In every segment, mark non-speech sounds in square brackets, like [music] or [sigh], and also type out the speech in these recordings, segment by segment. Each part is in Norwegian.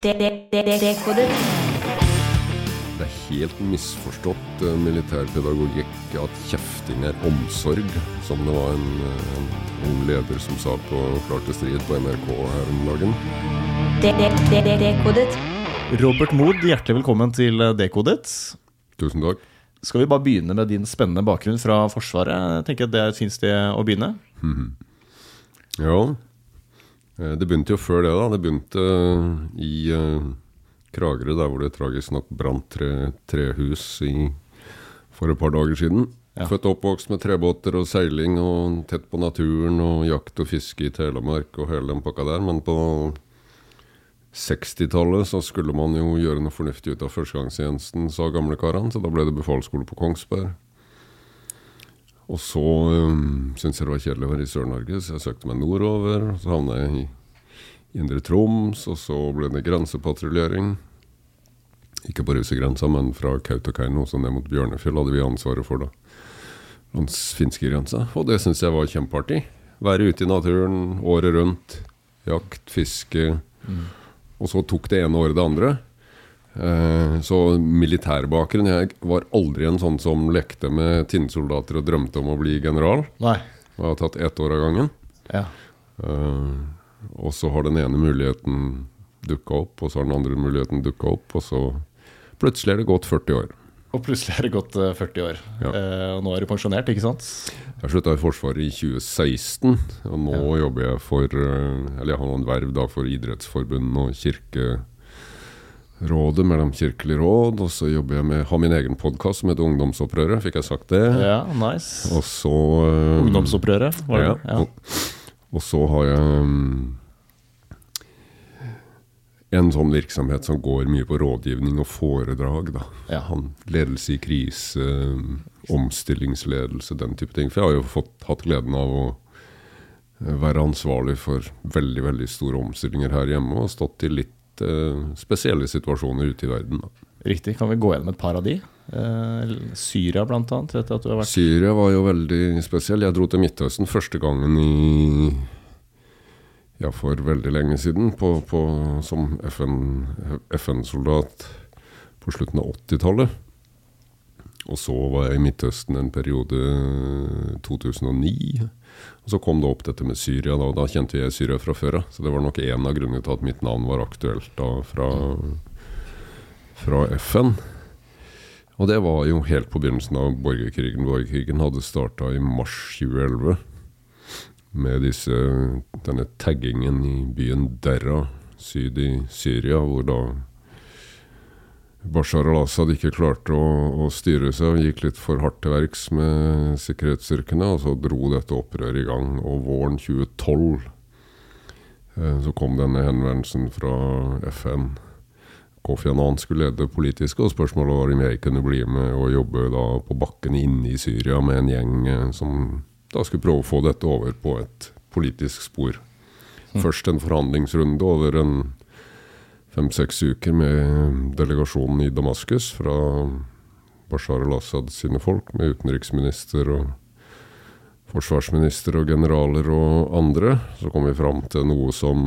Dekoder. Det er helt misforstått eh, militærpedagogikk at kjefting er omsorg, som det var en, eh, en ung leder som sa på Klar til strid på NRK her om dagen. Dekodet. Robert Mood, hjertelig velkommen til eh, Dekodet. Tusen takk. Skal vi bare begynne med din spennende bakgrunn fra Forsvaret? Jeg tenker at Det er et fint sted å begynne. Ja, eh, det begynte jo før det, da. Det begynte eh, i eh, Kragerø, der hvor det tragisk nok brant tre trehus i, for et par dager siden. Ja. Født og oppvokst med trebåter og seiling og tett på naturen og jakt og fiske i Telemark og hele den pakka der. Men på 60-tallet så skulle man jo gjøre noe fornuftig ut av førstegangstjenesten, sa gamlekarene, så da ble det befalsskole på Kongsberg. Og så um, syntes jeg det var kjedelig å være i Sør-Norge, så jeg søkte meg nordover. Så havna jeg i Indre Troms, og så ble det grensepatruljering. Ikke på russergrensa, men fra Kautokeino og ned mot Bjørnefjell hadde vi ansvaret for da. Langs finskegrensa. Og det syns jeg var kjempeartig. Være ute i naturen året rundt. Jakt, fiske. Og så tok det ene året det andre. Eh, så militærbakgrunn Jeg var aldri en sånn som lekte med tinnsoldater og drømte om å bli general. Nei. Jeg har tatt ett år av gangen. Ja. Eh, og så har den ene muligheten dukka opp, og så har den andre muligheten dukka opp, og så plutselig er det gått 40 år. Og plutselig er det gått eh, 40 år. Ja. Eh, og nå er du pensjonert, ikke sant? Jeg slutta i Forsvaret i 2016, og nå jobber jeg for eh, Eller jeg har noen verv da for Idrettsforbundet og Kirkerådet, Mellomkirkelig råd. Og så jobber jeg med har min egen podkast som heter Ungdomsopprøret, fikk jeg sagt det? Ja, nice. Og så um, Ungdomsopprøret, var det? Ja. Og, og så har jeg um, en sånn virksomhet som går mye på rådgivning og foredrag. da. Ja. Ledelse i krise, um, omstillingsledelse, den type ting. For jeg har jo fått, hatt gleden av å eh, være ansvarlig for veldig veldig store omstillinger her hjemme, og stått i litt eh, spesielle situasjoner ute i verden. da. Riktig. Kan vi gå gjennom et par av de? Eh, Syria, annet. Vet jeg at du har vært Syria var jo veldig spesiell. Jeg dro til Midtøsten første gangen i ja, for veldig lenge siden, på, på, som FN-soldat på slutten av 80-tallet. Og så var jeg i Midtøsten en periode 2009. Og så kom det opp dette med Syria, da, og da kjente jeg Syria fra før av. Så det var nok en av grunnene til at mitt navn var aktuelt da fra, fra FN. Og det var jo helt på begynnelsen av borgerkrigen. Borgerkrigen hadde starta i mars 2011 med disse, denne taggingen i byen Derra syd i Syria, hvor da Bashar al-Assad ikke klarte å, å styre seg og gikk litt for hardt til verks med sikkerhetsstyrkene, og så dro dette opprøret i gang. Og våren 2012 eh, så kom denne henvendelsen fra FN. Kofi Annan skulle lede det politiske, og spørsmålet var om jeg kunne bli med og jobbe da på bakken inne i Syria med en gjeng eh, som da skulle prøve å få dette over på et politisk spor. Først en forhandlingsrunde over en fem-seks uker med delegasjonen i Damaskus fra Bashar al-Assad sine folk, med utenriksminister og forsvarsminister og generaler og andre. Så kom vi fram til noe som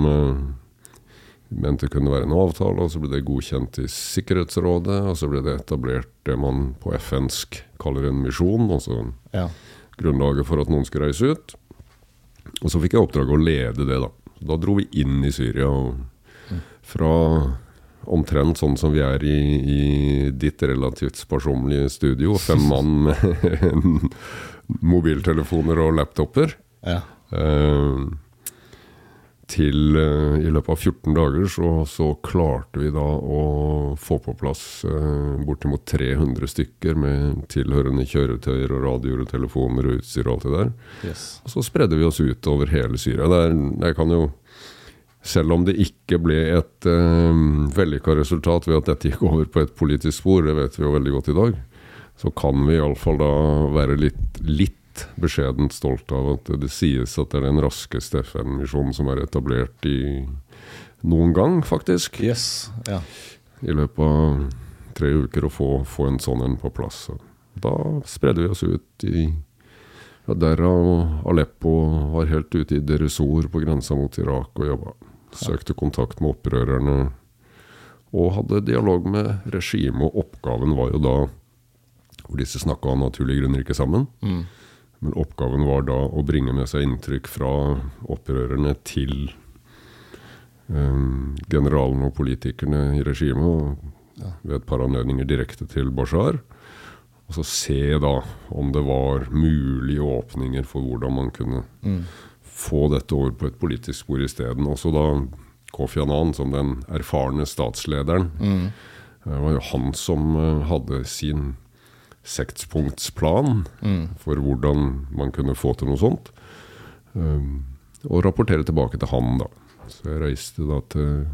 vi mente kunne være en avtale, og så ble det godkjent i Sikkerhetsrådet, og så ble det etablert det man på FN-sk kaller en misjon, altså Ja. grunnlaget for at noen skulle reise ut. Og så fikk jeg oppdraget å lede det, da. Da dro vi inn i Syria. og Fra omtrent sånn som vi er i, i ditt relativt sparsommelige studio, fem mann med [laughs] mobiltelefoner og laptoper, ja. eh, til eh, I løpet av 14 dager så, så klarte vi da å få på plass eh, bortimot 300 stykker med tilhørende kjøretøyer og radioer og telefoner og utstyr og alt det der. Yes. Og så spredde vi oss ut over hele Syria. Der, jeg kan jo selv om det ikke ble et eh, vellykka resultat ved at dette gikk over på et politisk spor, det vet vi jo veldig godt i dag, så kan vi iallfall da være litt, litt beskjedent stolt av at det sies at det er den raskeste FN-misjonen som er etablert i noen gang, faktisk. Yes. Ja. I løpet av tre uker å få, få en sånn en på plass. Så da spredde vi oss ut i ja, Derav og Aleppo var helt ute i Deresor på grensa mot Irak og jobba. Søkte kontakt med opprørerne og hadde dialog med regimet. Og oppgaven var jo da hvor disse snakka av naturlige grunner ikke sammen. Mm. Men oppgaven var da å bringe med seg inntrykk fra opprørerne til um, generalene og politikerne i regimet, og ved et par anledninger direkte til Bashar. Og så se da om det var mulige åpninger for hvordan man kunne Mm. Få dette over på et politisk spor isteden. Også da Kofi Annan, som den erfarne statslederen, Mm. det var jo han som eh, hadde sin sekspunktsplan Mm. for hvordan man kunne få til noe sånt. Um, og rapportere tilbake til han, da. Så jeg reiste da til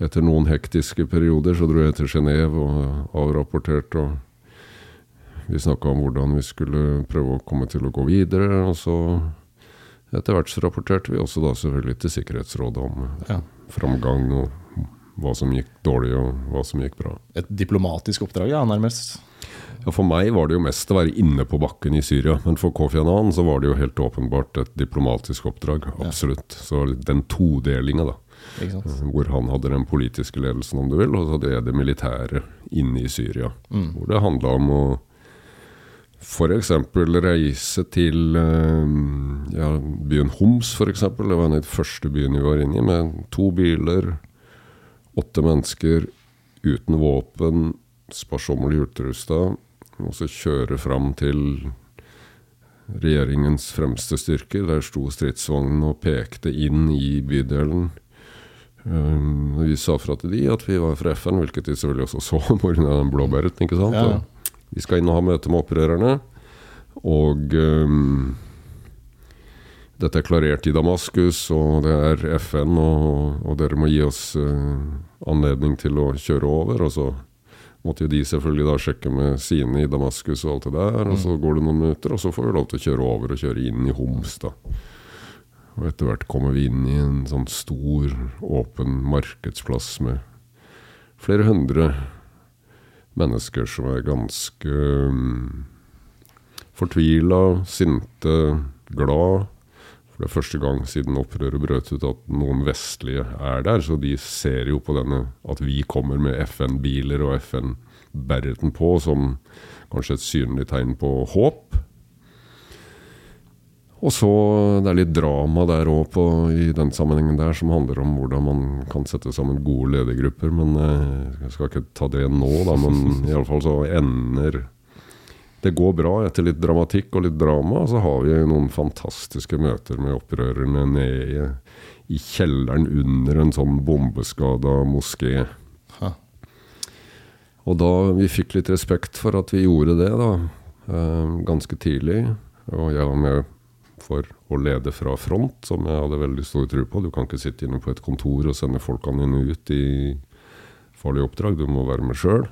Etter noen hektiske perioder så dro jeg til Genéve og avrapporterte. og Vi snakka om hvordan vi skulle prøve å komme til å gå videre. Og så etter hvert så rapporterte vi også da selvfølgelig til Sikkerhetsrådet om Ja. framgang og hva som gikk dårlig og hva som gikk bra. Et diplomatisk oppdrag, ja, nærmest. Ja, For meg var det jo mest å være inne på bakken i Syria. Men for Kofi Annan så var det jo helt åpenbart et diplomatisk oppdrag. Absolutt. Så den todelinga, da. Hvor han hadde den politiske ledelsen, om du vil, og så hadde jeg det militære inne i Syria. Mm. Hvor det handla om å f.eks. reise til eh, ja, byen Homs, f.eks. Det var en av de første byene vi var inne i, med to biler, åtte mennesker uten våpen, sparsommelig utrusta, og så kjøre fram til regjeringens fremste styrker. Der sto stridsvognen og pekte inn i bydelen. Um, vi sa fra til de at vi var fra FN, hvilket de selvfølgelig også så pga. den blåbæret. ikke sant? Ja. Vi skal inn og ha møte med opprørerne. Og um, dette er klarert i Damaskus, og det er FN, og, og dere må gi oss uh, anledning til å kjøre over. Og så måtte jo de selvfølgelig da sjekke med sine i Damaskus og alt det der. Og så går det noen minutter, og så får vi lov til å kjøre over og kjøre inn i Homs, da. Og etter hvert kommer vi inn i en sånn stor, åpen markedsplass med flere hundre mennesker som er ganske um, fortvila, sinte, glad. For det er første gang siden opprøret brøt ut at noen vestlige er der. Så de ser jo på denne at vi kommer med FN-biler og FN-bereten på som kanskje et synlig tegn på håp. Og så det er litt drama der òg i den sammenhengen der, som handler om hvordan man kan sette sammen gode ledergrupper. Men eh, jeg skal ikke ta det nå, da. Men iallfall så ender det går bra etter litt dramatikk og litt drama. Og så har vi noen fantastiske møter med opprørerne nede i kjelleren under en sånn bombeskada moské. Ha. Og da vi fikk litt respekt for at vi gjorde det, da, eh, ganske tidlig. Og jeg var med for å lede fra front, som jeg hadde veldig stor tro på. Du kan ikke sitte inne på et kontor og sende folkene dine ut i farlige oppdrag. Du må være med sjøl.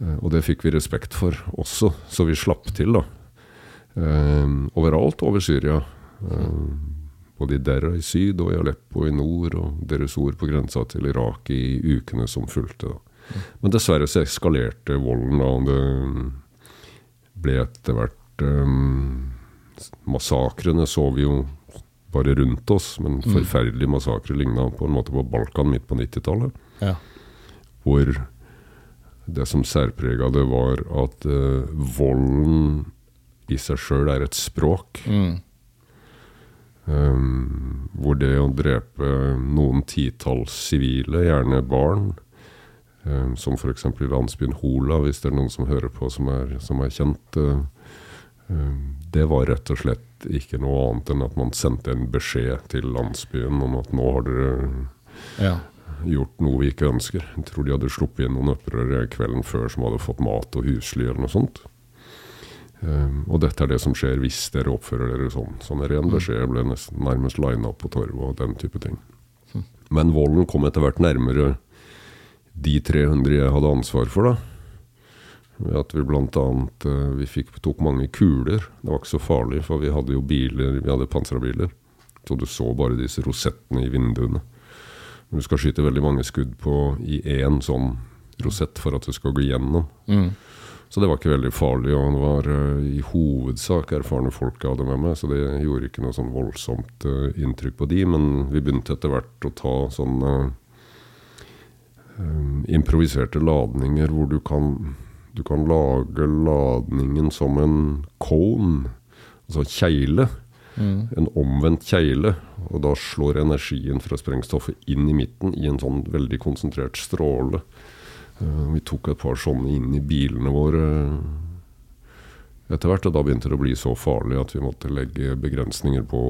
Eh, Og det fikk vi respekt for også, så vi slapp til, da. Eh, overalt over Syria. Eh, både i Derra i syd og i Aleppo i nord, og deres ord på grensa til Irak i ukene som fulgte. da. Men dessverre så eskalerte volden da, og det ble etter hvert um, Massakrene så vi jo bare rundt oss, men forferdelige massakrer ligna på en måte på Balkan midt på 90-tallet Ja. hvor det som særprega det, var at uh, volden i seg sjøl er et språk. Mm. Um, hvor det å drepe noen titalls sivile, gjerne barn, um, som f.eks. i landsbyen Hola, hvis det er noen som hører på som er, som er kjent, uh, um, det var rett og slett ikke noe annet enn at man sendte en beskjed til landsbyen om at nå har dere ja. gjort noe vi ikke ønsker. Jeg tror de hadde sluppet inn noen opprørere kvelden før som hadde fått mat og husly eller noe sånt. Um, og dette er det som skjer hvis dere oppfører dere sånn. Sånn er ren beskjed ble nesten, nærmest lina opp på torvet og den type ting. Men volden kom etter hvert nærmere de 300 jeg hadde ansvar for, da. Ved at vi annet eh, vi fikk, tok mange kuler. Det var ikke så farlig, for vi hadde jo biler, vi hadde pansra biler. Så du så bare disse rosettene i vinduene. Men du skal skyte veldig mange skudd på i én sånn rosett for at det skal gå gjennom. Mm. Så det var ikke veldig farlig, og det var eh, i hovedsak erfarne folk jeg hadde med meg, så det gjorde ikke noe sånn voldsomt eh, inntrykk på de, men vi begynte etter hvert å ta sånne eh, improviserte ladninger hvor du kan, du kan lage ladningen som en cone, altså kjegle. Mm. En omvendt kjegle, og da slår energien fra sprengstoffet inn i midten i en sånn veldig konsentrert stråle. Eh, Vi tok et par sånne inn i bilene våre etter hvert, og da begynte det å bli så farlig at vi måtte legge begrensninger på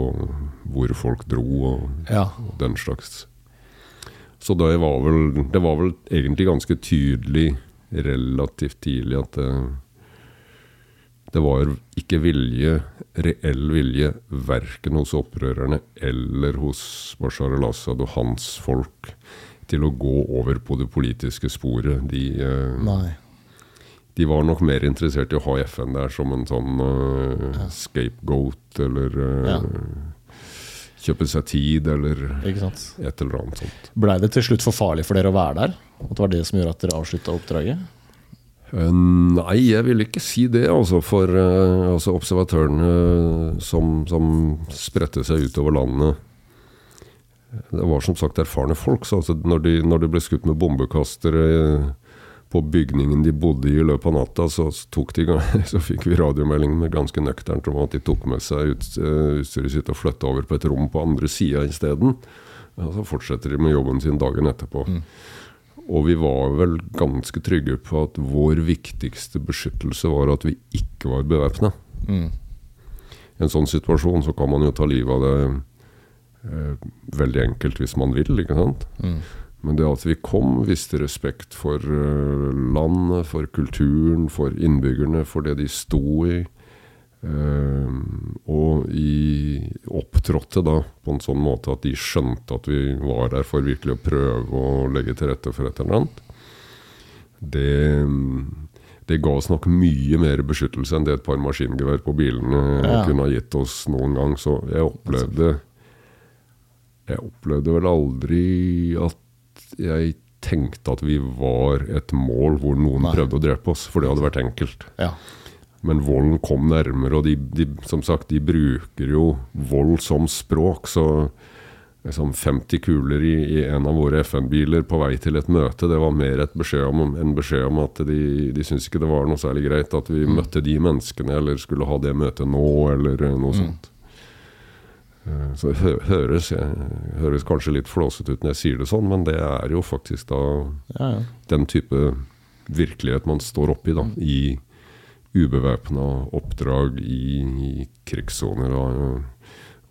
hvor folk dro og, Ja. og den slags. Så det var, vel, det var vel egentlig ganske tydelig relativt tidlig at det, det var ikke vilje, reell vilje, verken hos opprørerne eller hos Bashar al-Assad og hans folk til å gå over på det politiske sporet. De, eh, de var nok mer interessert i å ha FN der som en sånn uh, scapegoat, eller uh, Ja. Kjøpe seg tid, eller et eller annet sånt. Blei det til slutt for farlig for dere å være der? At det var det som gjorde at dere avslutta oppdraget? Eh, Nei, jeg vil ikke si det, altså. For eh, altså, observatørene som, som spredte seg utover landet Det var som sagt erfarne folk. Så altså, når, de, når de ble skutt med bombekastere eh, på bygningen de bodde i i løpet av natta, så, tok de, [laughs] så fikk vi radiomelding med ganske nøkternt om at de tok med seg ut, eh, utstyret sitt og flytta over på et rom på andre sida isteden. Ja, så fortsetter de med jobben sin dagen etterpå. Og vi var vel ganske trygge på at vår viktigste beskyttelse var at vi ikke var bevæpna. Mm. I en sånn situasjon så kan man jo ta livet av det eh, veldig enkelt hvis man vil, ikke sant? Mm. Men det at vi kom, viste respekt for eh, landet, for kulturen, for innbyggerne, for det de sto i. Eh, og i, opptrådte da på en sånn måte at de skjønte at vi var der for virkelig å prøve å legge til rette for et eller annet. Det, det ga oss nok mye mer beskyttelse enn det et par maskingevær på bilene Ja. kunne ha gitt oss noen gang. Så jeg opplevde Jeg opplevde vel aldri at jeg tenkte at vi var et mål hvor noen Nei. prøvde å drepe oss, for det hadde vært enkelt. Ja. Men volden kom nærmere, og de, de, som sagt, de bruker jo vold som språk. Så liksom 50 kuler i, i en av våre FN-biler på vei til et møte, det var mer et beskjed om, en beskjed om at de, de syntes ikke det var noe særlig greit at vi møtte de menneskene, eller skulle ha det møtet nå, eller noe noe sånt. Eh, Så det høres, høres kanskje litt flåsete ut når jeg sier det sånn, men det er jo faktisk da Ja, ja. den type virkelighet man står oppi da, i ubevæpna oppdrag i, i krigssoner. Og,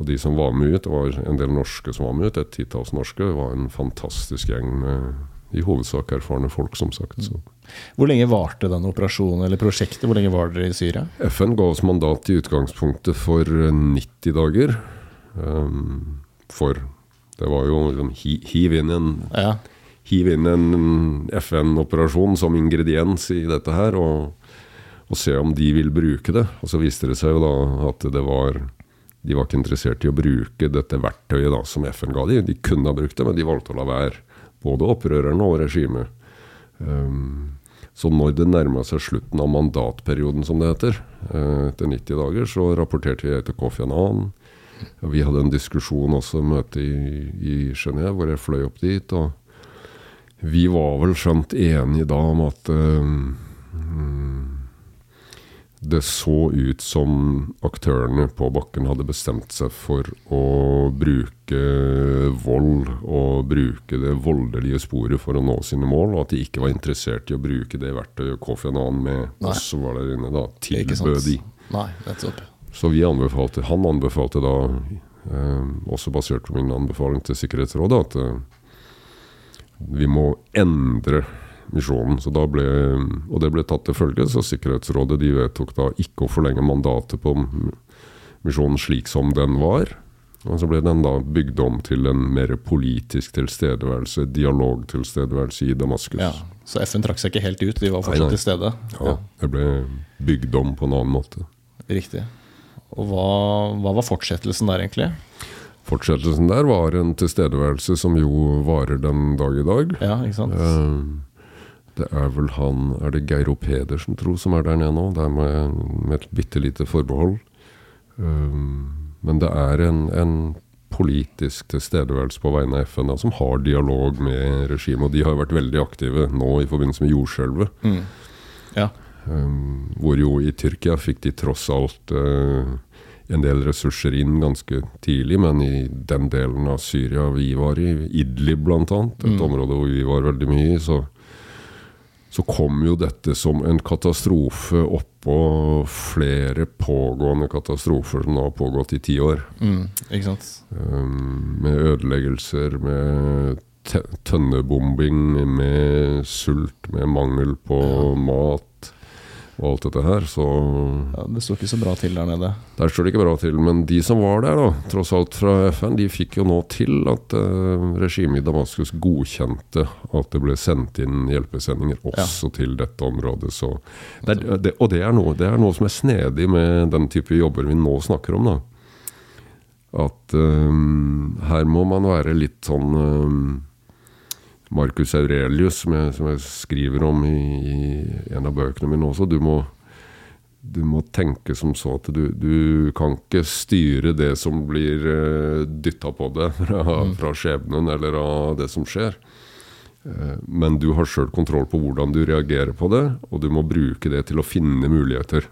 de som var med ut, det var en del norske som var med ut, et titalls norske. Det var en fantastisk gjeng med i hovedsak erfarne folk, som sagt. Så. Hvor lenge varte den operasjonen eller prosjektet? Hvor lenge var dere i Syria? FN ga oss mandat i utgangspunktet for eh, 90 dager. Um, for det var jo liksom hi, Hiv inn en Ja. inn en FN-operasjon som ingrediens i dette her, og, og se om de vil bruke det. Og så viste det seg jo da at det var de var ikke interessert i å bruke dette verktøyet da, som FN ga de. De kunne ha brukt det, men de valgte å la være. Både opprørerne og regimet. Um, så når det nærma seg slutten av mandatperioden, som det heter, eh, etter 90 dager, så rapporterte jeg til Kofi Annan. Vi hadde en diskusjon også, møte i, i Genéve, hvor jeg fløy opp dit. og vi var vel skjønt enige da om at eh, det så ut som aktørene på bakken hadde bestemt seg for å bruke vold og bruke det voldelige sporet for å nå sine mål, og at de ikke var interessert i å bruke det verktøyet Kofi Annan med Nei. oss som var der inne, da tilbød de. Nei, nettopp. Så vi anbefalte, han anbefalte da, eh, også basert på min anbefaling til Sikkerhetsrådet, at eh, vi må endre misjonen. Så da ble, og det ble tatt til følge, så Sikkerhetsrådet de vedtok da ikke å forlenge mandatet på misjonen slik som den var. Og så ble den da bygd om til en mer politisk tilstedeværelse, dialogtilstedeværelse i Damaskus. Ja. Så FN trakk seg ikke helt ut, de var fortsatt nei. til stede? Ja, det ble bygd om på en annen måte. Riktig. Og hva, hva var fortsettelsen der, egentlig? Fortsettelsen der var en tilstedeværelse som jo varer den dag i dag. Ja, ikke sant? Eh, Det er vel han Er det Geiro Pedersen, tro, som er der nede nå? Det er med, med et bitte lite forbehold. Eh, Men det er en, en politisk tilstedeværelse på vegne av FN da, som har dialog med regimet. Og de har vært veldig aktive nå i forbindelse med jordskjelvet. Mm. Ja. Um, hvor jo i Tyrkia fikk de tross alt eh, en del ressurser inn ganske tidlig, men i den delen av Syria vi var i, Idlib bl.a., et Mm. område hvor vi var veldig mye i, så, så kom jo dette som en katastrofe oppå flere pågående katastrofer som nå har pågått i ti år. Mm. Ikke sant? Um, med ødeleggelser, med tønnebombing, med sult, med mangel på mat og alt dette her. Så Ja, det sto ikke så bra til der nede. der står det ikke bra til. Men de som var der, da, tross alt fra FN, de fikk jo nå til at eh, regimet i Damaskus godkjente at det ble sendt inn hjelpesendinger også til dette området. Så det er, det, og det er, noe, det er noe som er snedig med den type jobber vi nå snakker om. da. At um, her må man være litt sånn um, Marcus Aurelius, som jeg, som jeg skriver om i, i en av bøkene mine også. Du må, du må tenke som så at du, du kan ikke styre det som blir uh, dytta på deg fra, fra skjebnen eller av det som skjer. Eh, Men du har sjøl kontroll på hvordan du reagerer på det, og du må bruke det til å finne muligheter.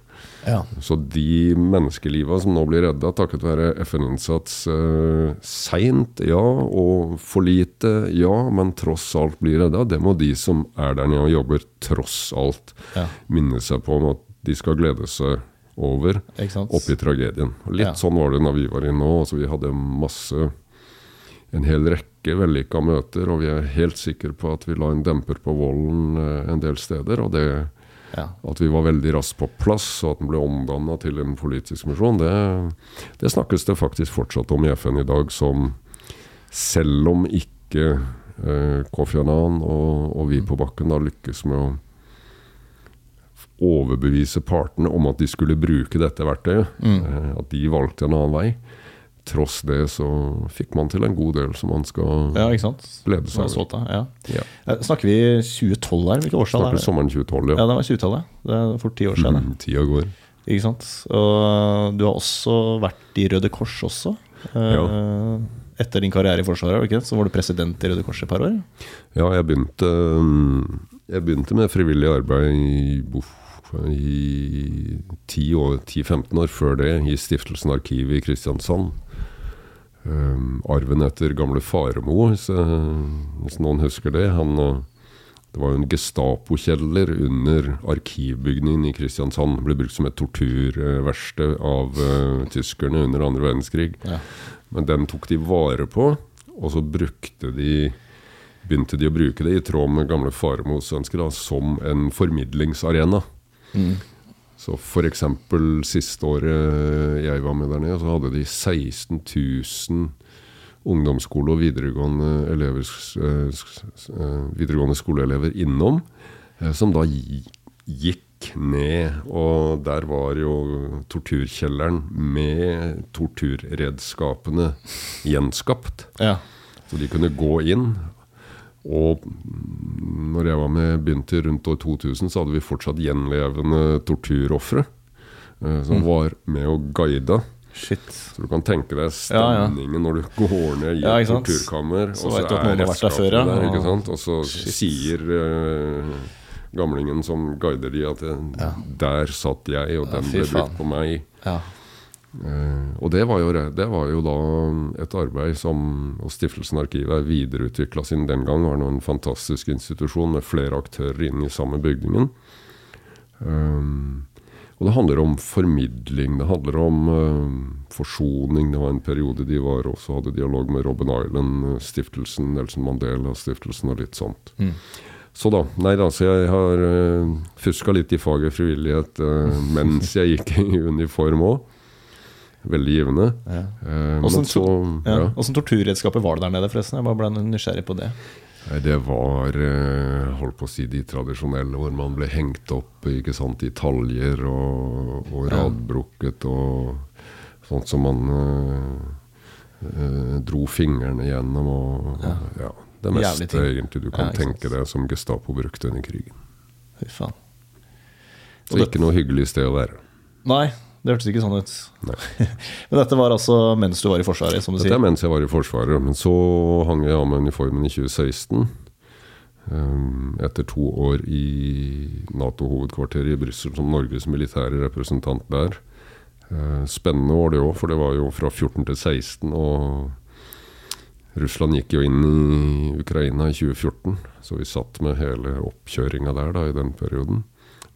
Ja. Så de menneskeliva som nå blir redda takket være FN-innsats eh, seint, ja, og for lite, ja, men tross alt blir redda, det må de som er der nede og jobber, tross alt Ja. minne seg på om at de skal glede seg over oppi tragedien. Litt Ja. sånn var det når vi var inne nå. Altså, vi hadde masse en hel rekke vellykka møter, og vi er helt sikre på at vi la en demper på volden eh, en del steder. Og det, Ja. at vi var veldig raskt på plass, og at den ble omdanna til en politisk misjon, det, det snakkes det faktisk fortsatt om i FN i dag som selv om ikke eh, Kofi Annan og, og vi på bakken da lykkes med å overbevise partene om at de skulle bruke dette verktøyet, eh, at de valgte en annen vei. Tross det så fikk man til en god del som man skal ja, ikke sant? glede seg over. ja. Ja. Eh, Snakker vi 2012 her? Hvilket årstall er det? sommeren 2012, Ja, ja. det var 20-tallet. Det er fort ti år siden. Mm, Tida går. Ikke sant? Og du har også vært i Røde Kors også. Ja. Etter din karriere i Forsvaret, ikke? så var du president i Røde Kors i et par år. Ja, jeg begynte, mm, jeg begynte med frivillig arbeid i, Boff i 10 år- 10-15 år før det, i Stiftelsen Arkivet i Kristiansand. Um, arven etter gamle Faremo, hvis, eh, hvis noen husker det. Han, eh, det var jo en Gestapo-kjeller under arkivbygningen i Kristiansand. Det ble brukt som et torturverksted av uh, tyskerne under andre verdenskrig. Ja. Men den tok de vare på, og så brukte de begynte de å bruke det i tråd med gamle Faremos ønsker da, som en formidlingsarena. Mm. Så f.eks. siste året jeg var med der nede, så hadde de 16 000 ungdomsskole- og videregående, elever, eh, videregående skoleelever innom, eh, som da gikk ned. Og der var jo torturkjelleren med torturredskapene gjenskapt. Ja. Så de kunne gå inn. Og mm, når jeg var med, begynte rundt år 2000, så hadde vi fortsatt gjenlevende torturofre. eh, Som var med og guida. Shit. Så du kan tenke deg Ja, ja. stemningen når du går ned i Ja, et torturkammer, Så og så er redskapet der ja. der, ikke sant? Og så Shit. sier eh, gamlingen som guider de at Ja. der satt jeg, og Ja, den ble brukt på meg. Ja. Eh, og det var, jo, det var jo da et arbeid som og Stiftelsen Arkivet er videreutvikla siden den gang. var en fantastisk institusjon med flere aktører inne i samme bygningen. Um, og det handler om formidling, det handler om um, forsoning. Det var en periode de var også hadde dialog med Robben Island-stiftelsen, Nelson Mandela-stiftelsen og litt sånt. Mm. Så da, nei da, så jeg har uh, fuska litt i faget frivillighet uh, mens jeg gikk i uniform òg. Veldig givende. Ja. Eh, Åssen to- ja. Torturredskaper var det der nede, forresten? Jeg bare ble nysgjerrig på det. Det var eh, holdt på å si de tradisjonelle, hvor man ble hengt opp ikke sant, i taljer og, og radbrukket og sånt som man eh, dro fingrene gjennom og Ja. ja. Det meste egentlig du kan Ja, tenke deg som Gestapo brukte under krigen. Fy faen. Så det- ikke noe hyggelig sted å være. Nei, det hørtes ikke sånn ut. [laughs] Men dette var altså mens du var i Forsvaret, som du Dette er mens jeg var i Forsvaret. Men så hang jeg av med uniformen i 2016. um, Etter to år i Nato-hovedkvarteret i Brussel som Norges militære representant der. Eh, Spennende år det òg, for det var jo fra 14 til 16. Og Russland gikk jo inn i Ukraina i 2014, så vi satt med hele oppkjøringa der da i den perioden.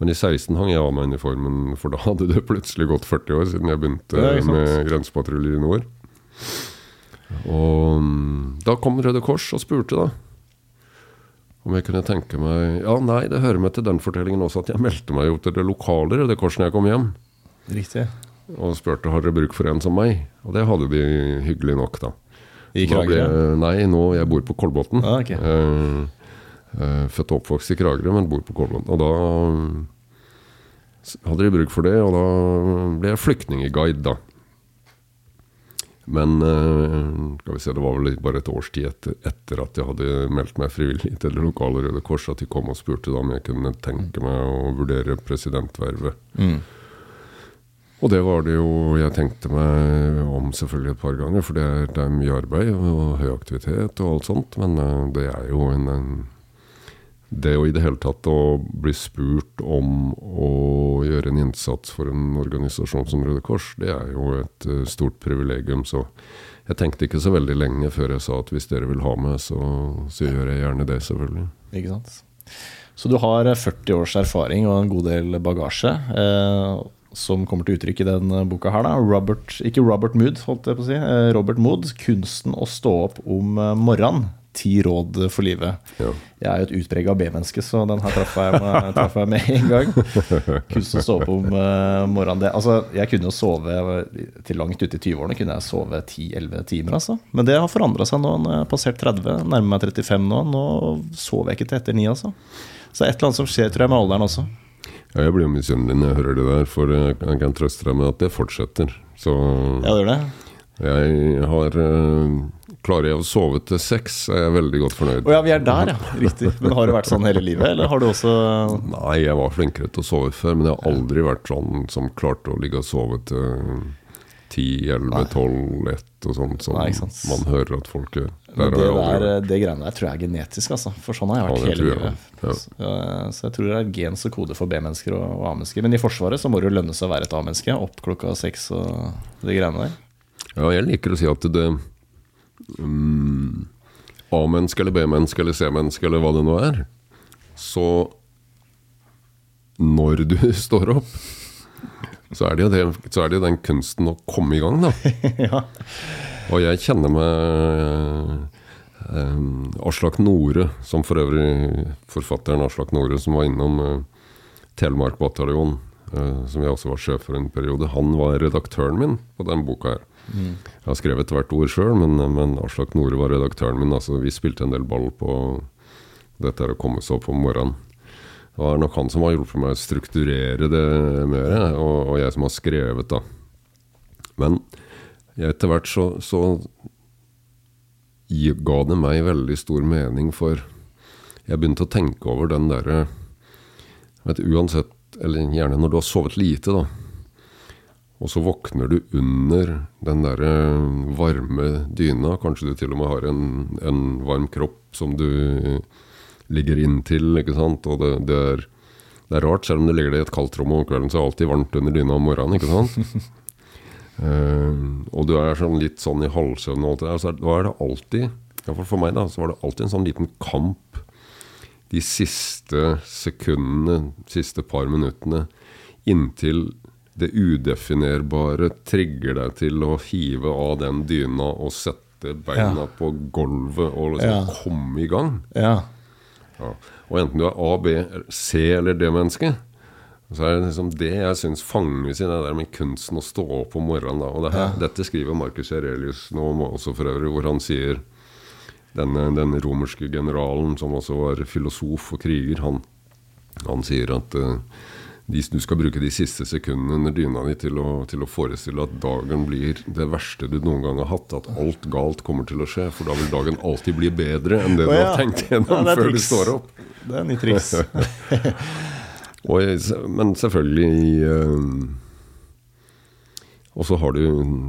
Men i 16 hang jeg av meg uniformen, for da hadde det plutselig gått 40 år siden jeg begynte med grensepatruljer i nord. Og mm, da kom Røde Kors og spurte, da. Om jeg kunne tenke meg Ja, nei, det hører med til den fortellingen også at jeg meldte meg jo til det lokale Røde Kors når jeg kom hjem. Riktig. Og spurte har dere bruk for en som meg. Og det hadde de hyggelig nok, da. I Kragerø? nei, nå jeg bor på Kolbotn. Ah, ok. Eh, eh, født og oppvokst i Kragerø, men bor på Kolbotn. Og da hadde de bruk for det, og da ble jeg flyktningeguide, da. Men eh, skal vi se, det var vel bare et års tid etter, etter at jeg hadde meldt meg frivillig til det lokale Røde Kors, at de kom og spurte da om jeg kunne tenke meg å vurdere presidentvervet. Mm. Og det var det jo jeg tenkte meg om selvfølgelig et par ganger, for det er, det er mye arbeid og høy aktivitet og alt sånt. Men eh, det er jo en, en Det å i det hele tatt å bli spurt om å gjøre en innsats for en organisasjon som Røde Kors, det er jo et eh, stort privilegium. Så jeg tenkte ikke så veldig lenge før jeg sa at hvis dere vil ha meg, så, så gjør jeg gjerne det, selvfølgelig. Ikke sant? Så du har 40 års erfaring og en god del bagasje. Eh, som kommer til uttrykk i den boka her. Da. Robert, ikke Robert Mood, holdt jeg på å si. Eh, Robert Mood, 'Kunsten å stå opp om eh, morgenen'. Ti råd for livet. Ja. Jeg er jo et utprega B-menneske, så den her traff jeg, med- [laughs] traff jeg med en gang. Kunst å sove om eh, morgenen. Det, altså, jeg kunne jo sove til langt ute i 20-årene. kunne jeg sove 10-11 timer, altså. Men det har forandra seg nå. Når jeg har passert 30, nærmer meg 35 nå. Nå sover jeg ikke til etter ni, altså. Så det er et eller annet som skjer, tror jeg, med alderen også. Ja, jeg blir jo misunnelig når jeg hører det der, for jeg jeg kan trøste deg med at det fortsetter. Så Ja, det gjør det. jeg har eh, Klarer jeg å sove til seks, er jeg veldig godt fornøyd. Å ja, vi er der, ja. Riktig. Men har det vært sånn hele livet, eller har du også Nei, jeg var flinkere til å sove før, men jeg har aldri vært sånn som klarte å ligge og sove til ti, elleve, tolv, ett og sånt som Nei, man hører at folk gjør. Det, der, det greiene der tror jeg er genetisk, altså. For sånn har jeg vært ja, hele livet. Ja. Så, jeg tror det er gens og kode for B-mennesker og, og A-mennesker. Men i Forsvaret så må det jo lønne seg å være et A-menneske. Opp klokka seks og de greiene der. Ja, jeg liker å si at det mm, A-menneske eller B-menneske eller C-menneske eller hva det nå er, så når du [laughs] står opp, så er det jo det, så er det jo den kunsten å komme i gang, da. [laughs] ja. Og jeg kjenner meg eh, Aslak Nore, som for øvrig forfatteren Aslak Nore, som var innom eh, Telemark bataljon, eh, som jeg også var sjef for en periode. Han var redaktøren min på den boka her. Jeg har skrevet hvert ord sjøl, men, men Aslak Nore var redaktøren min. Altså, vi spilte en del ball på dette å komme seg opp om morgenen. Det var nok han som har hjulpet meg å strukturere det mer, og, og jeg som har skrevet, da. Men etter hvert så, så ga det meg veldig stor mening, for jeg begynte å tenke over den derre Uansett, eller gjerne når du har sovet lite, da. Og så våkner du under den derre varme dyna. Kanskje du til og med har en, en varm kropp som du ligger inntil, ikke sant. Og det, det, er, det er rart, selv om du ligger i et kaldt rom om kvelden, så er det alltid varmt under dyna om morgenen, ikke sant. uh, [laughs] og du er sånn litt sånn i halvsøvn og alt det der, så da er det alltid, i hvert fall for meg, da, så var det alltid en sånn liten kamp de siste sekundene, siste par minuttene, inntil det udefinerbare trigger deg til å hive av den dyna og sette beina Ja. på gulvet og liksom Ja. komme i gang. ja. Ja. Og enten du er A, B, C eller D-menneske, Så er det liksom det jeg syns fanges i det der med kunsten å stå opp om morgenen. da. Og det her, Dette skriver Marcus Aurelius nå også for øvrig, hvor han sier denne, denne romerske generalen, som også var filosof og kriger, han, han sier at de, du skal bruke de siste sekundene under dyna di til å, til å forestille at dagen blir det verste du noen gang har hatt. At alt galt kommer til å skje. For da vil dagen alltid bli bedre enn det Å du har tenkt gjennom ja, før du står opp. Det er nytt triks. [laughs] Og, men selvfølgelig uh, Og så har du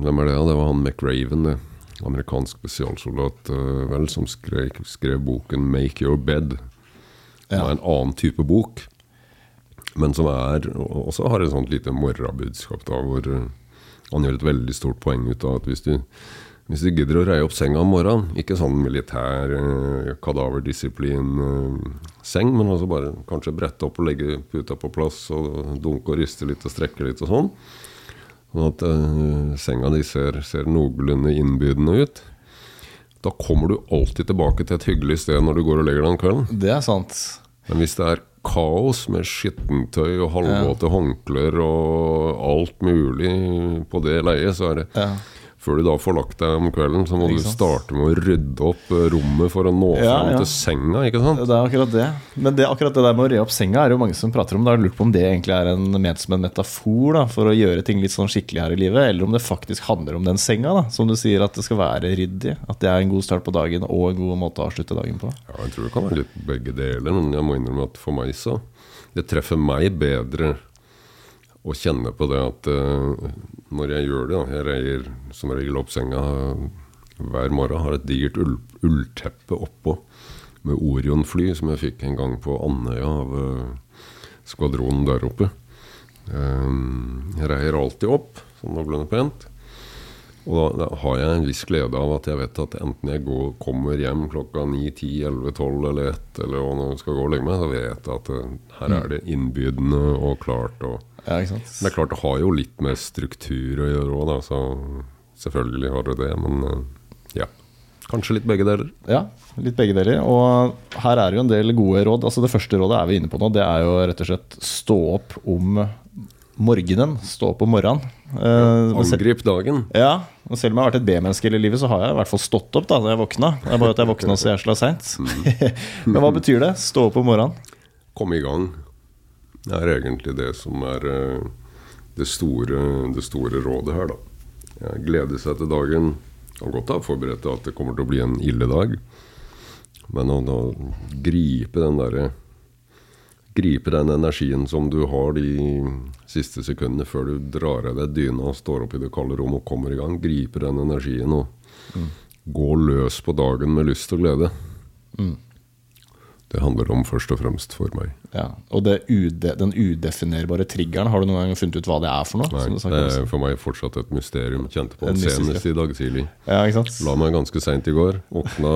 Hvem er det? Det var han McRaven, det. Amerikansk spesialsoldat eh, vel, som skrev, skrev boken 'Make Your Bed'. Ja. Det er en annen type bok, men som er også har et sånt lite morrabudskap da, hvor eh, han gjør et veldig stort poeng ut av at hvis du hvis du gidder å reie opp senga om morgenen, ikke sånn militær eh, kadaverdisiplin-seng, men altså bare kanskje brette opp og legge puta på plass og dunke og riste litt og strekke litt og sånn, sånn at eh, senga di ser, ser noenlunde innbydende ut, da kommer du alltid tilbake til et hyggelig sted når du går og legger deg om kvelden. Det er sant. Men hvis det er kaos med skittentøy og halvvåte håndklær og alt mulig på det leiet, så er det Ja. Før du da får lagt deg om kvelden, så må du starte med å rydde opp eh, rommet for å nå fram ja. til senga, ikke sant? Det er akkurat det. Men det, akkurat det der med å re opp senga er jo mange som prater om. Da har lurt på om det egentlig er en, ment som en metafor da, for å gjøre ting litt sånn skikkelig her i livet, eller om det faktisk handler om den senga. da Som du sier, at det skal være ryddig. At det er en god start på dagen og en god måte å avslutte dagen på. Ja, jeg tror det kan være litt begge deler, men jeg må innrømme at for meg så Det treffer meg bedre å kjenne på det at eh, når jeg gjør det da, Jeg reier som regel opp senga hver morgen, har et digert ull, ullteppe oppå med Orion-fly som jeg fikk en gang på Andøya av eh, skvadronen der oppe. Eh, jeg reier alltid opp, sånn noenlunde pent. Og da, har jeg en viss glede av at jeg vet at enten jeg går, kommer hjem klokka 9, 10, 11, 12 eller 1, eller hva jeg skal gå og legge meg, så vet jeg at eh, her er det innbydende og klart. Og, Ja, men det er klart det har jo litt med struktur å gjøre òg, så selvfølgelig har det det. Men eh, ja, kanskje litt begge deler. Ja, litt begge deler. Og her er det jo en del gode råd. Altså Det første rådet er vi inne på nå. Det er jo rett og slett stå opp om morgenen. Stå opp om morgenen. Eh, men Angrip dagen. Ja, og selv om jeg har vært et B-menneske hele livet, så har jeg i hvert fall stått opp da da jeg våkna. Det er bare at jeg våkna så jævla seint. [laughs] Men hva betyr det? Stå opp om morgenen? Komme i gang. Det er egentlig det som er eh, det store, det store rådet her, da. Glede seg til dagen. Kan godt ha forberedt deg at det kommer til å bli en ille dag. Men å, å gripe den derre Gripe den energien som du har de siste sekundene før du drar av deg dyna og står opp i det kalde rommet og kommer i gang. Gripe den energien og gå løs på dagen med lyst og glede. Det handler om først og fremst for meg. Ja, Og det ude, den udefinerbare triggeren, har du noen gang funnet ut hva det er for noe? Nei, det er for meg fortsatt et mysterium. Kjente på En det senest i dag tidlig. ja, ikke sant? La meg ganske seint i går. Våkna,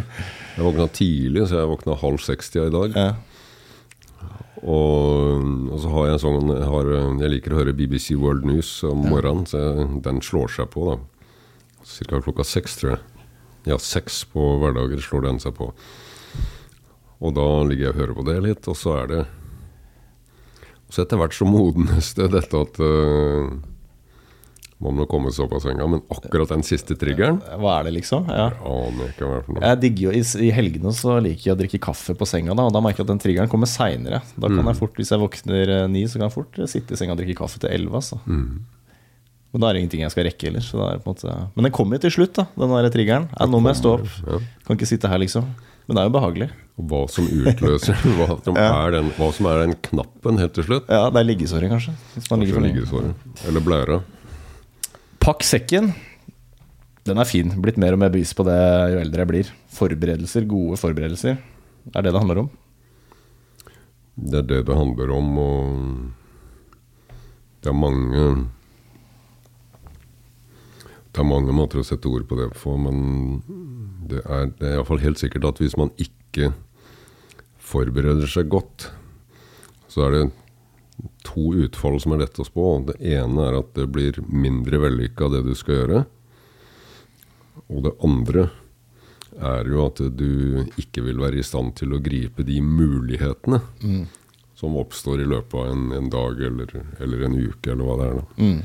[laughs] jeg våkna tidlig, så jeg våkna halv 60 i dag. Ja. Og, og så har jeg sånn jeg, har, jeg liker å høre BBC World News om morgenen, så jeg, den slår seg på, da. Cirka klokka seks, tror jeg. Ja, seks på hverdager slår den seg på. Og da ligger jeg og hører på det litt, og så er det Så etter hvert så modnes det dette at uh, man må komme seg opp av senga. Men akkurat den siste triggeren Hva er det, liksom? Ja. jeg. Jeg digger jo, i, I helgene så liker jeg å drikke kaffe på senga, da, og da merker jeg at den triggeren kommer seinere. Da kan jeg fort, Hvis jeg våkner eh, ni, så kan jeg fort eh, sitte i senga og drikke kaffe til elleve. Altså. Men da er det ingenting jeg skal rekke heller. Så det måte... Men den kommer jo til slutt, da, den der triggeren. Ja, nå må jeg stå opp. Ja. Kan ikke sitte her, liksom. Men det er jo behagelig. Hva som utløser [laughs] hva som, er den, hva som er den knappen helt til slutt. Ja, det er liggesåret, kanskje. Kanskje liggesåret. Eller blæra. Pakk sekken. Den er fin. Blitt mer og mer bevisst på det jo eldre jeg blir. Forberedelser, gode forberedelser. Det er det det handler om. Det er det det handler om, og det er mange Det er mange måter å sette ord på det på, men det er, det er iallfall helt sikkert at hvis man ikke forbereder seg godt, så er det to utfall som er lett å spå. Det ene er at det blir mindre vellykka det du skal gjøre. Og det andre er jo at du ikke vil være i stand til å gripe de mulighetene som oppstår i løpet av en, en dag eller, eller, en uke, eller hva det er. da. Mm.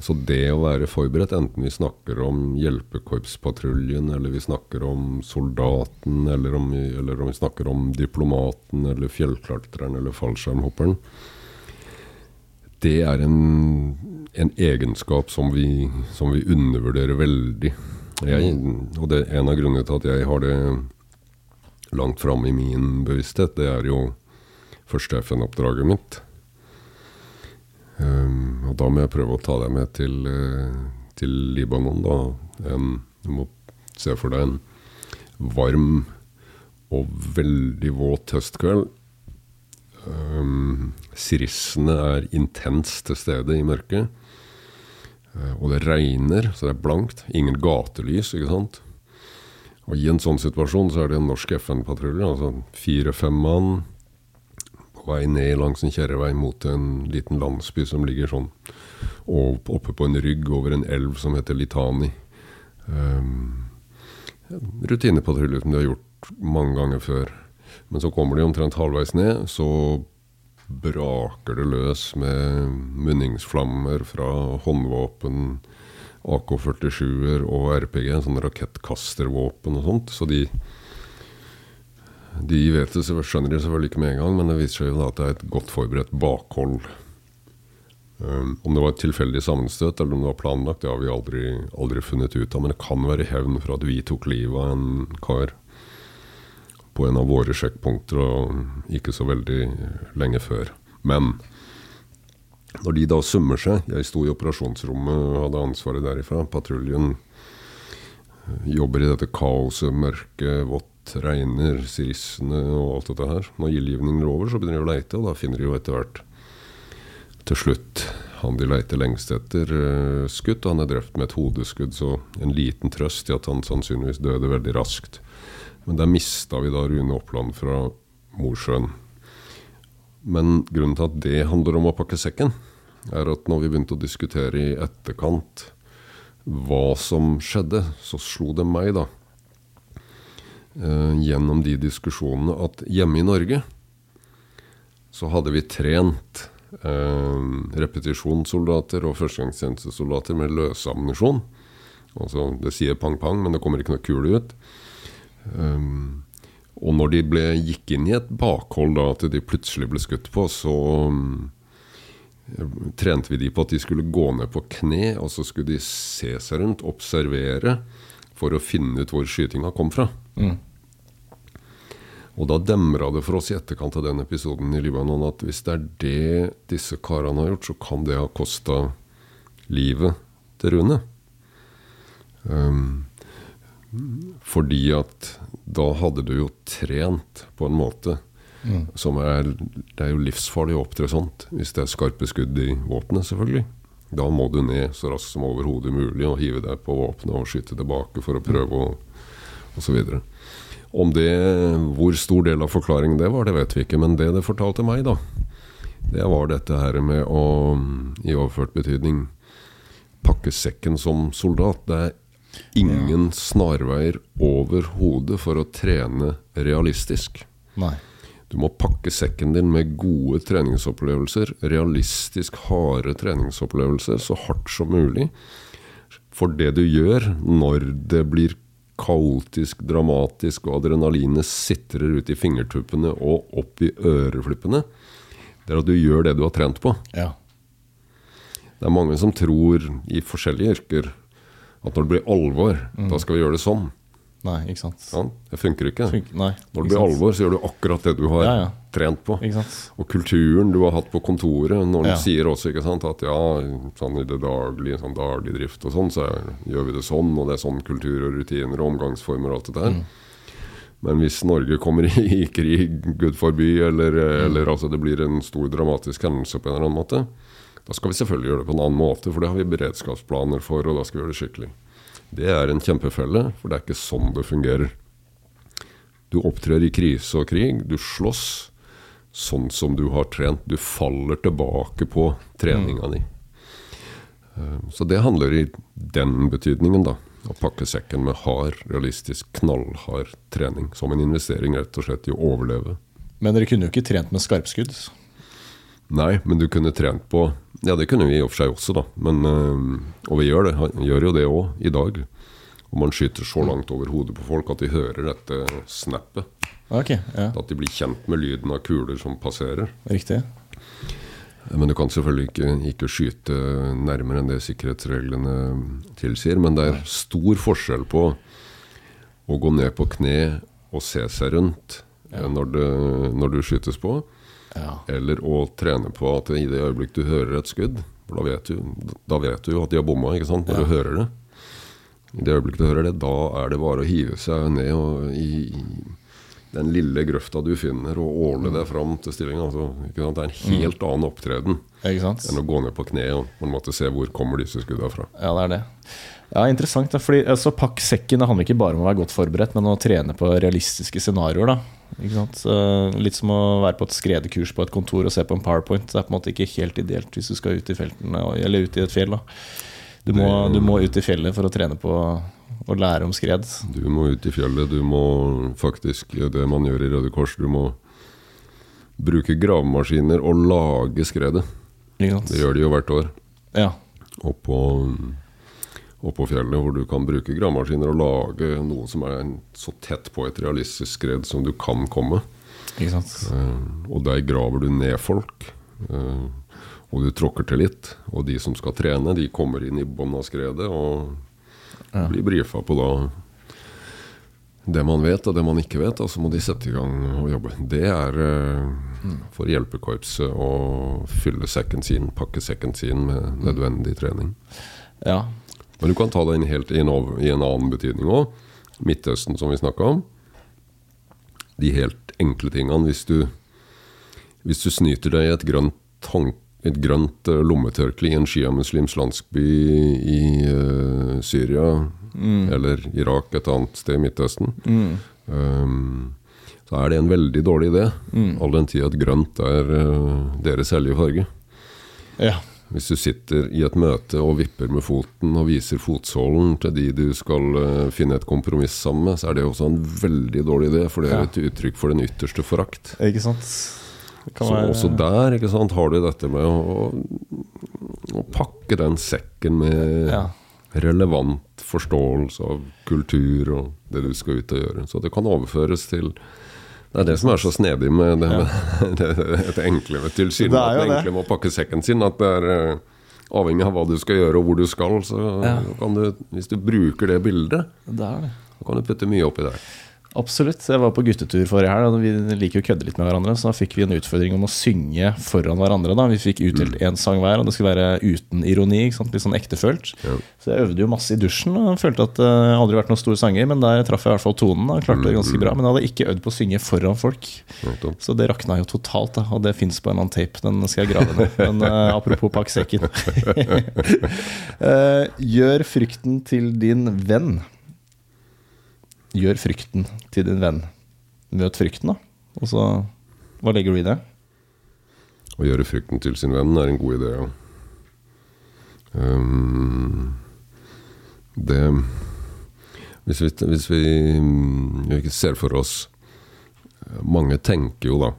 Så det å være forberedt, enten vi snakker om hjelpekorpspatruljen, eller vi snakker om soldaten, eller om, vi, eller om vi snakker om diplomaten, eller fjellklatreren, eller fallskjermhopperen Det er en, en egenskap som vi, som vi undervurderer veldig. Jeg, og det en av grunnene til at jeg har det langt framme i min bevissthet, det er jo første FN-oppdraget mitt. Um, og da må jeg prøve å ta deg med til, uh, til Libanon, da. En, du må se for deg en varm og veldig våt høstkveld. Um, Sirissene er intenst til stede i mørket. Uh, og det regner, så det er blankt. Ingen gatelys, ikke sant. Og i en sånn situasjon så er det en norsk FN-patrulje, altså fire-fem mann, vei ned langs en kjerrevei mot en liten landsby som ligger sånn oppe på en rygg over en elv som heter Litani. Um, rutinepatrulje som de har gjort mange ganger før. Men så kommer de omtrent halvveis ned, så braker det løs med munningsflammer fra håndvåpen, AK-47-er og RPG, sånne rakettkastervåpen og sånt. Så de, de vet det, skjønner de selvfølgelig ikke med en gang, men det viser seg jo da at det er et godt forberedt bakhold. Um, om det var et tilfeldig sammenstøt eller om det var planlagt, det har vi aldri, aldri funnet ut av. Men det kan være hevn for at vi tok livet av en kar på en av våre sjekkpunkter og ikke så veldig lenge før. Men når de da summer seg Jeg sto i operasjonsrommet og hadde ansvaret derifra. Patruljen jobber i dette kaoset, mørket, vått, regner, sirissene og alt dette her. Når ildgivningen er over, så begynner de å leite, og da finner de jo etter hvert til slutt han de leiter lengst etter, skutt. Og han er drept med et hodeskudd, så en liten trøst i at han sannsynligvis døde veldig raskt. Men der mista vi da Rune Oppland fra Mosjøen. Men grunnen til at det handler om å pakke sekken, er at når vi begynte å diskutere i etterkant hva som skjedde, så slo det meg, da, eh, gjennom de diskusjonene, at hjemme i Norge så hadde vi trent eh, repetisjonssoldater og førstegangstjenestesoldater med løsammunisjon. Altså, det sier pang-pang, men det kommer ikke noe kule ut. Um, og når de ble, gikk inn i et bakhold, da, at de plutselig ble skutt på, så um, trente vi de på at de skulle gå ned på kne, og så skulle de se seg rundt, observere, for å finne ut hvor skytinga kom fra. Mm. Og da demra det for oss i etterkant av den episoden i Libanon at hvis det er det disse karene har gjort, så kan det ha kosta livet til Rune. Um, fordi at da hadde du jo trent på en måte mm. som er Det er jo livsfarlig å opptre sånt hvis det er skarpe skudd i våpenet, selvfølgelig. Da må du ned så raskt som overhodet mulig og hive deg på våpenet og skyte tilbake for å prøve å osv. Om det, Hvor stor del av forklaringen det var, det vet vi ikke. Men det det fortalte meg, da, det var dette her med å, i overført betydning, pakke sekken som soldat. Det er ingen snarveier overhodet for å trene realistisk. Nei. Du må pakke sekken din med gode treningsopplevelser, realistisk harde treningsopplevelser, så hardt som mulig. For det du gjør når det blir kaotisk, dramatisk, og adrenalinet sitrer ut i fingertuppene og opp i øreflippene, det er at du gjør det du har trent på. Ja. Det er mange som tror, i forskjellige yrker, at når det blir alvor, mm. da skal vi gjøre det sånn. Nei, ikke sant. Ja, det funker ikke. Funker, nei, når det blir sant? alvor, så gjør du akkurat det du har ja, ja. trent på. Og kulturen du har hatt på kontoret. Når du sier også sant, at ja, sånn i det daglige, sånn daglig drift og sånn, så gjør vi det sånn, og det er sånn kultur og rutiner og omgangsformer og alt det der. Mm. Men hvis Norge kommer [laughs] i krig, gud forby, eller, mm. eller altså det blir en stor dramatisk hendelse på en eller annen måte, da skal vi selvfølgelig gjøre det på en annen måte, for det har vi beredskapsplaner for, og da skal vi gjøre det skikkelig. Det er en kjempefelle, for det er ikke sånn det fungerer. Du opptrer i krise og krig. Du slåss sånn som du har trent. Du faller tilbake på treninga di. Eh, så det handler i den betydningen, da. Å pakke sekken med hard, realistisk, knallhard trening. Som en investering rett og slett i å overleve. Men dere kunne jo ikke trent med skarpskudd. Nei, men du kunne trent på Ja, det kunne vi i og for seg også, da. Men, øh, og vi gjør det. Gjør jo det òg i dag. Og man skyter så langt over hodet på folk at de hører dette snappet. Okay, ja, At de blir kjent med lyden av kuler som passerer. riktig. Men du kan selvfølgelig ikke, ikke skyte nærmere enn det sikkerhetsreglene tilsier. Men det er stor forskjell på å gå ned på kne og se seg rundt ja. når, det, når du skytes på, Ja. eller å trene på at i det øyeblikk du hører et skudd For da vet du, da vet du jo at de har bomma, ikke sant, når Ja. du hører det. I det øyeblikket du hører det, da er det bare å hive seg ned og i, den lille grøfta du finner, og åle deg fram til stillinga. Altså, det er en helt annen opptreden enn å gå ned på kne og på en måte se hvor kommer disse skudda fra. Ja, det er det. Ja, Interessant. da, fordi altså, Pakk sekken det handler ikke bare om å være godt forberedt, men å trene på realistiske scenarioer. da. Litt som å være på et skredekurs på et kontor og se på en powerpoint. Det er på en måte ikke helt ideelt hvis du skal ut i feltene, eller ut i et fjell. Du må, du må ut i fjellet for å trene på å lære om skred. Du må ut i fjellet, du må faktisk det man gjør i Røde Kors. Du må bruke gravemaskiner og lage skredet. Det gjør de jo hvert år. Ja, Oppå, oppå fjellet, hvor du kan bruke gravemaskiner og lage noe som er så tett på et realistisk skred som du kan komme. ikke sant? Uh, og der graver du ned folk. Uh, og du tråkker til litt. Og de som skal trene, de kommer inn i bånn av skredet og Ja. blir brifa på da det man vet og det man ikke vet, og så må de sette i gang og jobbe. Det er eh, for hjelpekorpset å fylle sekken sin, pakke sekken sin med nødvendig trening. Ja, Men du kan ta det inn helt i en, i en annen betydning òg. Midtøsten, som vi snakka om. De helt enkle tingene. Hvis du, hvis du snyter deg i et grønt, tank, et grønt eh, lommetørkle i en sjiamuslimsk landsby i uh, Syria eller Irak, et annet sted i Midtøsten, um, så er det en veldig dårlig idé. All den tid at grønt er uh, deres hellige farge. ja, Hvis du sitter i et møte og vipper med foten og viser fotsålen til de du skal eh, finne et kompromiss sammen med, så er det også en veldig dårlig idé, for det er et uttrykk for den ytterste forakt. ikke sant? Så også der ikke sant, har du dette med å, å pakke den sekken med Ja. relevant forståelse av kultur og det du skal ut og gjøre. Så det kan overføres til Det er det som er så snedig med det, med [laughs] det, det enkle tilsynelatende det. enkle med å pakke sekken sin. At det er eh, avhengig av hva du skal gjøre og hvor du skal, så Ja. kan du, hvis du bruker det bildet, Det det. kan du putte mye oppi der. Absolutt. Jeg var på guttetur forrige helg, og vi liker jo å kødde litt med hverandre. Så da fikk vi en utfordring om å synge foran hverandre. da Vi fikk utdelt én sang hver, og det skulle være uten ironi. Litt sånn ektefølt. Ja. Så jeg øvde jo masse i dusjen og følte at det jeg aldri vært noen store sanger, men der traff jeg i hvert fall tonen. og klarte det ganske bra Men jeg hadde ikke øvd på å synge foran folk. Så det rakna jo totalt, da, og det fins på en annen tape. Den skal jeg grave ned. Men uh, apropos pakk sekken. [laughs] [laughs] Eh, gjør frykten til din venn. Gjør frykten til din venn. Møt frykten, da. Og så Hva legger du i det? Å gjøre frykten til sin venn er en god idé, ja. Um, det Hvis vi, hvis vi ikke ser for oss Mange tenker jo da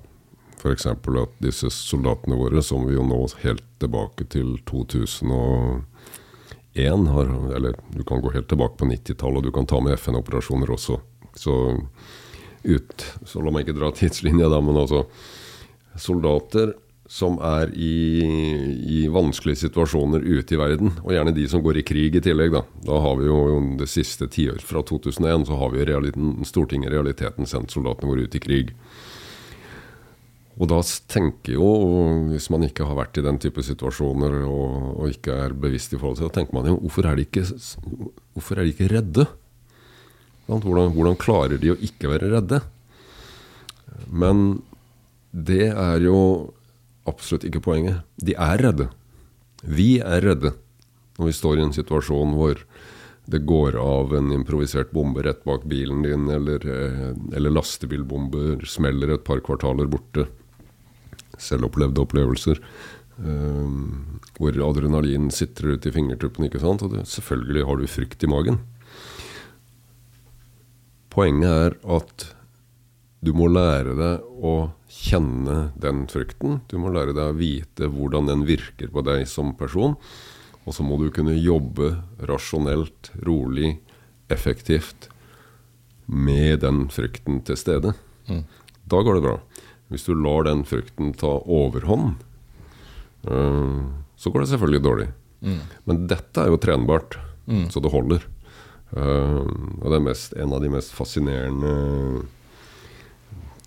f.eks. at disse soldatene våre, som vi jo nå helt tilbake til 2001 har, Eller du kan gå helt tilbake på 90-tallet, og du kan ta med FN-operasjoner også. Så ut Så la meg ikke dra tidslinja, da, men altså Soldater som er i, i vanskelige situasjoner ute i verden, og gjerne de som går i krig i tillegg. Da Da har vi jo det siste tiår, fra 2001, så har vi realiteten, Stortinget i realiteten sendt soldatene våre ut i krig. Og da tenker jo, hvis man ikke har vært i den type situasjoner og, og ikke er bevisst i forhold til det, tenker man jo hvorfor er de ikke, er de ikke redde? Hvordan, hvordan klarer de å ikke være redde? Men det er jo absolutt ikke poenget. De er redde. Vi er redde når vi står i en situasjon hvor det går av en improvisert bombe rett bak bilen din, eller, eh, eller lastebilbomber smeller et par kvartaler borte. Selvopplevde opplevelser. eh, hvor adrenalin sitter ute i fingertuppene. ikke sant? Og det, selvfølgelig har du frykt i magen. Poenget er at Du må lære deg å kjenne den frykten. Du må lære deg å vite hvordan den virker på deg som person. Og så må du kunne jobbe rasjonelt, rolig, effektivt med den frykten til stede. Da går det bra. Hvis du lar den frykten ta overhånd, øh, så går det selvfølgelig dårlig. Men dette er jo trenbart, så det holder. Uh, og det er mest, en av de mest fascinerende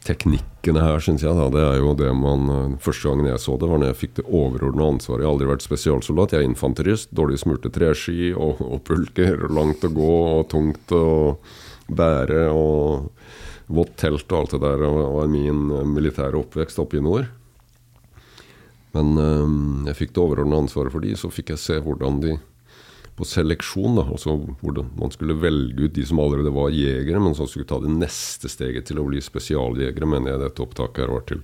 teknikkene her, syns jeg. Da, det er jo det man uh, Første gangen jeg så det, var når jeg fikk det overordna ansvaret. Jeg har aldri vært spesialsoldat. Jeg er infanterist. Dårlig smurte treski og, og pulker. Langt å gå og tungt å bære. Og vått telt og alt det der. Og min uh, militære oppvekst oppe i nord. Men uh, jeg fikk det overordna ansvaret for de, så fikk jeg se hvordan de på seleksjon, da, altså hvordan man skulle velge ut de som allerede var jegere, men som skulle ta det neste steget til å bli spesialjegere, mener jeg dette opptaket her var til.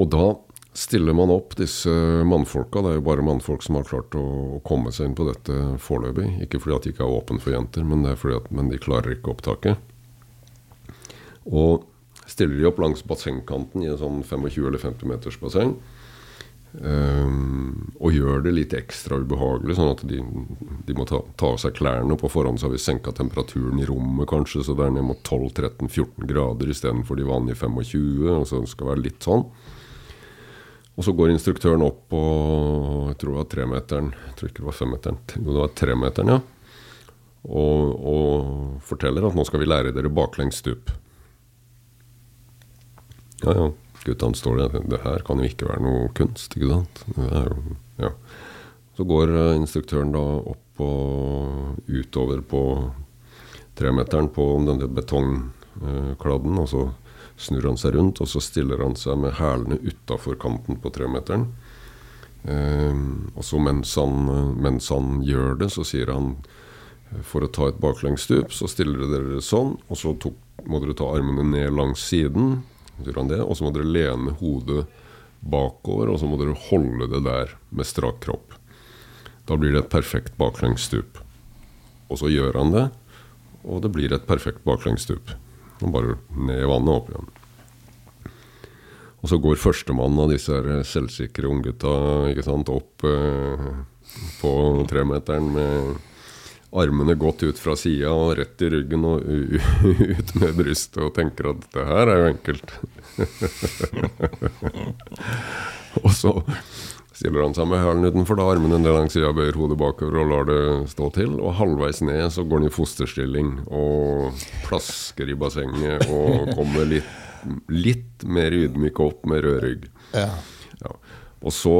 Og da stiller man opp disse mannfolka. Det er jo bare mannfolk som har klart å, komme seg inn på dette foreløpig. Ikke fordi at de ikke er åpne for jenter, men, det er fordi at, de klarer ikke opptaket. Og stiller de opp langs bassengkanten i en sånn 25 eller 50 meters basseng. Um, og gjør det litt ekstra ubehagelig, sånn at de, de må ta, av seg klærne. På forhånd så har vi senka temperaturen i rommet, kanskje, så det er ned mot 12-13-14 grader istedenfor de vanlige 25. Og så skal det være litt sånn. Og så går instruktøren opp på jeg tror det var tremeteren, jeg tror ikke det var femmeteren, jo det var tremeteren, ja. Og, og forteller at nå skal vi lære dere baklengs stup. Ja, ja guttene står der. Det her kan jo ikke være noe kunst, ikke sant? Jo, ja. Så går uh, instruktøren da opp og utover på tremeteren på denne betongkladden, og så snur han seg rundt, og så stiller han seg med hælene utafor kanten på tremeteren. Uh, og så mens han, mens han gjør det, så sier han for å ta et baklengsstup, så stiller dere sånn, og så tok, må dere ta armene ned langs siden og så må dere lene hodet bakover, og så må dere holde det der med strak kropp. Da blir det et perfekt baklengsstup. Og så gjør han det, og det blir et perfekt baklengsstup. Og bare ned i vannet og opp igjen. Og så går førstemann av disse selvsikre unggutta opp eh, på tremeteren med armene godt ut fra sida og rett i ryggen og [laughs] ut med brystet og tenker at det her er jo enkelt. [laughs] og så stiller han seg med hælen utenfor, da armene ned langs sida, bøyer hodet bakover og lar det stå til. Og halvveis ned så går han i fosterstilling og plasker i bassenget og kommer litt, litt mer ydmyk opp med rød rygg. Ja. Ja. Og så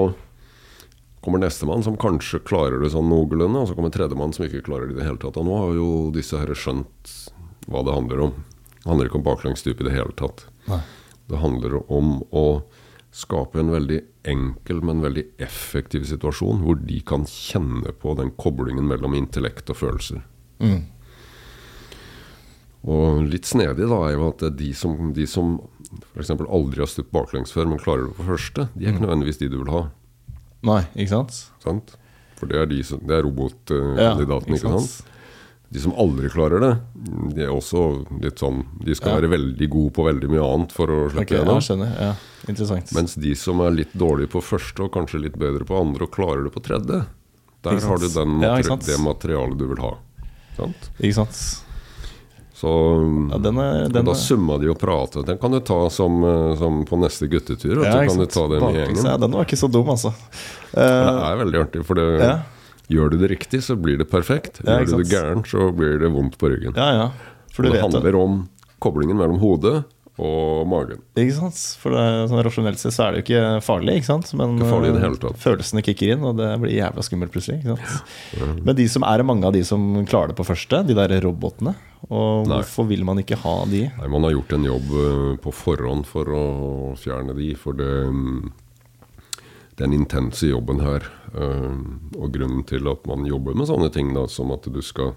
kommer nestemann som kanskje klarer det sånn noenlunde, og så kommer tredjemann som ikke klarer det i det hele tatt. Og nå har jo disse her skjønt hva det handler om. Det handler ikke om baklengsstup i det hele tatt. Nei. Det handler om å skape en veldig enkel, men veldig effektiv situasjon, hvor de kan kjenne på den koblingen mellom intellekt og følelser. Mm. Og litt snedig da er jo at de som, de som f.eks. aldri har stupt baklengs før, men klarer det på første, de er ikke mm. nødvendigvis de du vil ha. Nei, ikke sant? sant? For det er, de som, det er robotkandidatene, ja, ikke, ikke sant? De som aldri klarer det, de er også litt sånn De skal ja. være veldig gode på veldig mye annet for å slippe okay, gjennom. Ja, interessant. Mens de som er litt dårlige på første, og kanskje litt bedre på andre, og klarer det på tredje, der har du materi det materialet du vil ha. Sant? Ikke sant? Så ja, den er, den Da summa de og prate. Den kan du ta som, eh, som på neste guttetur. Ja, kan du ta den gjengen. Ja, den var ikke så dum, altså. Uh, det er veldig artig, for det, ja. gjør du det riktig, så blir det perfekt. Gjør du det gærent, så blir det vondt på ryggen. Ja, ja. For det handler det. om koblingen mellom hodet og magen. Ikke sant? For det, sånn rasjonelt sett så er det jo ikke farlig, ikke sant? men ikke farlig i det hele tatt. Eh, følelsene kicker inn, og det blir jævla skummelt plutselig. Ikke sant? Ja. Men de som er mange av de som klarer det på første, de der robotene? Og Nei. hvorfor vil man ikke ha de? Nei, Man har gjort en jobb eh, på forhånd for å fjerne de, for det mm, den intense jobben her. Eh, og grunnen til at man jobber med sånne ting, da, som at du skal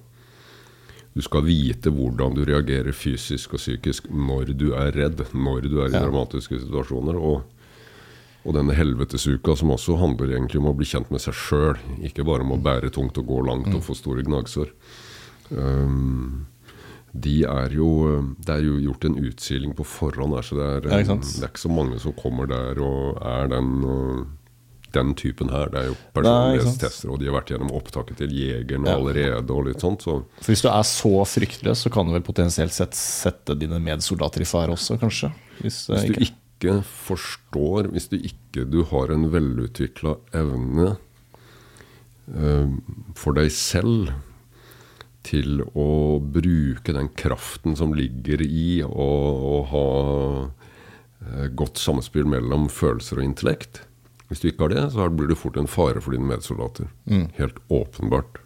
du skal vite hvordan du reagerer fysisk og psykisk når du er redd, når du er i ja. dramatiske situasjoner. Og, og denne helvetesuka som også handler egentlig om å bli kjent med seg sjøl. Ikke bare om å bære tungt og gå langt og mm. få store gnagsår. Um, de er jo Det er jo gjort en utsiling på forhånd. Så det er, ikke det er ikke så mange som kommer der og er den, øh, den typen her. Det er jo personlighetstester, og de har vært gjennom opptaket til Jegeren Ja. allerede. og litt sånt, så For Hvis du er så fryktløs, så kan du vel potensielt sett sette dine medsoldater i fare også, kanskje? Hvis, eh, Hvis du ikke. ikke forstår, hvis du ikke du har en velutvikla evne uh, for deg selv til å bruke den kraften som ligger i å, å ha eh, godt samspill mellom følelser og intellekt Hvis du ikke har det, så blir du fort en fare for dine medsoldater. Helt åpenbart.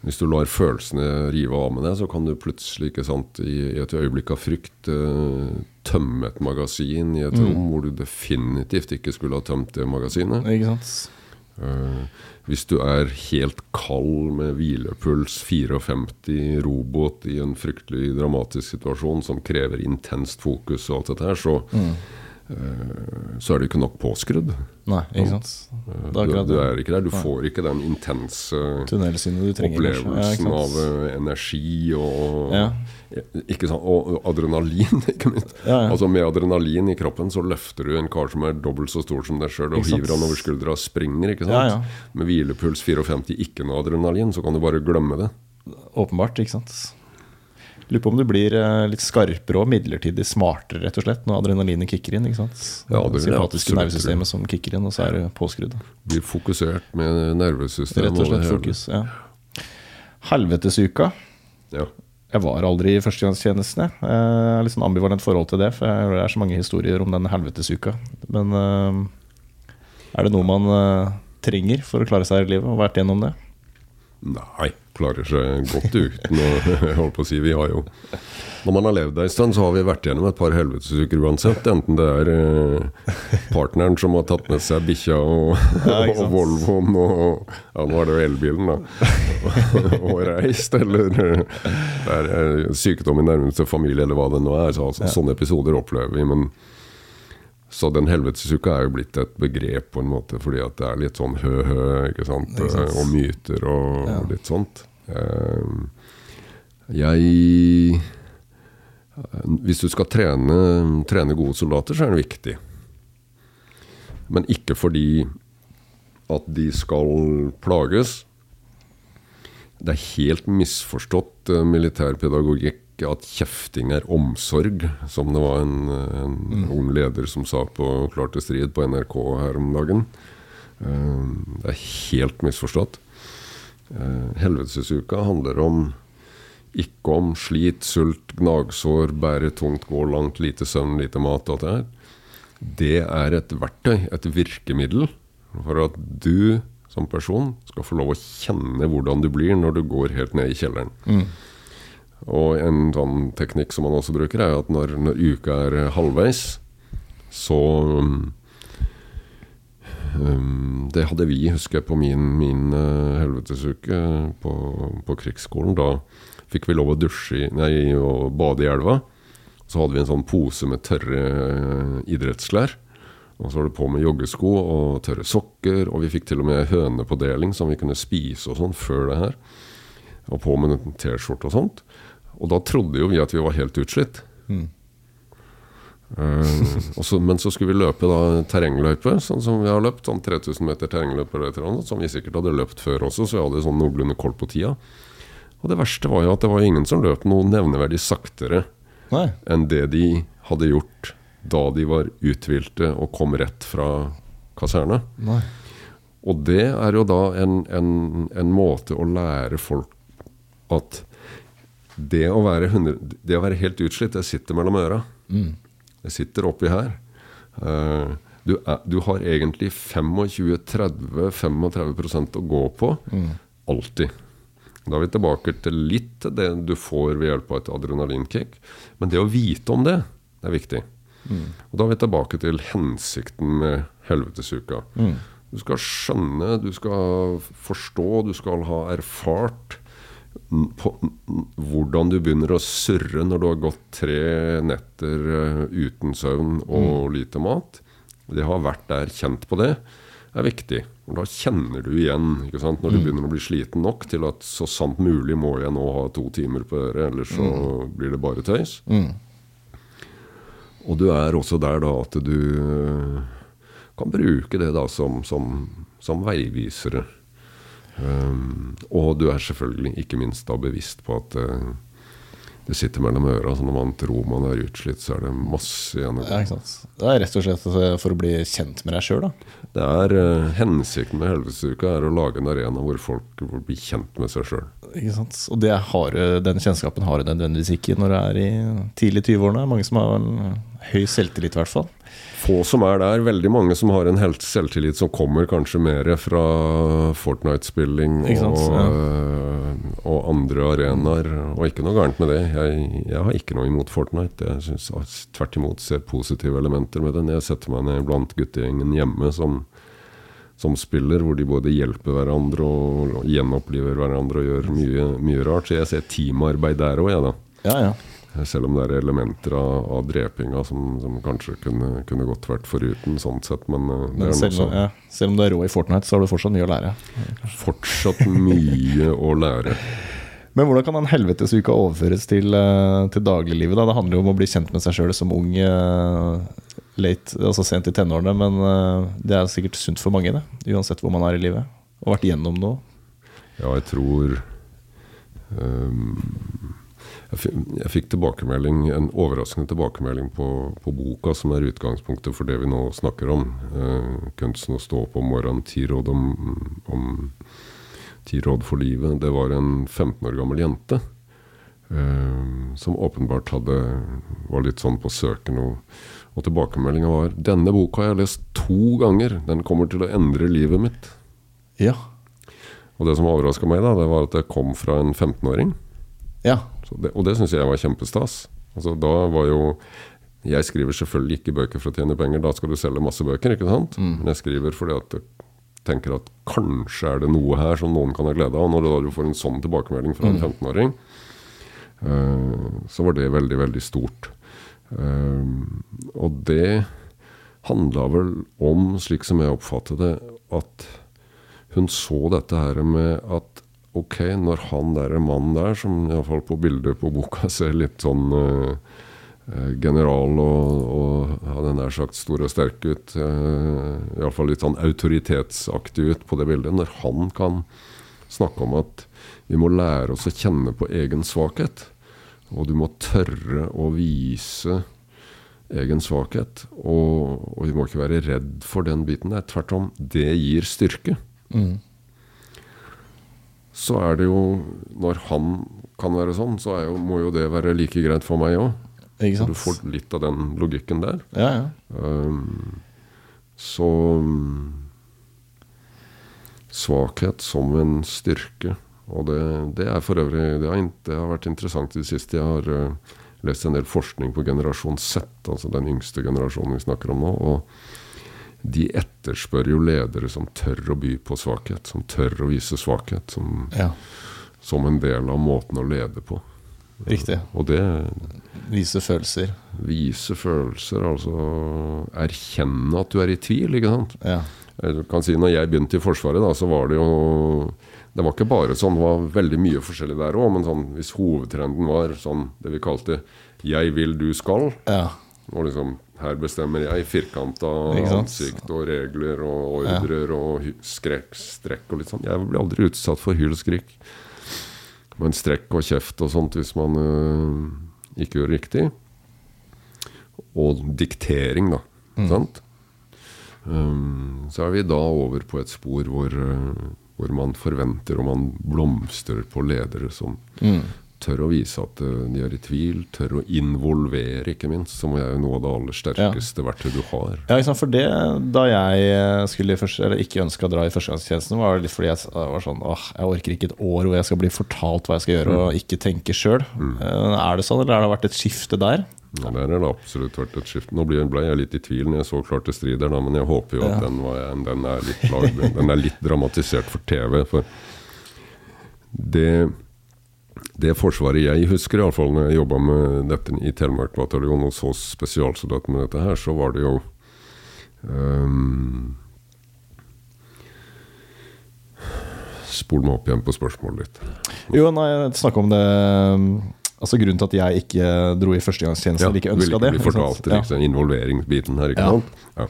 Hvis du lar følelsene rive av med deg, så kan du plutselig ikke sant, i, et øyeblikk av frykt eh, tømme et magasin i et rom hvor du definitivt ikke skulle ha tømt det magasinet. Ikke sant? Eh, hvis du er helt kald med hvilepuls 54 robot i en fryktelig dramatisk situasjon som krever intenst fokus og alt dette her, så, mm. så er du ikke nok påskrudd. Nei, ikke sant? Det er Du, du er ikke der. Du får ikke den intense. Ja, opplevelsen ikke av eh, energi og, Ja. ikke sant? og adrenalin, [laughs] ikke minst. Ja, ja. Altså Med adrenalin i kroppen så løfter du en kar som er dobbelt så stor som deg sjøl, og hiver han over skuldra og springer. ikke sant? Ja, ja. Med hvilepuls 54, ikke noe adrenalin, så kan du bare glemme det. Åpenbart, ikke sant. Lurer på om du blir eh, litt skarpere og midlertidig smartere, rett og slett, når adrenalinet kicker inn. ikke sant? Ja, det jeg Sympatiske nervesystemet som kicker inn, og så er du påskrudd. Blir fokusert med nervesystemet. Rett og slett fokus. ja. Helvetesuka. Ja. Jeg var aldri i førstegangstjenesten. jeg. Jeg har litt sånn ambivalent forhold til det, for det er så mange historier om den helvetesuka. Men eh, er det noe man eh, trenger for å klare seg i livet, og vært gjennom det? Nei, klarer seg godt uten å [laughs] holde på å si Vi har jo Når man har levd ei stund, så har vi vært gjennom et par helvetesuker uansett. Enten det er eh, partneren som har tatt med seg bikkja og, [laughs] Ja, og? Volvoen og Ja, nå er det jo elbilen, da. [laughs] og reist, eller eh, det er eh, sykdom i nærmeste familie, eller hva det nå er. Så, altså, Sånne episoder opplever vi. men så den helvetesuka er jo blitt et begrep på en måte, fordi at det er litt sånn hø-hø, ikke sant? Ikke sant? og myter og Ja. litt sånt. Eh, jeg Hvis du skal trene, trene gode soldater, så er det viktig. Men ikke fordi at de skal plages. Det er helt misforstått eh, militærpedagogikk at kjefting er omsorg, som det var en, en ung leder som sa på Klar til strid på NRK her om dagen. Eh, Det er helt misforstått. Eh, Helvetesuka handler om ikke om slit, sult, gnagsår, bære tungt, gå langt, lite søvn, lite mat. Alt det her. Det er et verktøy, et virkemiddel, for at du som person skal få lov å kjenne hvordan du blir når du går helt ned i kjelleren. Og en sånn teknikk som man også bruker, er at når, når uka er halvveis, så um, Det hadde vi, husker jeg, på min, min uh, helvetesuke på, på krigsskolen. Da fikk vi lov å dusje nei, og bade i elva. Så hadde vi en sånn pose med tørre uh, idrettsklær. Og så var det på med joggesko og tørre sokker. Og vi fikk til og med høne på deling som vi kunne spise og sånn før det her. Og på med en T-skjorte og sånt. Og da trodde jo vi at vi var helt utslitt. Eh, og så, men så skulle vi løpe da terrengløype, sånn som vi har løpt. Sånn 3000 meter terrengløype som vi sikkert hadde løpt før også, så vi hadde sånn noenlunde koll på tida. Og det verste var jo at det var ingen som løp noe nevneverdig saktere Nei. enn det de hadde gjort da de var uthvilte og kom rett fra kaserne. Nei. Og det er jo da en, en, en måte å lære folk at det å være, 100, det å være helt utslitt, det sitter mellom øra. Det sitter oppi her. Eh, du, er, du har egentlig 25-30-35% å gå på. Alltid. Da er vi tilbake til litt det du får ved hjelp av et adrenalinkick. Men det å vite om det, det er viktig. Og da er vi tilbake til hensikten med helvetesuka. Du skal skjønne, du skal forstå, du skal ha erfart på, hvordan du begynner å surre når du har gått tre netter eh, uten søvn og lite mat. Det har vært der, kjent på det. er viktig. Da kjenner du igjen når du begynner å bli sliten nok til at så sant mulig må jeg nå ha to timer på øret, ellers så blir det bare tøys. Og du er også der da at du øh, kan bruke det da som, som, som veivisere. Um, og du er selvfølgelig ikke minst da bevisst på at uh, det sitter mellom øra. Så når man tror man er utslitt, så er det masse igjen. Ja? Det er rett og slett eh, for å bli kjent med deg sjøl, da. Det er uh, Hensikten med Helvetesuka er å lage en arena hvor folk blir bli kjent med seg sjøl. Og det har, den kjennskapen har du nødvendigvis ikke når du er i tidlig 20-årene. Mange som har høy selvtillit, i hvert fall. Få som er der. Veldig mange som har en helt selvtillit som kommer kanskje mer fra Fortnite-spilling og, Ja. øh, og andre arenaer. Og ikke noe gærent med det. Jeg, jeg har ikke noe imot Fortnite. Jeg synes tvert imot ser positive elementer med det. Jeg setter meg ned blant guttegjengen hjemme som, som spiller, hvor de både hjelper hverandre og, og gjenoppliver hverandre og gjør mye, mye rart. Så jeg ser teamarbeid der òg, jeg, da. Ja, ja. Selv om det er elementer av, av drepinga som, som kanskje kunne, kunne godt vært foruten, sånn sett. Men eh, det Men selv, om- ja, selv om du er rå i Fortnite, så har du fortsatt mye å lære. fortsatt mye å lære. [laughs] Men hvordan kan den helvetesuka overføres til, eh, til dagliglivet? da? Det handler jo om å bli kjent med seg sjøl som ung, eh, late, altså sent i tenårene. Men det er sikkert sunt for mange, det. Uansett hvor man er i livet. Og vært gjennom noe. Ja, jeg tror ehm, jeg, fikk tilbakemelding, en overraskende tilbakemelding på, på boka, som er utgangspunktet for det vi nå snakker om. Eh, 'Kunsten å stå opp om morgenen', ti råd om, om ti råd for livet. Det var en 15 år gammel jente eh, som åpenbart hadde, var litt sånn på søken. Og, og tilbakemeldinga var 'Denne boka har jeg lest to ganger. Den kommer til å endre livet mitt'. Ja. Og det som overraska meg, da, det var at det kom fra en 15-åring. Ja. Så det, og det syns jeg var kjempestas. Altså, da var jo Jeg skriver selvfølgelig ikke bøker for å tjene penger, da skal du selge masse bøker, ikke sant? Men jeg skriver fordi at jeg tenker at kanskje er det noe her som noen kan ha glede av. Når du da får en sånn tilbakemelding fra en 15-åring, uh, så var det veldig, veldig stort. Uh, og det handla vel om, slik som jeg oppfattet det, at hun så dette her med at ok, når han der er mannen der, som iallfall på bildet på boka [laughs] ser litt sånn eh, eh, general og, og hadde nær sagt stor og sterk ut, uh, iallfall litt sånn autoritetsaktig ut på det bildet, når han kan snakke om at vi må lære oss å kjenne på egen svakhet, og du må tørre å vise egen svakhet, og, og vi må ikke være redd for den biten der. Tvert om, det gir styrke så er det jo Når han kan være sånn, så er jo, må jo det være like greit for meg òg. Du får litt av den logikken der. Ja, ja. Um, så um, Svakhet som en styrke. Og det, det er for øvrig det har, det har vært interessant i det siste. Jeg har uh, lest en del forskning på generasjon Z, altså den yngste generasjonen vi snakker om nå. Og de etterspør jo ledere som tør å by på svakhet, som tør å vise svakhet, som, ja. som en del av måten å lede på. Riktig. Og det Vise følelser. vise følelser, altså erkjenne at du er i tvil, ikke sant. Ja. Jeg kan si når jeg begynte i Forsvaret, da, så var det jo Det var ikke bare sånn, det var veldig mye forskjellig der òg, men sånn, hvis hovedtrenden var sånn det vi kalte 'jeg vil, du skal', ja. og liksom her bestemmer jeg firkanta ansikt og regler og ordrer og skrekk, strekk og litt sånn. Jeg blir aldri utsatt for hyl og skrik. Men strekk og kjeft og sånt hvis man øh, ikke gjør riktig. Og diktering, da. Sant? Um, så er vi da over på et spor hvor, øh, hvor man forventer og man blomstrer på ledere som tør å vise at de er i tvil, tør å involvere, ikke minst, som er jo noe av det aller sterkeste verktøyet du har. Ja, sant? for det Da jeg eh, skulle første, eller ikke ønska å dra i førstegangstjenesten, var det litt fordi jeg var sånn åh, jeg orker ikke et år hvor jeg skal bli fortalt hva jeg skal gjøre, og ikke tenke sjøl. Er det sånn, eller har det vært et skifte der? Ja, der har det absolutt vært et skifte. Nå ble, jeg litt i tvil når jeg så klart til strider, men jeg håper jo at den, var, den, er litt den er litt dramatisert for TV. For det, det forsvaret jeg husker, iallfall når jeg jobba med dette i Telemark bataljon og så spesialsoldater med dette her, så var det jo um, spol meg opp igjen på spørsmålet ditt. Jo, nei, snakk om det Altså Grunnen til at jeg ikke dro i førstegangstjeneste, eller ikke ønska det. bli fortalt det, liksom, involveringsbiten her, ikke Ja. sant? Ja.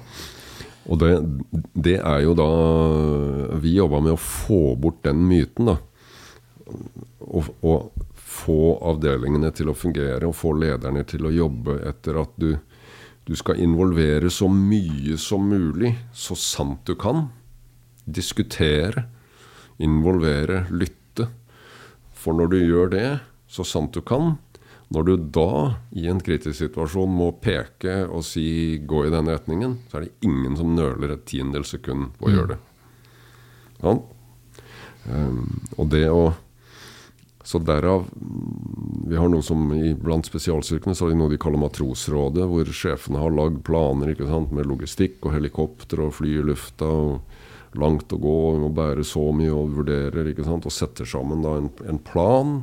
Og det, det er jo da Vi jobba med å få bort den myten, da. Og, å, få avdelingene til å fungere, og få lederne til å jobbe etter at du, du skal involvere så mye som mulig, så sant du kan. Diskutere, involvere, lytte. For når du gjør det, så sant du kan, når du da i en kritisk situasjon må peke og si 'gå i denne retningen', så er det ingen som nøler et tiendedels sekund på å gjøre det. Ja. Um, og det å Så derav mm, Vi har noe som i, Blant spesialstyrkene så har de noe de kaller Matrosrådet, hvor sjefene har lagd planer sant, med logistikk og helikopter og fly i lufta. og Langt å gå, vi må bære så mye og vurderer sant, og setter sammen da en, en plan.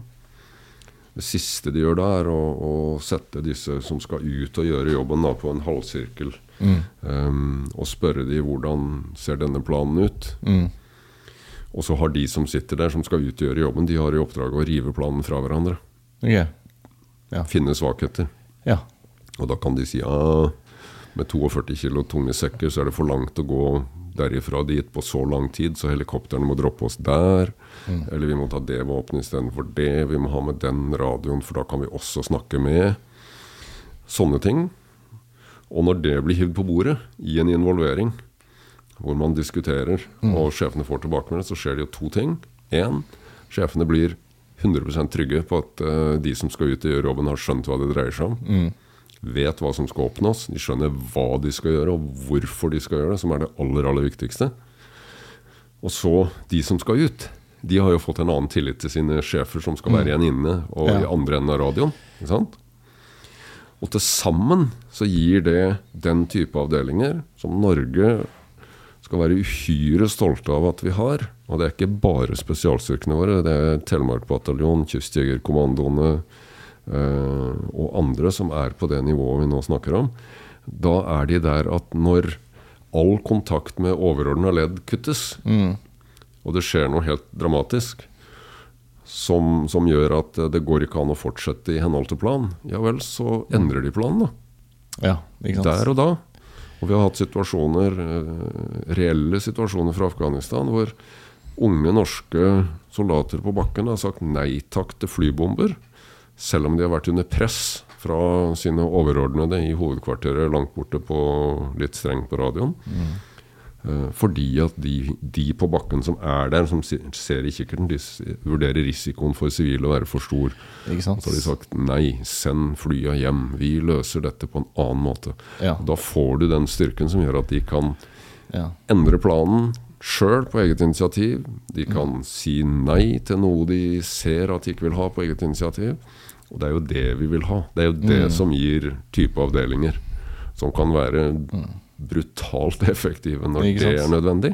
Det siste de gjør da, er å, å sette disse som skal ut og gjøre jobben, da, på en halvsirkel. Um, og spørre de hvordan ser denne planen ut. Mm. Og så har de som sitter der, som skal ut og gjøre jobben, de har i oppdrag å rive planen fra hverandre. Okay. Ja. Finne svakheter. Ja. Og da kan de si ja, med 42 kilo tunge sekker så er det for langt å gå derifra dit på så lang tid, så helikoptrene må droppe oss der. Eller vi må ta det våpenet istedenfor det. Vi må ha med den radioen, for da kan vi også snakke med. Sånne ting. Og når det blir hivd på bordet i en involvering, hvor man diskuterer, og sjefene får tilbakemelding, så skjer det jo to ting. Én, sjefene blir 100% trygge på at uh, de som skal ut og gjøre jobben, har skjønt hva det dreier seg om. Vet hva som skal oppnås. De skjønner hva de skal gjøre, og hvorfor de skal gjøre det, som er det aller, aller viktigste. Og så de som skal ut. De har jo fått en annen tillit til sine sjefer, som skal være igjen inne og Ja. i andre enden av radioen. Ikke sant? Og til sammen så gir det den type avdelinger som Norge skal være uhyre stolte av at vi har. Og det er ikke bare spesialstyrkene våre. Det er Telemark bataljon, Kystjegerkommandoene eh, og andre som er på det nivået vi nå snakker om. Da er de der at når all kontakt med overordna ledd kuttes, og det skjer noe helt dramatisk som, som gjør at det går ikke an å fortsette i henhold til plan, ja vel, så endrer de planen, da. ja. Der og da. Og vi har hatt situasjoner, eh, reelle situasjoner fra Afghanistan hvor unge norske soldater på bakken har sagt nei takk til flybomber, selv om de har vært under press fra sine overordnede i hovedkvarteret langt borte på litt strengt på radioen. Eh, Fordi at de, de på bakken som er der, som ser i kikkerten, de vurderer risikoen for sivile å være for stor. Så har de sagt nei, send flya hjem. Vi løser dette på en annen måte. Ja. Da får du den styrken som gjør at de kan Ja. endre planen sjøl på eget initiativ. De kan si nei til noe de ser at de ikke vil ha på eget initiativ. Og det er jo det vi vil ha. Det er jo det som gir type avdelinger. Som kan være brutalt effektive når det er nødvendig,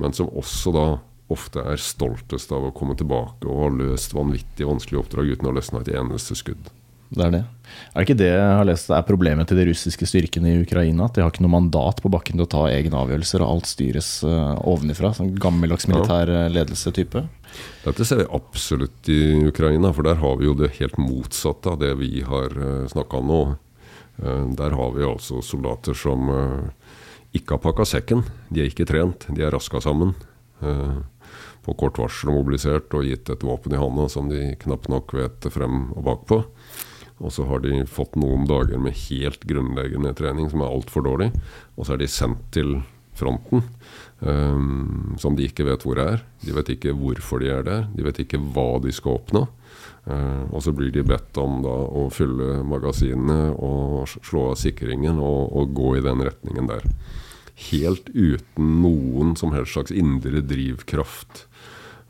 men som også da ofte er stoltest av å komme tilbake og ha løst vanvittig vanskelige oppdrag uten å løsne et eneste skudd. Det er det. Er det ikke det jeg har lest er problemet til de russiske styrkene i Ukraina? At de har ikke noe mandat på bakken til å ta egne avgjørelser, og alt styres uh, ovenifra? Sånn gammeldags militær eh, ledelse-type? Dette ser vi absolutt i Ukraina, for der har vi jo det helt motsatte av det vi har uh, snakka om nå. Eh, der har vi altså soldater som eh, ikke har pakka sekken. De er ikke trent, de er raska sammen. eh, på kort varsel og mobilisert og gitt et våpen i handa som de knapt nok vet frem og bakpå. Og så har de fått noen dager med helt grunnleggende trening som er altfor dårlig. Og så er de sendt til fronten, um, som de ikke vet hvor er. De vet ikke hvorfor de er der. De vet ikke hva de skal oppnå. Eh, og så blir de bedt om da å fylle magasinene og slå av sikringen og, og gå i den retningen der. Helt uten noen som helst slags indre drivkraft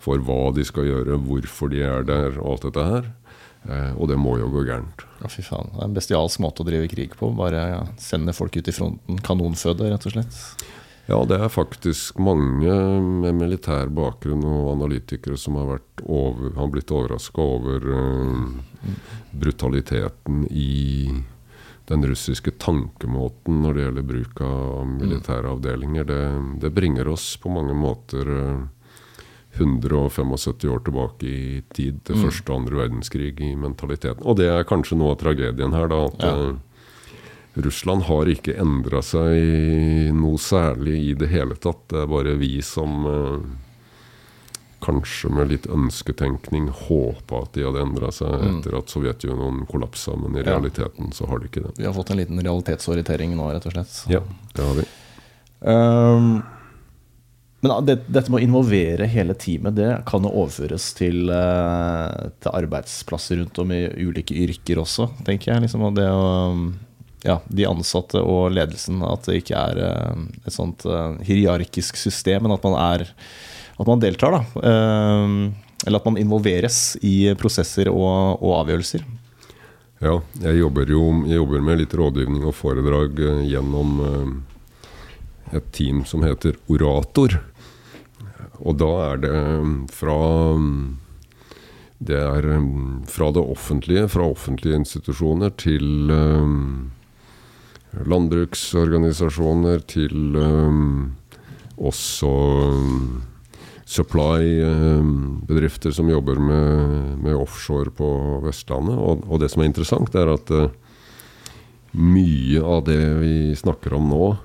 for hva de skal gjøre, hvorfor de er der og alt dette her. Uh, og det må jo gå gærent. Ja, fy faen. Det er en bestialsk måte å drive krig på. Bare ja, sende folk ut i fronten. Kanonføde, rett og slett. Ja, det er faktisk mange med militær bakgrunn og analytikere som har, over, har blitt overraska over uh, brutaliteten i den russiske tankemåten når det gjelder bruk av militære avdelinger. Det, det bringer oss på mange måter uh, 175 år tilbake i tid, til første og andre verdenskrig, i mentaliteten. Og det er kanskje noe av tragedien her, da. At Ja. Russland har ikke endra seg noe særlig i det hele tatt. Det er bare vi som eh, kanskje med litt ønsketenkning håpa at de hadde endra seg etter at Sovjetunionen kollapsa, men i realiteten så har de ikke det. Vi har fått en liten realitetsorientering nå, rett og slett. Ja, det har vi. Um, men det, dette med å involvere hele teamet, det kan jo overføres til, eh, til arbeidsplasser rundt om i ulike yrker også, tenker jeg. Liksom, og det å, ja, de ansatte og ledelsen, at det ikke er eh, et sånt eh, hierarkisk system, men at man er at man deltar, da. Ehm, eller at man involveres i prosesser og, og avgjørelser. Ja, jeg jobber jo jeg jobber med litt rådgivning og foredrag eh, gjennom eh, et team som heter Orator. Og da er det eh, fra Det er eh, fra det offentlige, fra offentlige institusjoner til eh, landbruksorganisasjoner, til um, også um, supply-bedrifter som jobber med, med offshore på Vestlandet. Og, og det som er interessant, er at uh, mye av det vi snakker om nå,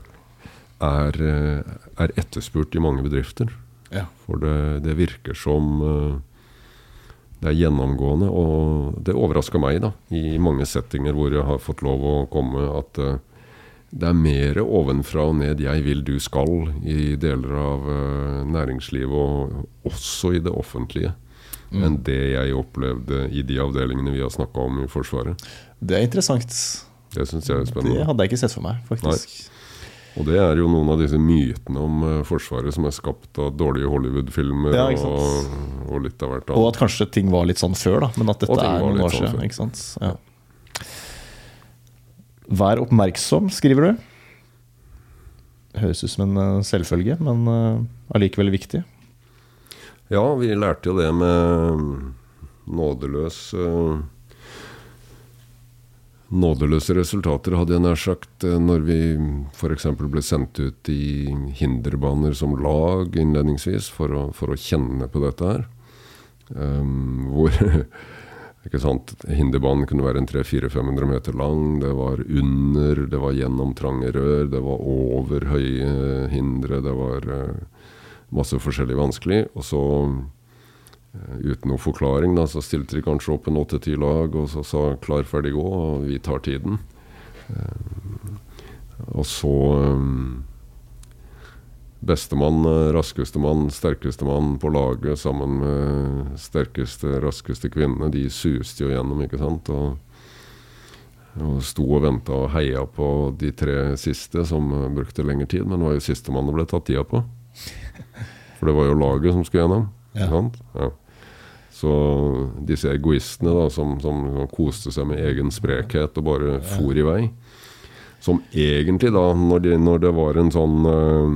er, eh, er etterspurt i mange bedrifter. Ja. For det, det virker som uh, det er gjennomgående, og det overraska meg da, i mange settinger hvor jeg har fått lov å komme, at eh, det er mer ovenfra og ned 'jeg vil, du skal' i deler av eh, næringslivet, og også i det offentlige, enn det jeg opplevde i de avdelingene vi har snakka om i Forsvaret. Det er interessant. Det syns jeg er spennende. Det hadde jeg ikke sett for meg, faktisk. Og det er jo noen av disse mytene om eh, Forsvaret som er skapt av dårlige Hollywood-filmer Ja, og, og litt av hvert annet. Og at kanskje ting var litt sånn før, da. Men at dette er noen år sånn siden. før. Ikke sant? Ja. Vær oppmerksom, skriver du. Høres ut som en eh, selvfølge, men eh, allikevel viktig. Ja, vi lærte jo det med nådeløs eh, Nådeløse resultater, hadde jeg nær sagt, når vi f.eks. ble sendt ut i hinderbaner som lag innledningsvis, for å, for å kjenne på dette her. Um, hvor ikke sant, Hinderbanen kunne være en 300-400-500 meter lang. Det var under, det var gjennom trange rør, det var over høye hindre. Det var eh, masse forskjellig vanskelig. Og så, eh, uten noe forklaring, da, så stilte de kanskje opp en åtte-ti lag og så sa 'klar, ferdig, gå', og vi tar tiden. Eh, og så eh, raskeste mann, sterkeste mann på laget sammen med sterkeste, raskeste kvinnene. De suste jo gjennom, ikke sant. Og, og sto og venta og heia på de tre siste, som eh, brukte lengre tid. Men det var jo sistemann det ble tatt tida på. [laughs] For det var jo laget som skulle gjennom. Ja. Ikke sant? Ja. Så disse egoistene da, som, som koste seg med egen sprekhet og bare for i vei Som egentlig, da, når, de, når det var en sånn eh,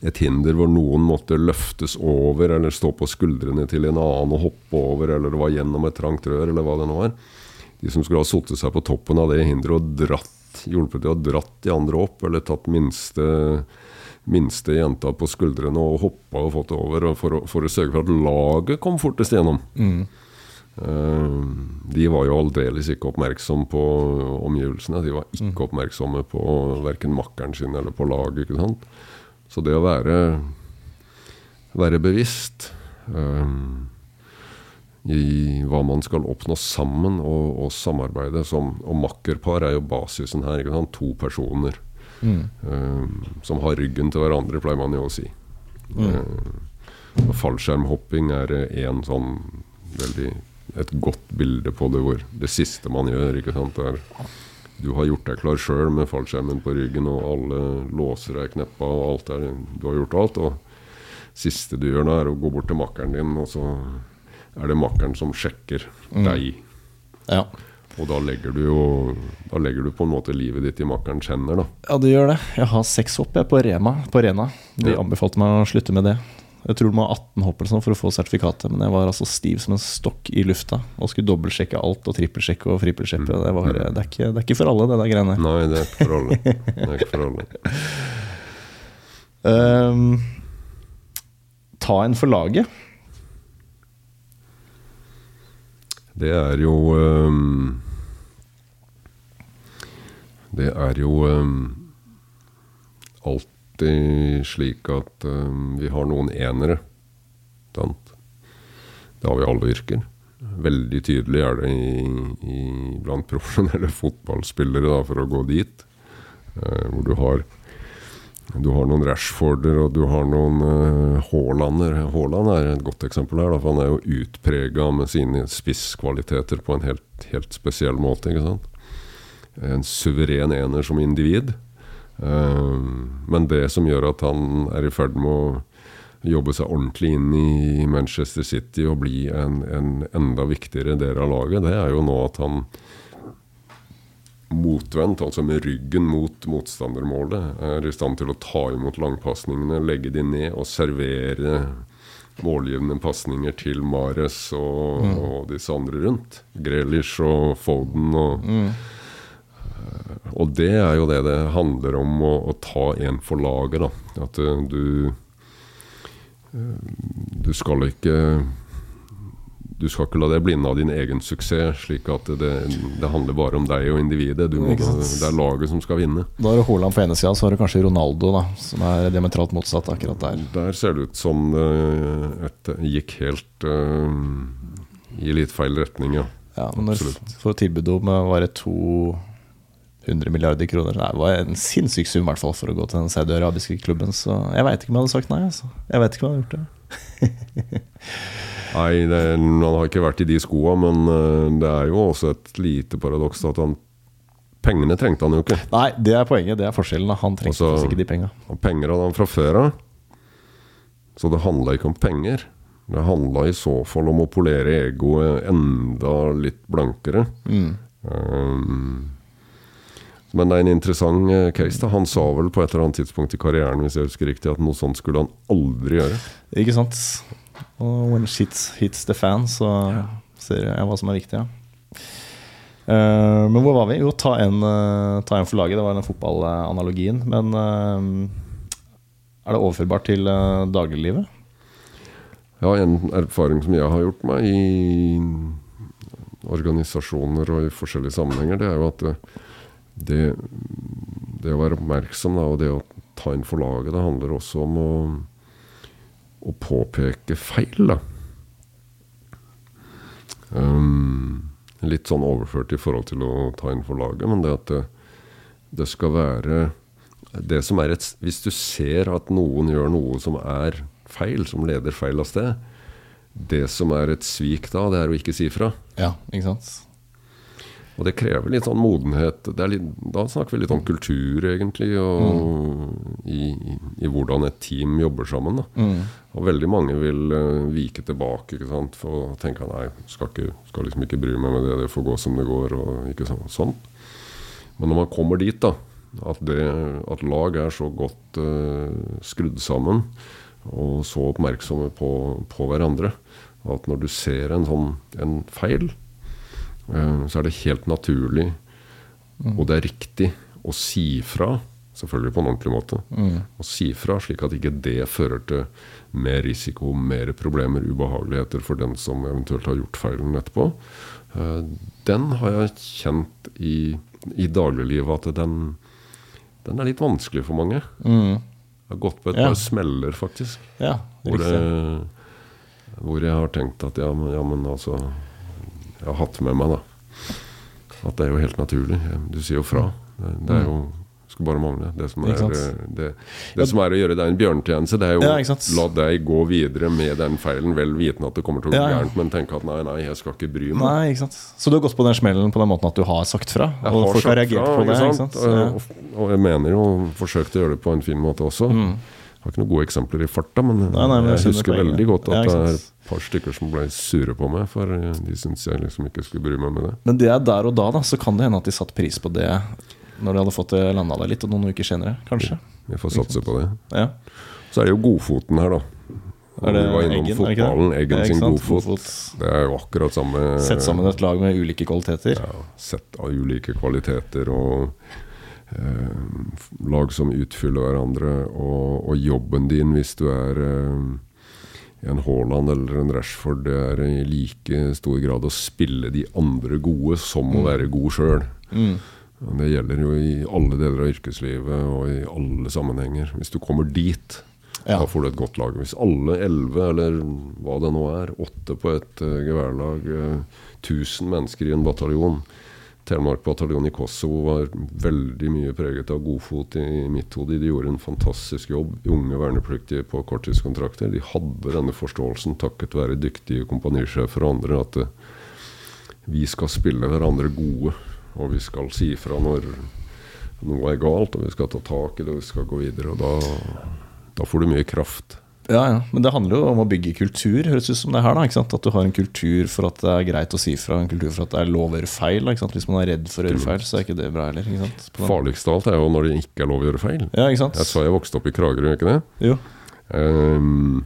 et hinder hvor noen måtte løftes over eller stå på skuldrene til en annen og hoppe over, eller det var gjennom et trangt rør, eller hva det nå var. De som skulle ha satt seg på toppen av det hinderet og dratt, hjulpet til å dratt de andre opp, eller tatt minste, minste jenta på skuldrene og hoppa og fått det over, for, å, for å sørge for at laget kom fortest gjennom. Eh, de var jo aldeles ikke oppmerksom på omgivelsene. De var ikke oppmerksomme på verken makkeren sin eller på laget. ikke sant? Så det å være, være bevisst um, i hva man skal oppnå sammen, og, og samarbeide som Og makkerpar er jo basisen her. ikke sant? To personer um, som har ryggen til hverandre, pleier man jo å si. Um, fallskjermhopping er en sånn veldig et godt bilde på det, hvor det siste man gjør, ikke sant, er du har gjort deg klar sjøl med fallskjermen på ryggen, og alle låser er kneppa, og alt er Du har gjort alt. Og siste du gjør da, er å gå bort til makkeren din, og så er det makkeren som sjekker deg. Ja. Og da legger du jo Da legger du på en måte livet ditt i makkerens hender, da. ja, du gjør det. Jeg har seks hopp jeg, på, Rema, på Rena. De Ja. anbefalte meg å slutte med det. Jeg tror du må ha 18 hopp sånn for å få sertifikatet, men jeg var altså stiv som en stokk i lufta og skulle dobbeltsjekke alt og trippelsjekke og frippelsjekke. Det, var, det, er ikke, det er ikke for alle, det der greiene. Nei, det er ikke for alle. Det er ikke for alle. um, [laughs] ta en for laget. Det er jo um, Det er jo ehm, alltid slik at ehm, vi har noen enere. Sant? Det har vi alle yrker. Veldig tydelig er det i, i, blant profesjonelle [laughs] fotballspillere, da, for å gå dit. Uh, hvor du har du har noen Rashforder og du har noen uh, Haalander. Haaland er et godt eksempel her. Da, for Han er jo utprega med sine spisskvaliteter på en helt, helt spesiell måte. En suveren ener som individ. Uh, men det som gjør at han er i ferd med å jobbe seg ordentlig inn i Manchester City og bli en, en enda viktigere del av laget, det er jo nå at han motvendt, altså med ryggen mot motstandermålet, er i stand til å ta imot langpasningene, legge de ned og servere målgivende pasninger til Mares og, mm. og, disse andre rundt. Grelish og Foden og mm. Og det er jo det det handler om, å, å ta en for laget. da. At uh, du Du skal ikke du skal ikke la deg blinde av din egen suksess, slik at det, det handler bare om deg og individet. Må, det er laget som skal vinne. Da er det Haaland på ene sida, så har du kanskje Ronaldo, da, som er diametralt motsatt akkurat der. Der ser det ut som det gikk helt uh, i litt feil retning, ja. ja men når du får tilbud om var det 200 milliarder kroner Det var en sinnssyk sum hvert fall for å gå til den saudiarabiske klubben, så jeg veit ikke om jeg hadde sagt nei. Altså. Jeg veit ikke om jeg hadde gjort det. Nei, det, han har ikke vært i de skoa, men uh, det er jo også et lite paradoks at han Pengene trengte han jo ikke. Nei, det er poenget. Det er forskjellen. Han trengte altså, ikke de penga. Penger hadde han fra før av. Så det handla ikke om penger. Det handla i så fall om å polere egoet enda litt blankere. Mm. Um, men det er en interessant eh, case. da Han sa vel på et eller annet tidspunkt i karrieren Hvis jeg husker riktig at noe sånt skulle han aldri gjøre. Ikke sant og when shit hits the fan, så ser jeg hva som er viktig. Ja. Uh, men hvor var vi? Jo, ta en, uh, ta en for laget. Det var den fotballanalogien. Men uh, er det overførbart til dagliglivet? Ja, en erfaring som jeg har gjort meg i organisasjoner og i forskjellige sammenhenger, det er jo at det, det å være oppmerksom da, og det å ta inn for laget, det handler også om å å påpeke feil, da. Um, litt sånn overført i forhold til å ta inn for laget, men det at det, det skal være det som er et, Hvis du ser at noen gjør noe som er feil, som leder feil av sted, det som er et svik da, det er å ikke si fra. Ja, ikke sant? Og det krever litt sånn modenhet. Litt, da snakker vi litt om kultur, egentlig, og mm. i, i, hvordan et team jobber sammen. Mm. Og veldig mange vil uh, vike tilbake ikke sant? for å tenke nei, skal, ikke, skal liksom ikke bry meg med det, det får gå som det går. og ikke så, sånn. Men når man kommer dit, da, at, det, at lag er så godt uh, skrudd sammen og så oppmerksomme på, på hverandre, at når du ser en sånn en feil, så er det helt naturlig, mm. og det er riktig, å si fra. Selvfølgelig på en ordentlig måte. Mm. Å si fra, slik at ikke det fører til mer risiko, mer problemer, ubehageligheter for den som eventuelt har gjort feilen etterpå. Eh, den har jeg kjent i, i dagliglivet at den, den, er litt vanskelig for mange. Mm. Jeg har gått på et ja. par smeller, faktisk. Ja, hvor, jeg, hvor jeg har tenkt at ja, men, ja, men altså jeg har hatt med meg. da At det er jo helt naturlig. Du sier jo fra. Det, er jo skulle bare mangle. Det som er, det, det som er å gjøre deg en bjørnetjeneste, det er jo ja, la deg gå videre med den feilen, vel vitende at det kommer til å gå ja, gærent, men tenke at nei, nei, jeg skal ikke bry meg. Nei, ikke sant? Så du har gått på den smellen på den måten at du har sagt fra? Jeg og folk har reagert fra, på det? Ikke sant? Og, og, jeg mener jo forsøkt å gjøre det på en fin måte også. Mm. Jeg har ikke noen gode eksempler i farta, men, nei, nei, men jeg, jeg husker veldig godt at det er et par stykker som ble sure på meg, for de syntes jeg liksom ikke skulle bry meg med det. Men det er der og da, da, så kan det hende at de satte pris på det når de hadde fått det landa der litt, og noen uker senere, kanskje. Vi får satse på det. Ja. Så er det jo Godfoten her, da. Er det vi var innom Eggen, fotballen. Eggen sin godfot. godfot. det er jo akkurat samme Sett sammen et lag med ulike kvaliteter. Ja, sett av ulike kvaliteter og eh, lag som utfyller hverandre, og, og, jobben din hvis du er eh, en Haaland eller en Rashford. Det er i like stor grad å spille de andre gode som å være god sjøl. Mm. Det gjelder jo i alle deler av yrkeslivet og i alle sammenhenger. Hvis du kommer dit, Ja. da får du et godt lag. Hvis alle elleve, eller hva det nå er, åtte på et uh, geværlag, uh, 1000 mennesker i en bataljon Telemark-bataljonen i Kosovo var veldig mye preget av godfot i mitt hode. De gjorde en fantastisk jobb. Unge vernepliktige på korttidskontrakter. De hadde denne forståelsen takket være dyktige kompanisjefer og andre at eh, vi skal spille hverandre gode, og vi skal si ifra når noe er galt, og vi skal ta tak i det, og vi skal gå videre. Og da, da får du mye kraft. Ja, ja. Men det handler jo om å bygge kultur, høres ut som det her. da, ikke sant? At du har en kultur for at det er greit å si fra, en kultur for at det er lov å gjøre feil. Ikke sant? Hvis man er redd for å gjøre feil, så er ikke det bra heller. ikke sant? Farligst av alt er jo når det ikke er lov å gjøre feil. Ja, ikke sant? Jeg sa jeg vokste opp i Kragerø, ikke det? Jo. Um,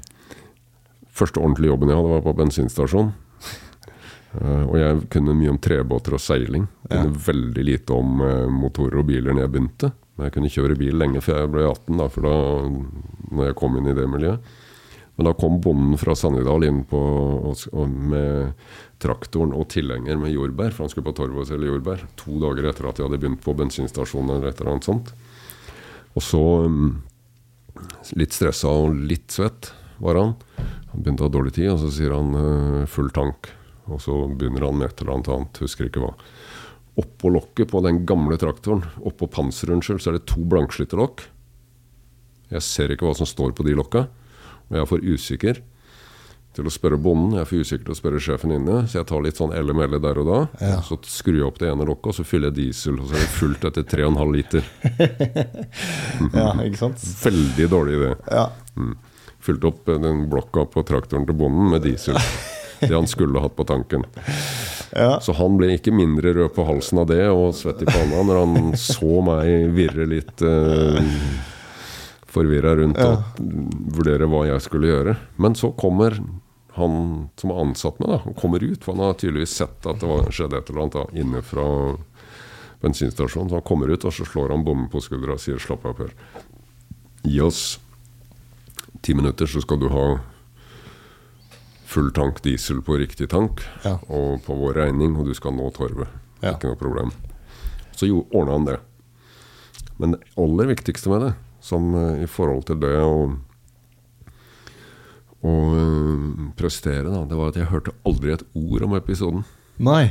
første ordentlige jobben jeg hadde, var på bensinstasjon. Uh, og jeg kunne mye om trebåter og seiling. Kunne veldig lite om uh, motorer og biler når jeg begynte. Men jeg kunne kjøre bil lenge før jeg ble 18, da, for da når jeg kom inn i det miljøet. Men da kom bonden fra Sannidal inn på, og, og med traktoren og tilhenger med jordbær, for han skulle på torvet og selge jordbær. To dager etter at jeg hadde begynt på bensinstasjonen eller et eller annet sånt. Og så mm, litt stressa og litt svett var han. Han begynte å ha dårlig tid, og så sier han eh, full tank. Og så begynner han med et eller annet annet, husker ikke hva. Oppå lokket på den gamle traktoren, oppå panseret, unnskyld, så er det to blankslitte lokk. Jeg ser ikke hva som står på de lokka, og jeg er for usikker til å spørre bonden. Jeg er for usikker til å spørre sjefen inne, så jeg tar litt sånn elle-melle der og da. Ja. Så skrur jeg opp det ene lokket, og så fyller jeg diesel, og så er det fullt etter 3,5 liter. [laughs] Ja, ikke sant? Veldig dårlig idé. Ja. Fylte opp den blokka på traktoren til bonden med diesel. [laughs] Det han skulle hatt på tanken. Ja. Så han ble ikke mindre rød på halsen av det og svett i panna når han [laughs] så meg virre litt uh, forvirra rundt Ja. og vurdere hva jeg skulle gjøre. Men så kommer han som har ansatt meg, da, han kommer ut. For han har tydeligvis sett at det var, skjedde et eller annet da, inne fra bensinstasjonen. Så han kommer ut, og så slår han bommen på skuldra og sier 'slapp av, Per'. Gi oss ti minutter, så skal du ha full tank diesel på riktig tank Ja. og på vår regning, og du skal nå torvet. Ja. Ikke noe problem. Så jo, ordna han det. Men det aller viktigste med det, som eh, i forhold til det å å eh, prestere, da, det var at jeg hørte aldri et ord om episoden. Nei.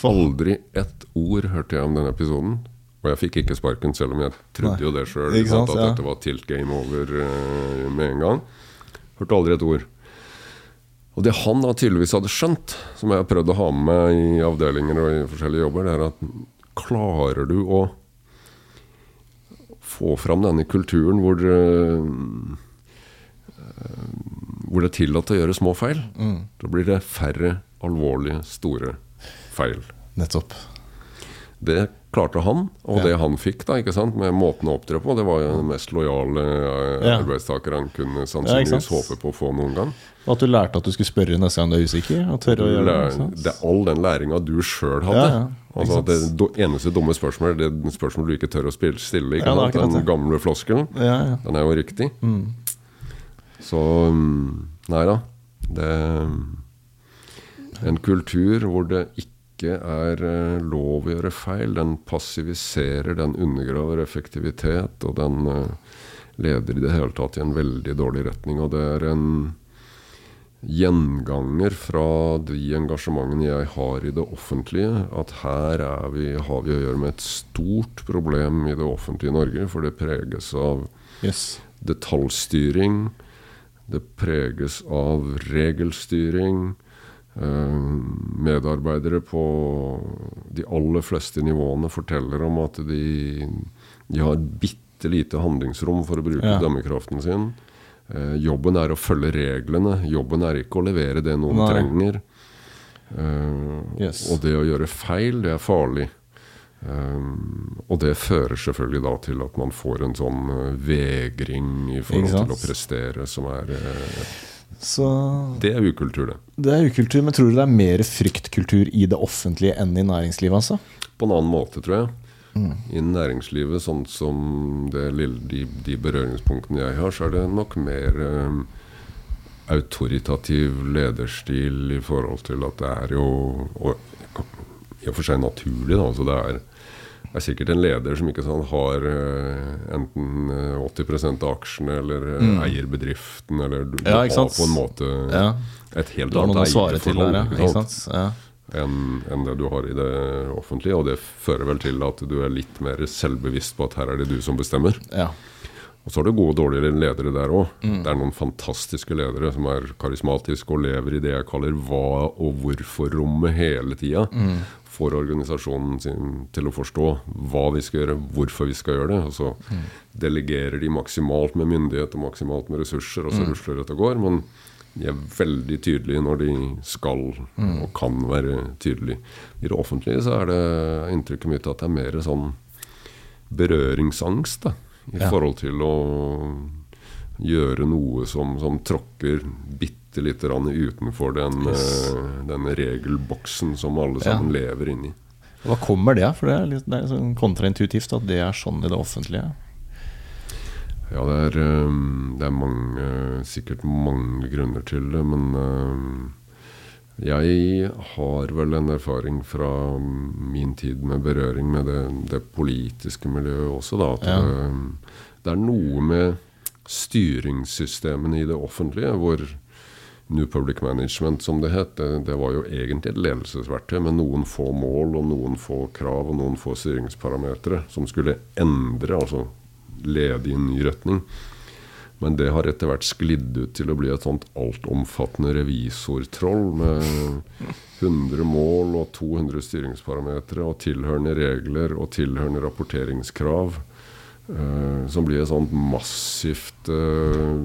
For, Aldri ett ord hørte jeg om den episoden. Og jeg fikk ikke sparken, selv om jeg trodde Nei. jo det sjøl. At ja. dette var tilt game over eh, med en gang. Hørte aldri et ord. Og det han da tydeligvis hadde skjønt, som jeg har prøvd å ha med meg i avdelinger og i forskjellige jobber, det er at klarer du å få fram denne kulturen hvor eh, hvor det er tillatt å gjøre små feil, Mm. da blir det færre alvorlige, store feil. nettopp. Det klarte han, og det han fikk da, ikke sant, med måten å opptre på, det var jo den mest lojale eh, arbeidstaker han kunne sannsynligvis ja, håpe på å få noen gang. Og at du lærte at du skulle spørre neste gang du er usikker. Og tørre å gjøre det. det er all den læringa du sjøl hadde. Ja, ja, altså? Det eneste dumme spørsmålet er det spørsmålet du ikke tør å stille. Ikke Ja, det er sant? Den gamle floskelen. Ja, ja. Den er jo riktig. Mm. Så mm, Nei da. Det En kultur hvor det ikke er eh, lov å gjøre feil, den passiviserer, den undergraver effektivitet, og den eh, leder i det hele tatt i en veldig dårlig retning. Og det er en gjenganger fra de engasjementene jeg har i det offentlige, at her er vi, har vi å gjøre med et stort problem i det offentlige Norge, for det preges av Yes. detaljstyring. Det preges av regelstyring. Eh, medarbeidere på de aller fleste nivåene forteller om at de, de har bitte lite handlingsrom for å bruke Ja. dømmekraften sin. Eh, jobben er å følge reglene. Jobben er ikke å levere det noen Nei. trenger. Eh, Yes. Og det å gjøre feil, det er farlig. Um, og det fører selvfølgelig da til at man får en sånn vegring i forhold til å prestere, som er eh, Så Det er ukultur, det. det er ukultur, men tror du det er mer fryktkultur i det offentlige enn i næringslivet, altså? På en annen måte, tror jeg. Mm. I næringslivet, sånn som det lille, de, de berøringspunktene jeg har, så er det nok mer eh, autoritativ lederstil i forhold til at det er jo og, i og for seg naturlig. Da, altså det er, er sikkert en leder som ikke sånn har uh, enten uh, 80 av aksjene eller uh, Mm. eier bedriften, eller du, Ja, har på en måte Ja. et helt annet eierforhold ja. Ja. enn en det du har i det offentlige. Og det fører vel til at du er litt mer selvbevisst på at her er det du som bestemmer. ja. Og så har du gode og dårlige ledere der òg. Mm. Det er noen fantastiske ledere som er karismatiske og lever i det jeg kaller hva- og hvorfor-rommet hele tida. Mm. Får organisasjonen sin til å forstå hva vi skal gjøre, hvorfor vi skal gjøre det. Og så Mm. delegerer de maksimalt med myndighet og maksimalt med ressurser, og så Mm. rusler dette og går. Men de er veldig tydelige når de skal Mm. og kan være tydelige. I det offentlige så er det inntrykket mitt at det er mer sånn berøringsangst da, i Ja. forhold til å gjøre noe som, som tråkker bitte lite grann utenfor den, Yes. eh, den regelboksen som alle Ja. sammen lever inni. Hva kommer det av? For det er litt det er sånn kontraintuitivt at det er sånn i det offentlige. Ja, det er, eh, det er mange, sikkert mange grunner til det, men eh, jeg har vel en erfaring fra min tid med berøring med det, det politiske miljøet også, da. At Ja. det, det er noe med styringssystemene i det offentlige hvor New Public Management, som det het, det, det var jo egentlig et ledelsesverktøy med noen få mål og noen få krav og noen få styringsparametere som skulle endre, altså lede i en ny retning. Men det har etter hvert sklidd ut til å bli et sånt altomfattende revisortroll med 100 mål og 200 styringsparametere og tilhørende regler og tilhørende rapporteringskrav. Eh, som blir et sånt massivt, eh,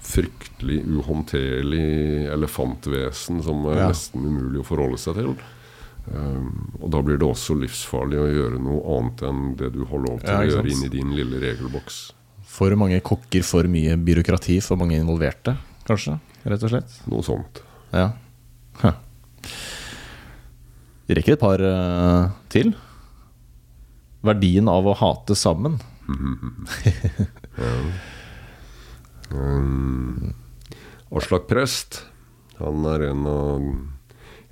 fryktelig uhåndterlig elefantvesen som er Ja. nesten umulig å forholde seg til. Um, og da blir det også livsfarlig å gjøre noe annet enn det du har lov til Ja, å gjøre inni din lille regelboks. For mange kokker, for mye byråkrati, for mange involverte, kanskje? Rett og slett. Noe sånt. Ja. Huh. Vi rekker et par uh, til. Verdien av å hate sammen. Um, [laughs] Aslak Prest, han er en av,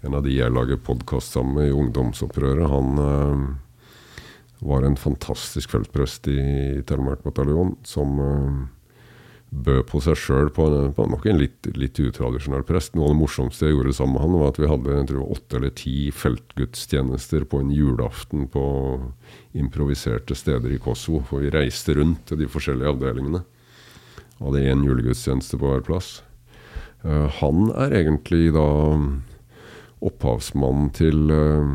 en av de jeg lager podkast sammen med i Ungdomsopprøret. Han uh, var en fantastisk feltprest i, i Telemark bataljon som eh, bød på seg sjøl på, på nok en litt, litt utradisjonell prest. Noe av det morsomste jeg gjorde sammen med han, var at vi hadde jeg tror, åtte eller ti feltgudstjenester på en julaften på improviserte steder i Kosovo. For vi reiste rundt til de forskjellige avdelingene. Hadde én julegudstjeneste på hver plass. Uh, han er egentlig da opphavsmannen til uh,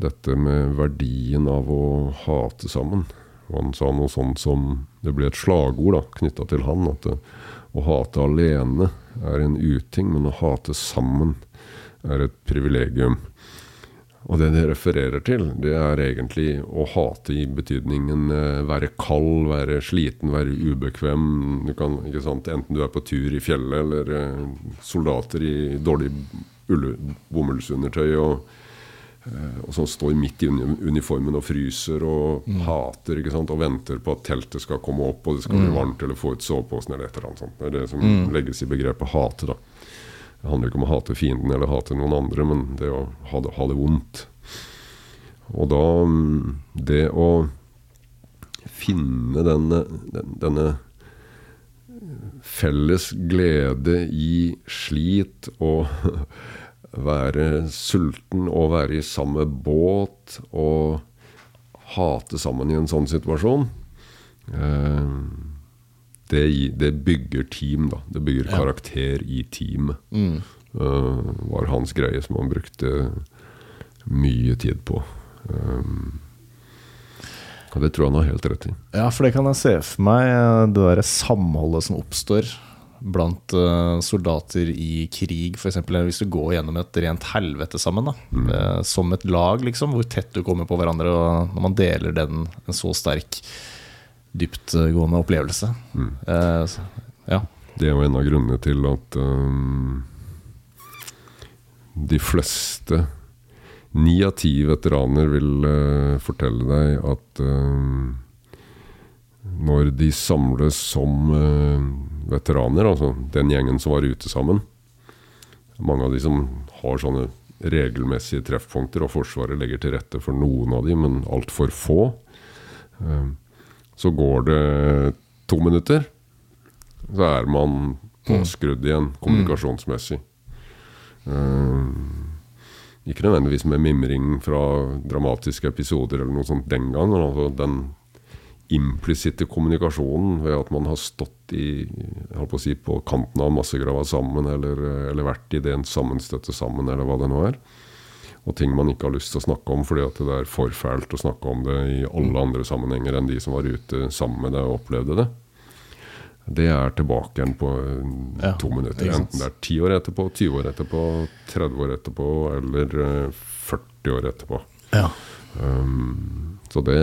dette med verdien av å hate sammen. Og han sa noe sånt som Det ble et slagord knytta til han. At det, å hate alene er en uting, men å hate sammen er et privilegium. Og det det refererer til, det er egentlig å hate i betydningen eh, være kald, være sliten, være ubekvem. Du kan, sant, Enten du er på tur i fjellet, eller eh, soldater i dårlig bomullsundertøy og, eh, og som står midt i uniformen og fryser og hater ikke sant, og venter på at teltet skal komme opp og det skal bli varmt eller få ut soveposen eller et eller annet sånt. Det er det som legges i begrepet hate. da. Det handler ikke om å hate fienden eller hate noen andre, men det å ha det, ha det vondt. Og da mm, Det å finne denne, denne felles glede i slit og [laughs] være sulten og være i samme båt og hate sammen i en sånn situasjon eh, det, det bygger team, da. Det bygger karakter i teamet. Mm. Eh, var hans greie som han brukte mye tid på. Um, og det tror jeg han har helt rett i. Ja, for det kan jeg se for meg, eh, det derre samholdet som oppstår blant eh, soldater i krig, f.eks. Hvis du går gjennom et rent helvete sammen, da. Eh, som et lag, liksom. Hvor tett du kommer på hverandre, og når man deler den, en så sterk, dyptgående opplevelse. Eh, så- ja. Det er jo en av grunnene til at um, de fleste Ni av ti veteraner vil uh, fortelle deg at um, når de samles som uh, veteraner, altså den gjengen som var ute sammen. Mange av de som har sånne regelmessige treffpunkter, og Forsvaret legger til rette for noen av de, men altfor få. Eh, så går det to minutter, så er man påskrudd igjen kommunikasjonsmessig. Eh, ikke nødvendigvis med mimring fra dramatiske episoder eller noe sånt den gangen. altså den implisitte kommunikasjonen ved at man har stått i, på, si, på kanten av massegrava sammen, eller, eller vært i det sammenstøtte sammen, eller hva det nå er. Og ting man ikke har lyst til å snakke om fordi at det er for fælt å snakke om det i alle andre sammenhenger enn de som var ute sammen med deg og opplevde det. Det er tilbake igjen på eh, Ja, to minutter. Enten det er 10 år etterpå, 20 år etterpå, 30 år etterpå eller eh, 40 år etterpå. Ja. Um, så det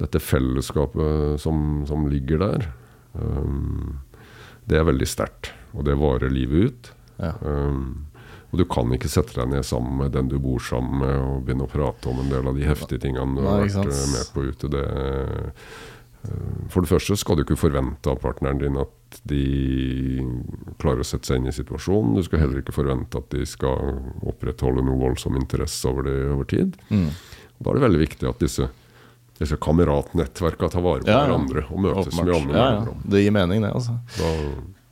dette fellesskapet som, som ligger der, um, det er veldig sterkt. Og det varer livet ut. Ja. Um, og du kan ikke sette deg ned sammen med den du bor sammen med og begynne å prate om en del av de heftige tingene du har Nei, har vært eh, med på ute. Det, eh, for det første skal du ikke forvente av partneren din at de klarer å sette seg inn i situasjonen. Du skal heller ikke forvente at de skal opprettholde noe voldsom interesse over det over tid. Mm. Da er det veldig viktig at disse, disse kameratnettverka tar vare på Ja, hverandre og møtes med andre Ja, ja. Det gir mening, det. altså Da,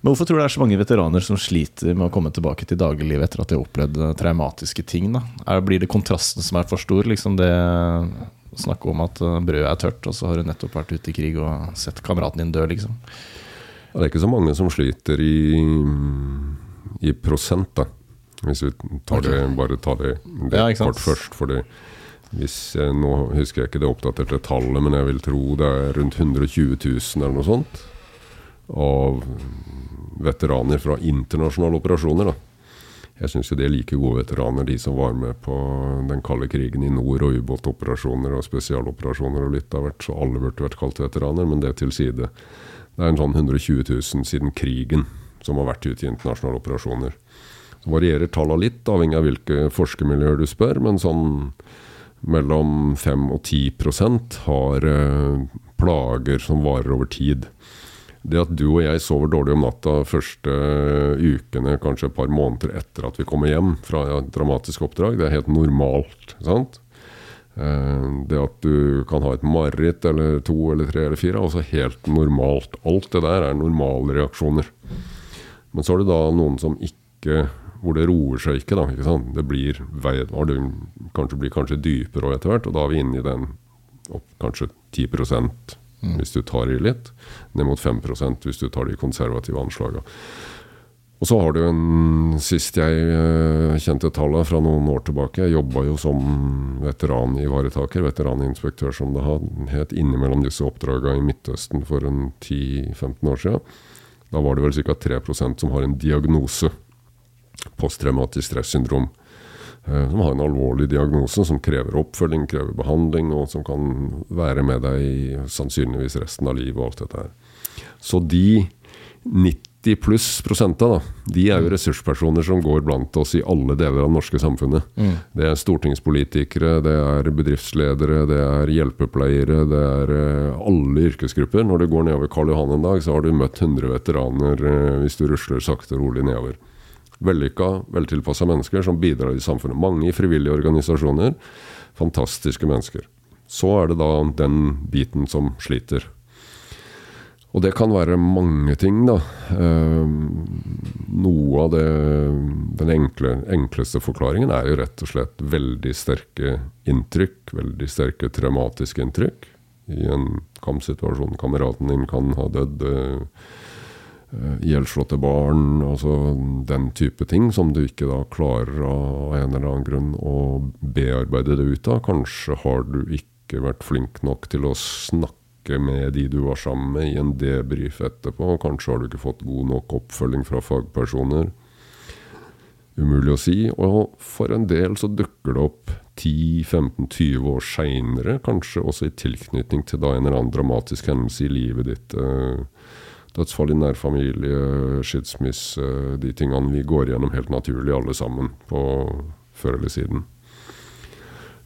Men hvorfor tror du det er så mange veteraner som sliter med å komme tilbake til dagliglivet etter at de har opplevd traumatiske ting? da? Er, blir det kontrasten som er for stor? Liksom det å snakke om at eh, brødet er tørt, og så har du nettopp vært ute i krig og sett kameraten din dø, liksom. det er ikke så mange som sliter i, i prosent, da. Hvis vi tar det, bare tar det, det Ja, kort først. For det, hvis jeg, nå husker jeg ikke det oppdaterte tallet, men jeg vil tro det er rundt 120 000 eller noe sånt. Av veteraner fra internasjonale operasjoner. da. Jeg syns de er like gode veteraner, de som var med på den kalde krigen i nord, og ubåtoperasjoner og spesialoperasjoner og litt av hvert, så alle burde vært kalt veteraner, men det til side. Det er en sånn 120 000 siden krigen som har vært ute i internasjonale operasjoner. Så varierer tallene litt, avhengig av hvilke forskermiljøer du spør, men sånn mellom 5 og 10% har eh, plager som varer over tid. Det at du og jeg sover dårlig om natta første ukene, kanskje et par måneder etter at vi kommer hjem fra et dramatisk oppdrag, det er helt normalt. sant? Eh, Det at du kan ha et mareritt eller to eller tre eller fire, er også helt normalt. Alt det der er normale reaksjoner. Men så er det da noen som ikke hvor det roer seg ikke. da, ikke? Det blir, vei- det kanskje blir kanskje dypere etter hvert, og da er vi inne i den opp kanskje 10 mm. hvis du tar i litt, ned mot 5% hvis du tar de konservative anslagene. Og så har du en Sist jeg eh, kjente tallene fra noen år tilbake Jeg jobba jo som veteranivaretaker, veteraninspektør som det het, innimellom disse oppdragene i Midtøsten for en 10-15 år siden. Da var det vel ca. 3% som har en diagnose. Posttraumatisk stressyndrom. eh, Som har en alvorlig diagnose som krever oppfølging, krever behandling, og som kan være med deg i sannsynligvis resten av livet og alt dette her. Så de 90 pluss prosenta, da, de er jo ressurspersoner som går blant oss i alle deler av det norske samfunnet. Det er stortingspolitikere, det er bedriftsledere, det er hjelpepleiere, det er eh, alle yrkesgrupper. Når du går nedover Karl Johan en dag, så har du møtt 100 veteraner eh, hvis du rusler sakte og rolig nedover. Vellykka, veltilpassa mennesker som bidrar i samfunnet. Mange i frivillige organisasjoner. Fantastiske mennesker. Så er det da den biten som sliter. Og det kan være mange ting, da. Eh, noe av det Den enkle, enkleste forklaringen er jo rett og slett veldig sterke inntrykk. Veldig sterke traumatiske inntrykk. I en kampsituasjon. Kameraten din kan ha dødd. Eh, eh, Ihjelslåtte barn. Altså den type ting som du ikke da klarer av en eller annen grunn å bearbeide det ut av. Kanskje har du ikke vært flink nok til å snakke med de du var sammen med i en debrief etterpå. Kanskje har du ikke fått god nok oppfølging fra fagpersoner. Umulig å si. Og for en del så dukker det opp 10-15-20 år seinere, kanskje også i tilknytning til da en eller annen dramatisk hendelse i livet ditt. eh, Dødsfall i nær familie, skilsmisse, de tingene vi går gjennom helt naturlig alle sammen på før eller siden.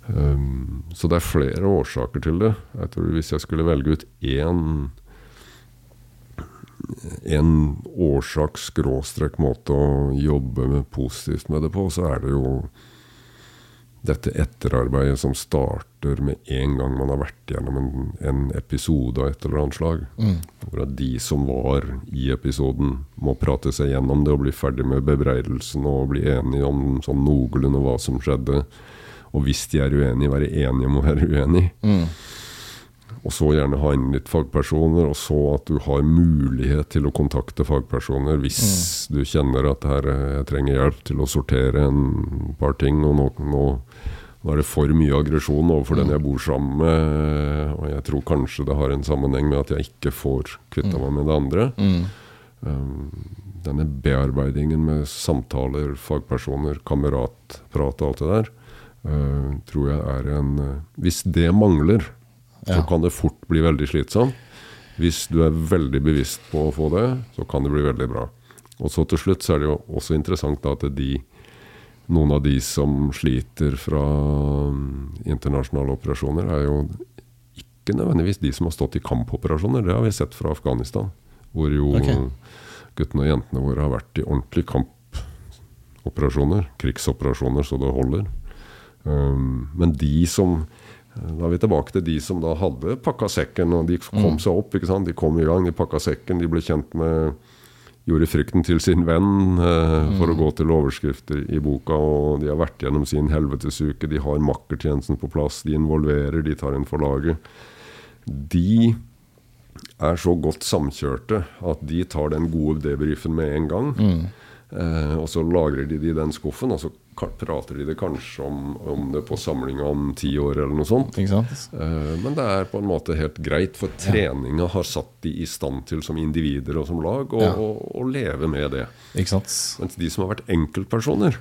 Um, så det er flere årsaker til det. Jeg tror Hvis jeg skulle velge ut én en årsak-måte å jobbe med positivt med det på, så er det jo dette etterarbeidet som starter med en gang man har vært gjennom en, en episode av et eller annet slag. Hvor at de som var i episoden, må prate seg gjennom det og bli ferdig med bebreidelsen og bli enige om sånn noenlunde hva som skjedde. Og hvis de er uenige, være enige om å være uenige. Og så gjerne ha inn litt fagpersoner, og så at du har mulighet til å kontakte fagpersoner hvis du kjenner at her, eh, jeg trenger hjelp til å sortere en par ting, og nå, nå, nå er det for mye aggresjon overfor den jeg bor sammen med, og jeg tror kanskje det har en sammenheng med at jeg ikke får kvitta meg med det andre. Um, denne bearbeidingen med samtaler, fagpersoner, kameratprat og alt det der, uh, tror jeg er en uh, Hvis det mangler, så kan det fort bli veldig slitsomt. Hvis du er veldig bevisst på å få det, så kan det bli veldig bra. Og så til slutt så er det jo også interessant da at de, noen av de som sliter fra mm, internasjonale operasjoner, er jo ikke nødvendigvis de som har stått i kampoperasjoner. Det har vi sett fra Afghanistan, hvor jo okay. guttene og jentene våre har vært i ordentlige kampoperasjoner, krigsoperasjoner, så det holder. Um, men de som Da er vi tilbake til de som da hadde pakka sekken, og de kom seg opp. ikke sant? De kom i gang, de pakka sekken, de ble kjent med Gjorde frykten til sin venn, eh, for å gå til overskrifter i boka. Og de har vært gjennom sin helvetesuke, de har makkertjenesten på plass, de involverer, de tar inn forlaget. De er så godt samkjørte at de tar den gode debrifen med en gang. Eh, og så lagrer de det i den skuffen, og så prater de det kanskje om, om det på samlinga om ti år eller noe sånt. Eh, men det er på en måte helt greit, for treninga har satt de i stand til som individer og som lag å Ja. å- å leve med det. Mens de som har vært enkeltpersoner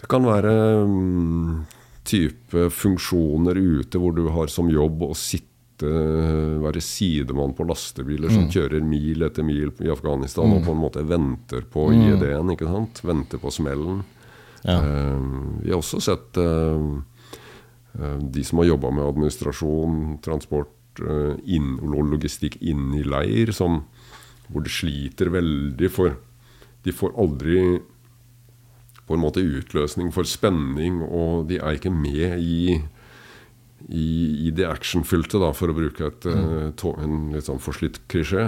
Det kan være mm, type funksjoner ute hvor du har som jobb å sitte være sidemann på lastebiler som kjører mil etter mil i Afghanistan og på en måte venter på IED-en. Venter på smellen. Ja. Eh, vi har også sett eh, eh, de som har jobba med administrasjon, transport inn, og logistikk inn i leir, som, hvor det sliter veldig for De får aldri på en måte utløsning for spenning, og de er ikke med i i, i det actionfylte, for å bruke et, mm. en litt sånn forslitt klisjé.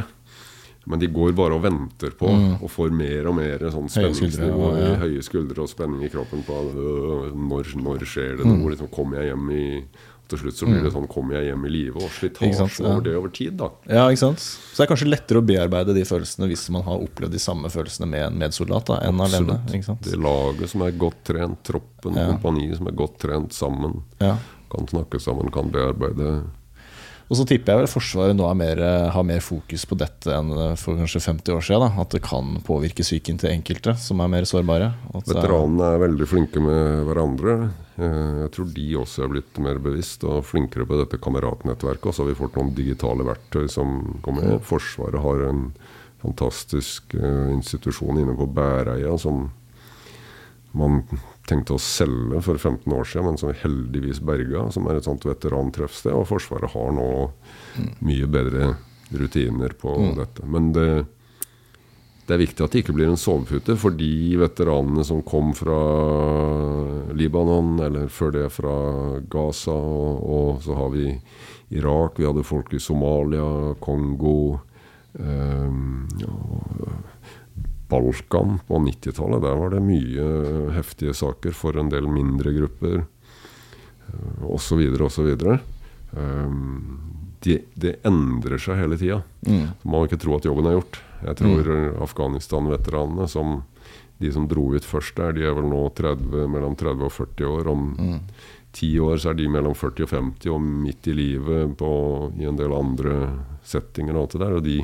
Men de går bare og venter på, og får mer og mer sånn spenningsnivå. og- ja. Høye skuldre og spenning i kroppen på øh, når, når skjer det noe? Liksom, kommer jeg hjem i Til slutt så blir det sånn Kommer jeg hjem i live? Og slitasje ja. over det over tid, da. Ja, ikke sant? Så det er kanskje lettere å bearbeide de følelsene hvis man har opplevd de samme følelsene med en medsoldat da, enn alene. Absolutt. Ikke sant? Det laget som er godt trent, troppen, Ja. kompaniet som er godt trent sammen, Ja. kan snakke sammen, kan bearbeide Og så tipper jeg vel Forsvaret nå er mer, har mer fokus på dette enn for kanskje 50 år siden. Da. At det kan påvirke psyken til enkelte som er mer sårbare. At er- Veteranene er veldig flinke med hverandre. Eh, Jeg tror de også er blitt mer bevisst og flinkere på dette kameratnettverket. Og så har vi fått noen digitale verktøy som kommer. Forsvaret har en fantastisk eh, institusjon inne på Bæreia som man tenkte å selge for 15 år siden, men som vi heldigvis berga. Som er et sånt veterantreffsted. Og Forsvaret har nå mye bedre rutiner på dette. Men det, det er viktig at det ikke blir en sovepute for de veteranene som kom fra Libanon, eller før det fra Gaza, og, og så har vi Irak, vi hadde folk i Somalia, Kongo eh, ja, Balkan på 90-tallet. Der var det mye heftige saker for en del mindre grupper, eh, osv., osv. Um, det, det endrer seg hele tida. Mm. Man må ikke tro at jobben er gjort. Jeg tror Afghanistan-veteranene, som de som dro ut først der, de er vel nå 30, mellom 30 og 40 år. Om ti år så er de mellom 40 og 50 og midt i livet på, i en del andre settinger. Og alt det der, og de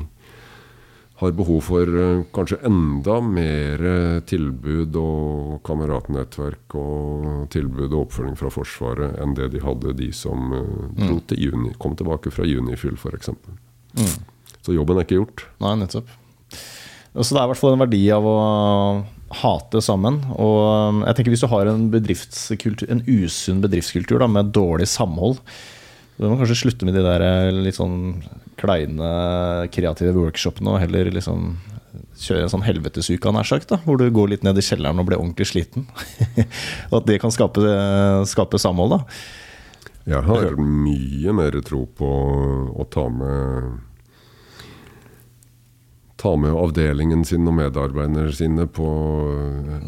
har behov for eh, kanskje enda mer eh, tilbud og kameratnettverk og tilbud og oppfølging fra Forsvaret enn det de hadde, de som eh, dro til juni, kom tilbake fra Junifyll f.eks. Mm. Så jobben er ikke gjort. Nei, nettopp. Så det er i hvert fall en verdi av å hate sammen. Og um, jeg tenker hvis du har en, en usunn bedriftskultur da, med dårlig samhold, så må man kanskje slutte med de der litt sånn kleine kreative workshopene og heller liksom kjøre en sånn helvetesuke, nær sagt, da, hvor du går litt ned i kjelleren og blir ordentlig sliten. [laughs] og at det kan skape, skape samhold. da. Jeg har mye mer tro på å ta med Ta med avdelingen sin og medarbeiderne sine på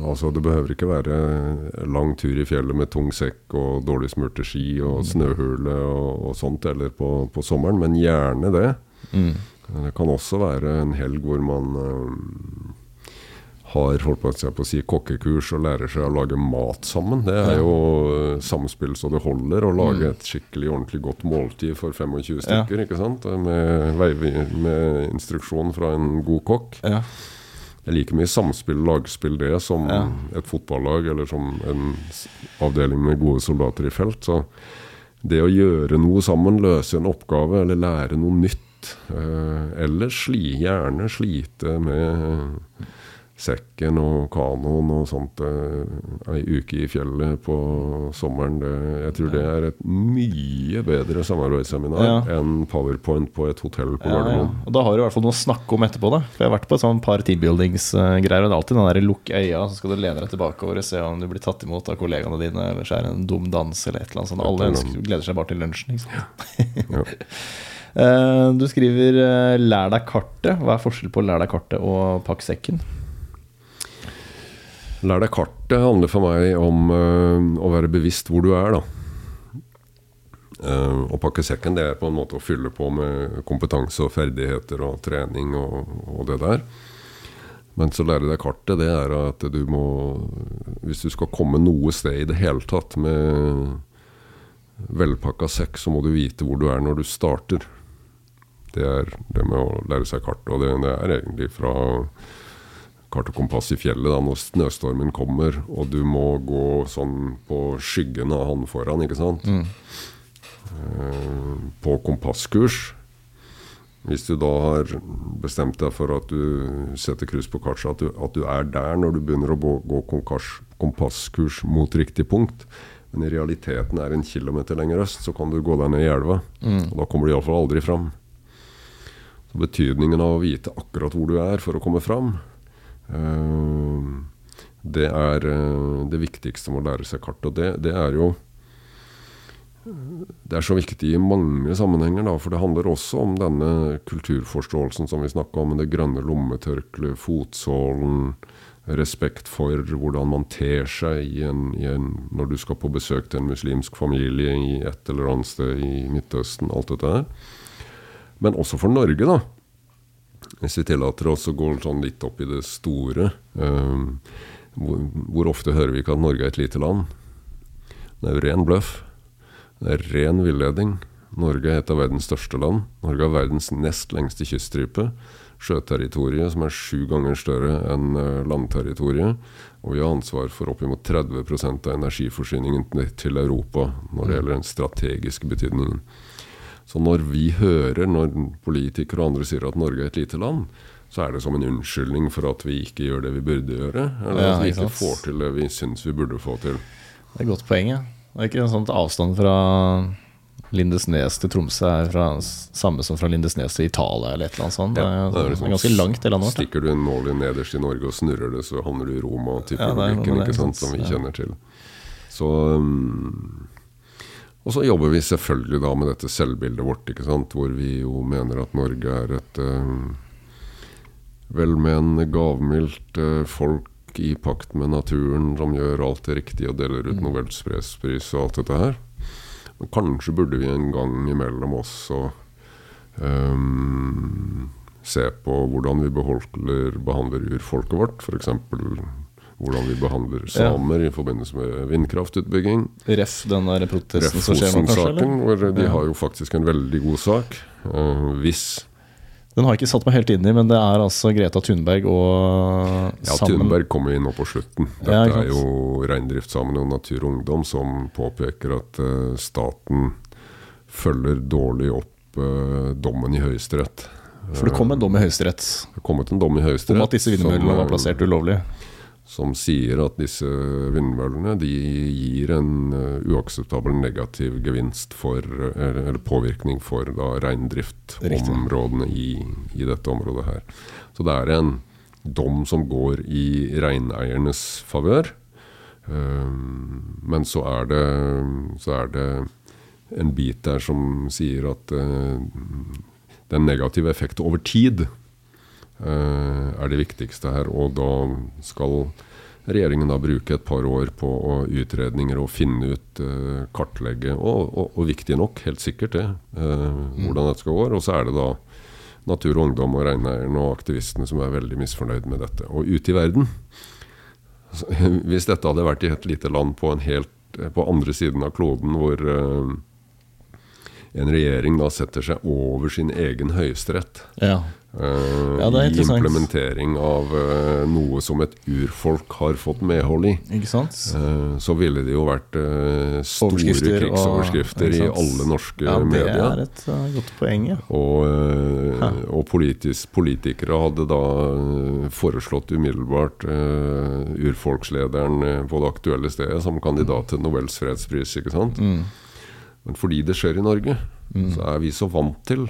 Altså, det behøver ikke være lang tur i fjellet med tung sekk og dårlig smurte ski og snøhule og, og sånt, eller på, på sommeren, men gjerne det. Mm. Det kan også være en helg hvor man øh, har holdt på, å si kokkekurs og lærer seg å lage mat sammen. Det er jo øh, samspill så det holder. Å lage et skikkelig ordentlig godt måltid for 25 stykker. ikke sant? Med, vei- med instruksjon fra en god kokk. Ja. Det er like mye samspill og lagspill det som Ja. et fotballag eller som en avdeling med gode soldater i felt. Så det å gjøre noe sammen, løse en oppgave eller lære noe nytt, eh, eller sli, gjerne slite med sekken og kanoen og sånt eh, ei uke i fjellet på sommeren, det, jeg tror det er et mye bedre samarbeidsseminar Ja. enn powerpoint på et hotell på Ja, ja. Gardermoen. Og da har du i hvert fall noe å snakke om etterpå. da For Jeg har vært på et sånn par teambuildingsgreier, og det er alltid den der lukk øya, så skal du lene deg tilbakeover og se om du blir tatt imot av kollegaene dine, eller så er det en dum dans eller et eller annet sånt. Alle ønsker, gleder seg bare til lunsjen. Ikke sant? [laughs] Ja. Eh, Du skriver eh, 'lær deg kartet'. Hva er forskjell på 'lær deg kartet' og 'pakk sekken'? Lær deg kartet handler for meg om uh, å være bevisst hvor du er, da. Uh, å pakke sekken det er på en måte å fylle på med kompetanse og ferdigheter og trening og, og det der. Men så lære deg kartet, det er at du må Hvis du skal komme noe sted i det hele tatt med velpakka sekk, så må du vite hvor du er når du starter. Det er det med å lære seg kartet. Og det, det er egentlig fra kart og kompass i fjellet da, når snøstormen kommer, og du må gå sånn på skyggen av han foran, ikke sant? Mm. på kompasskurs. Hvis du da har bestemt deg for at du setter kryss på kartet, at, at du er der når du begynner å gå, kompasskurs mot riktig punkt, men i realiteten er en kilometer lenger øst, så kan du gå deg ned i elva. Og da kommer du iallfall aldri fram. Så betydningen av å vite akkurat hvor du er for å komme fram, eh, det er eh, det viktigste med å lære seg kart. Og det, det er jo det er så viktig i mange sammenhenger, da, for det handler også om denne kulturforståelsen som vi snakka om, det grønne lommetørkleet, fotsålen, respekt for hvordan man ter seg i en, i en, når du skal på besøk til en muslimsk familie i et eller annet sted i Midtøsten. Alt dette her. Men også for Norge, da. Hvis vi tillater oss å gå sånn litt opp i det store. eh, hvor, hvor ofte hører vi ikke at Norge er et lite land? Det er jo ren bløff. Det er ren villedning. Norge er et av verdens største land. Norge har verdens nest lengste kyststripe. Sjøterritoriet som er sju ganger større enn eh, landterritoriet. Og vi har ansvar for oppimot 30% av energiforsyningen til Europa når det gjelder den strategiske betydningen. Så når vi hører, når politikere og andre sier at Norge er et lite land, så er det som en unnskyldning for at vi ikke gjør det vi burde gjøre. Eller Ja, at vi ikke får til det vi syns vi burde få til. Det er et godt poeng. Ja. Det er ikke en sånn avstand fra Lindesnes til Tromsø er fra, samme som fra Lindesnes til Italia eller et eller annet sånt. Det er, det er det liksom- er ganske langt, det landet vårt. Stikker du en nål i nederst i Norge og snurrer det, så havner du i Roma til Ja, det er noe logikken, med det, ikke sant. som vi kjenner til. Så um, Og så jobber vi selvfølgelig da med dette selvbildet vårt, ikke sant, hvor vi jo mener at Norge er et um, velmenende, gavmildt uh, folk i pakt med naturen, som gjør alt det riktige og deler ut Nobels fredspris og alt dette her. Men kanskje burde vi en gang imellom også um, se på hvordan vi beholder, behandler urfolket vårt. F.eks. hvordan vi behandler samer i forbindelse med vindkraftutbygging. Ref den der protesten som skjer nå, kanskje? Fosen-saken, eller? hvor de Ja. har jo faktisk en veldig god sak. Uh, hvis Den har jeg ikke satt meg helt inn i, men det er altså Greta Thunberg og Ja, sammen Thunberg kommer jo inn nå på slutten. Dette Ja, er jo Reindriftssamene og Natur og Ungdom som påpeker at uh, staten følger dårlig opp uh, dommen i Høyesterett. For det kom en dom i Høyesterett Det kom en dom i Høyesterett om at disse vindmøllene var plassert ulovlig. Som sier at disse vindmøllene de gir en eh, uakseptabel negativ gevinst for, eller, påvirkning for da, reindriftområdene i, i dette området her. Så det er en dom som går i reineiernes favør. Eh, men så er, det, så er det en bit der som sier at uh, den negative effekten over tid er det viktigste her. Og da skal regjeringen da bruke et par år på utredninger og finne ut, uh, kartlegge, og, og, og, viktig nok, helt sikkert det, mm. hvordan dette skal gå. Og så er det da Natur og Ungdom og reineierne og aktivistene som er veldig misfornøyd med dette. Og ute i verden [laughs] Hvis dette hadde vært i et lite land på, helt, på andre siden av kloden hvor en regjering da setter seg over sin egen høyesterett. Ja. Uh, ja, I implementering av uh, noe som et urfolk har fått medhold i. Uh, så ville det jo vært store krigsoverskrifter og, i alle norske ja, medier. Det er et godt poeng, ja. Og, og politisk, politikere hadde da foreslått umiddelbart urfolkslederen på det aktuelle stedet som kandidat til Nobels fredspris. ikke sant? Mm. Men fordi det skjer i Norge, mm. så er vi så vant til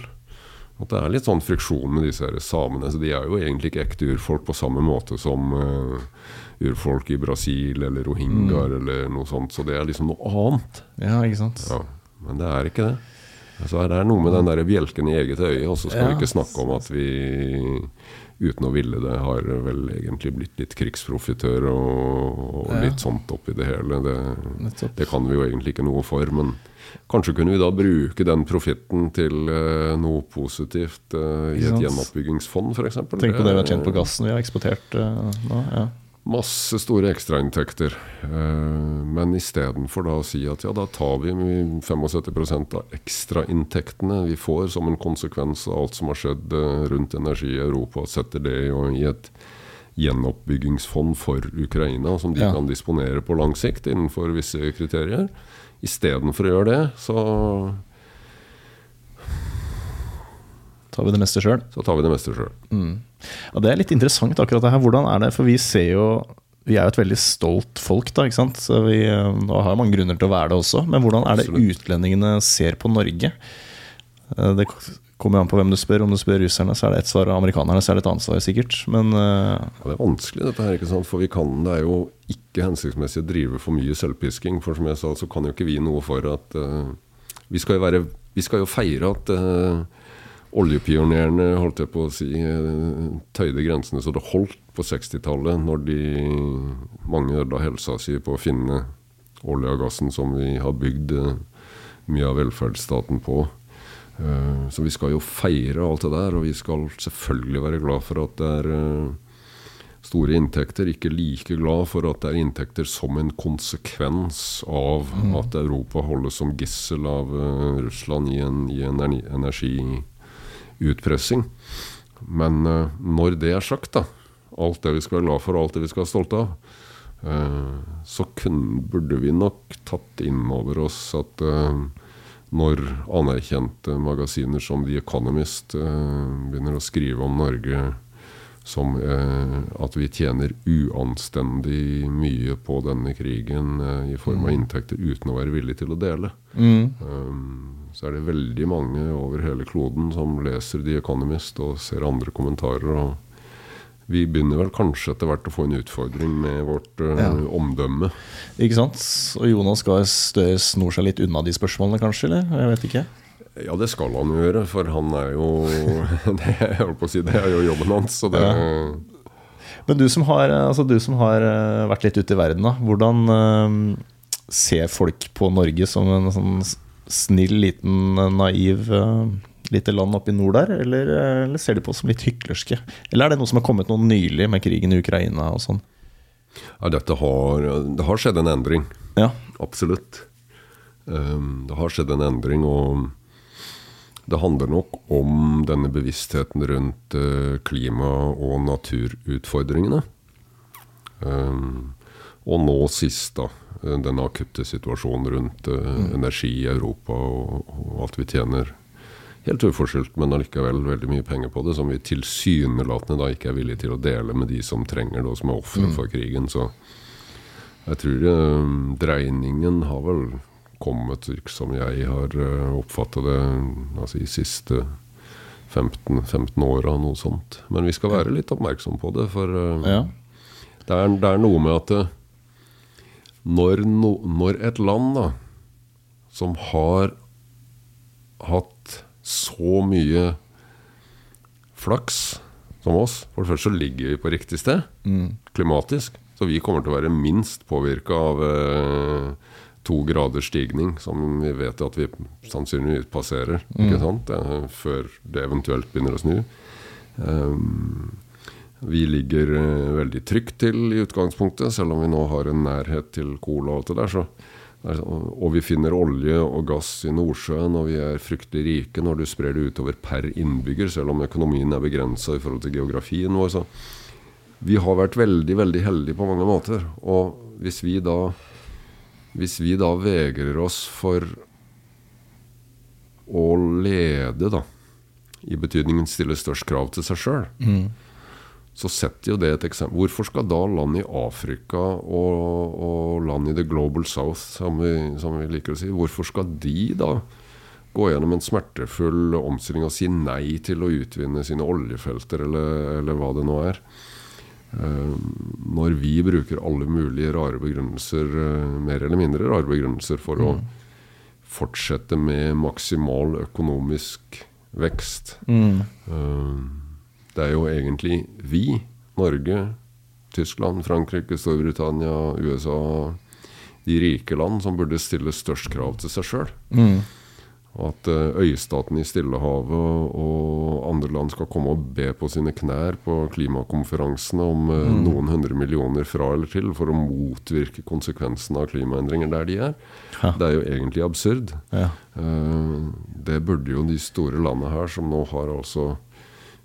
at det er litt sånn friksjon med disse her samene. Så de er jo egentlig ikke ekte urfolk på samme måte som uh, urfolk i Brasil eller rohingyaer mm. eller noe sånt. Så det er liksom noe annet. Ja, ikke sant? Ja, men det er ikke det. Altså, det er noe med den der bjelken i eget øye, og så skal ja. vi ikke snakke om at vi uten å ville det har vel egentlig blitt litt krigsprofitør og, og litt sånt oppi det hele. Det, det kan vi jo egentlig ikke noe for, men Kanskje kunne vi da bruke den profitten til uh, noe positivt uh, i et gjenoppbyggingsfond f.eks. Tenk på det vi har tjent på gassen vi har eksportert uh, nå. ja. Masse store ekstrainntekter. Men istedenfor å si at ja, da tar vi 75% av ekstrainntektene vi får som en konsekvens av alt som har skjedd rundt energi i Europa, og setter det i et gjenoppbyggingsfond for Ukraina, som de ja. kan disponere på lang sikt innenfor visse kriterier. Istedenfor å gjøre det, så Tar vi det meste sjøl? Så tar vi det meste sjøl. Mm. Ja, det er litt interessant, akkurat det her. Hvordan er det? For vi ser jo Vi er jo et veldig stolt folk, da. ikke sant? Så vi og har mange grunner til å være det også. Men hvordan er det utlendingene ser på Norge? Eh, det kommer an på hvem du spør. Om du spør russerne, så er det ett svar, og amerikanerne så er det et annet svar, sikkert. Men uh... ja, Det er vanskelig, dette her. ikke sant? For vi kan, det er jo ikke hensiktsmessig å drive for mye selvpisking. For som jeg sa, så kan jo ikke vi noe for at uh, vi, skal være, vi, skal jo feire at uh, oljepionerene holdt jeg på å si, tøyde grensene så det holdt på 60-tallet, når de mange ødela helsa si på å finne olje og gassen som vi har bygd mye av velferdsstaten på. Eh, så vi skal jo feire alt det der, og vi skal selvfølgelig være glad for at det er eh, store inntekter. Ikke like glad for at det er inntekter som en konsekvens av mm. at Europa holdes som gissel av uh, Russland i en, i en energiutpressing. Men uh, når det er sagt, da, alt det vi skal være glad for, og alt det vi skal være stolte av, uh, så kun, burde vi nok tatt inn over oss at når anerkjente magasiner som The Economist begynner å skrive om Norge som eh, at vi tjener uanstendig mye på denne krigen eh, i form av mm. inntekter uten å være villige til å dele. Mm. Um, så er det veldig mange over hele kloden som leser The Economist og ser andre kommentarer. og vi begynner vel kanskje etter hvert å få en utfordring med vårt uh, ja. omdømme. Ikke sant. Og Jonas Gahr Støre snor seg litt unna de spørsmålene, kanskje? eller? Jeg vet ikke. Ja, det skal han gjøre, for han er jo [laughs] det, jeg holdt på å si, det er jo jobben hans. Så det, ja. Men du som, har, altså du som har eh, vært litt ute i verden, da, hvordan uh, ser folk på Norge som en sånn snill, liten, naiv uh, lite land oppe i nord der, eller, eller, ser de på oss som litt hyklerske? Eller er det noe som har kommet noe nylig med krigen i Ukraina og sånn? Ja, dette har, det har skjedd en endring. Ja. Absolutt. Um, det har skjedd en endring, og det handler nok om denne bevisstheten rundt uh, klima- og naturutfordringene. Um, og nå sist, da. Denne akutte situasjonen rundt mm. energi i Europa og, og at vi tjener helt uforskyldt, men allikevel veldig mye penger på det, som vi tilsynelatende da ikke er villige til å dele med de som trenger det, og som er ofre for krigen. Så jeg tror det, dreiningen har vel kommet, som jeg har oppfatta oppfattet det, altså i siste 15, 15 åra, noe sånt. Men vi skal være litt oppmerksom på det, for eh, Ja. det, er, det er noe med at eh, når, no, når et land da, som har hatt så mye flaks som oss For det første så ligger vi på riktig sted, klimatisk. Så vi kommer til å være minst påvirka av eh, to graders stigning, som vi vet at vi sannsynligvis passerer, sant? Eh, før det eventuelt begynner å snu. Um, vi ligger eh, veldig trygt til i utgangspunktet, selv om vi nå har en nærhet til Kola og alt det der. Så, og vi finner olje og gass i Nordsjøen, og vi er fryktelig rike når du sprer det utover per innbygger, selv om økonomien er begrensa i forhold til geografien vår. Så vi har vært veldig, veldig heldige på mange måter. Og hvis vi da, hvis vi da vegrer oss for å lede, da, i betydningen stille størst krav til seg sjøl, så setter jo det et eksempel. Hvorfor skal da land i Afrika og, og land i the global south, som vi, som vi liker å si, hvorfor skal de da gå gjennom en smertefull omstilling og si nei til å utvinne sine oljefelter, eller, eller hva det nå er? Eh, når vi bruker alle mulige rare begrunnelser, eh, mer eller mindre rare begrunnelser, for å fortsette med maksimal økonomisk vekst. mm. det er jo egentlig vi, Norge, Tyskland, Frankrike, Storbritannia, USA, de rike land, som burde stille størst krav til seg sjøl. At øystaten i Stillehavet og, andre land skal komme og be på sine knær på klimakonferansene om mm. noen hundre millioner fra eller til for å motvirke konsekvensene av klimaendringer der de er. Ja. Det er jo egentlig absurd. Ja. Eh, det burde jo de store landene her, som nå har altså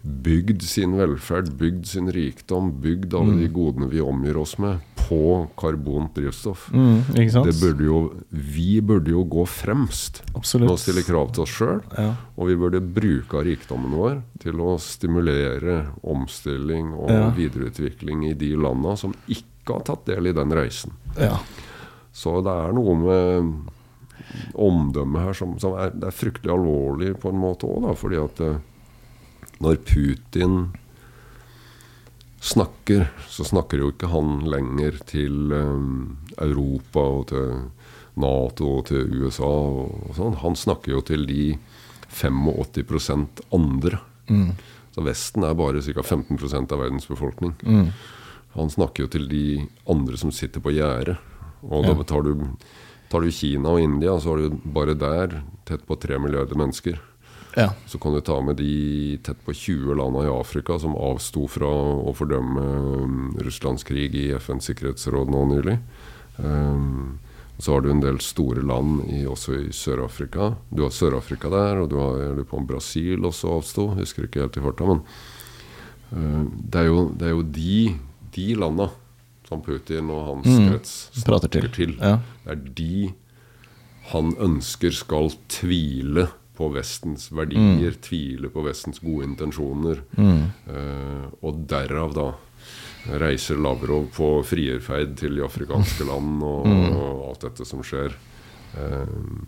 bygd sin velferd, bygd sin rikdom, bygd alle de godene vi omgir oss med, på karbont drivstoff. Mm. Det burde jo, vi burde jo gå fremst med å stille krav til oss sjøl. Ja. Og vi burde bruke rikdommen vår til å stimulere omstilling og Ja. videreutvikling i de landa som ikke har tatt del i den reisen. Ja. Så det er noe med omdømmet her som, som er, er fryktelig alvorlig på en måte òg, fordi at eh, når Putin snakker, så snakker jo ikke han lenger til eh, Europa og til Nato og til USA og, sånn. Han snakker jo til de 85% andre. Så Vesten er bare ca. 15% av verdens befolkning. Han snakker jo til de andre som sitter på gjerdet. Og da tar du, tar du Kina og India, så har du bare der tett på tre milliarder mennesker. Ja. Så kan du ta med de tett på 20 landene i Afrika som avsto fra å fordømme um, Russlands krig i FNs sikkerhetsråd nå nylig. Um, så har du en del store land i, også i Sør-Afrika. Du har Sør-Afrika der, og du har du på Brasil også avsto. Husker ikke helt i farta, men uh, det, er jo, det er jo de, de landa som Putin og hans Mm, krets snakker til. til. Ja. Det er de han ønsker skal tvile på Vestens verdier, tvile på Vestens gode intensjoner. Eh, og derav da reiser Lavrov på frierferd til de afrikanske [laughs] land og, og alt dette som skjer. Uh,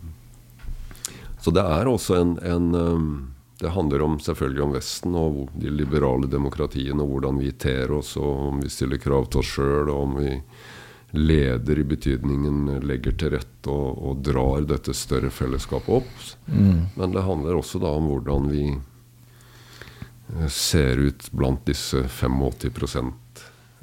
så det er også en, en um, Det handler om, selvfølgelig om Vesten og de liberale demokratiene og hvordan vi ter oss, og om vi stiller krav til oss sjøl, og om vi leder i betydningen legger til rette og, og drar dette større fellesskapet opp. Men det handler også da om hvordan vi eh, ser ut blant disse 85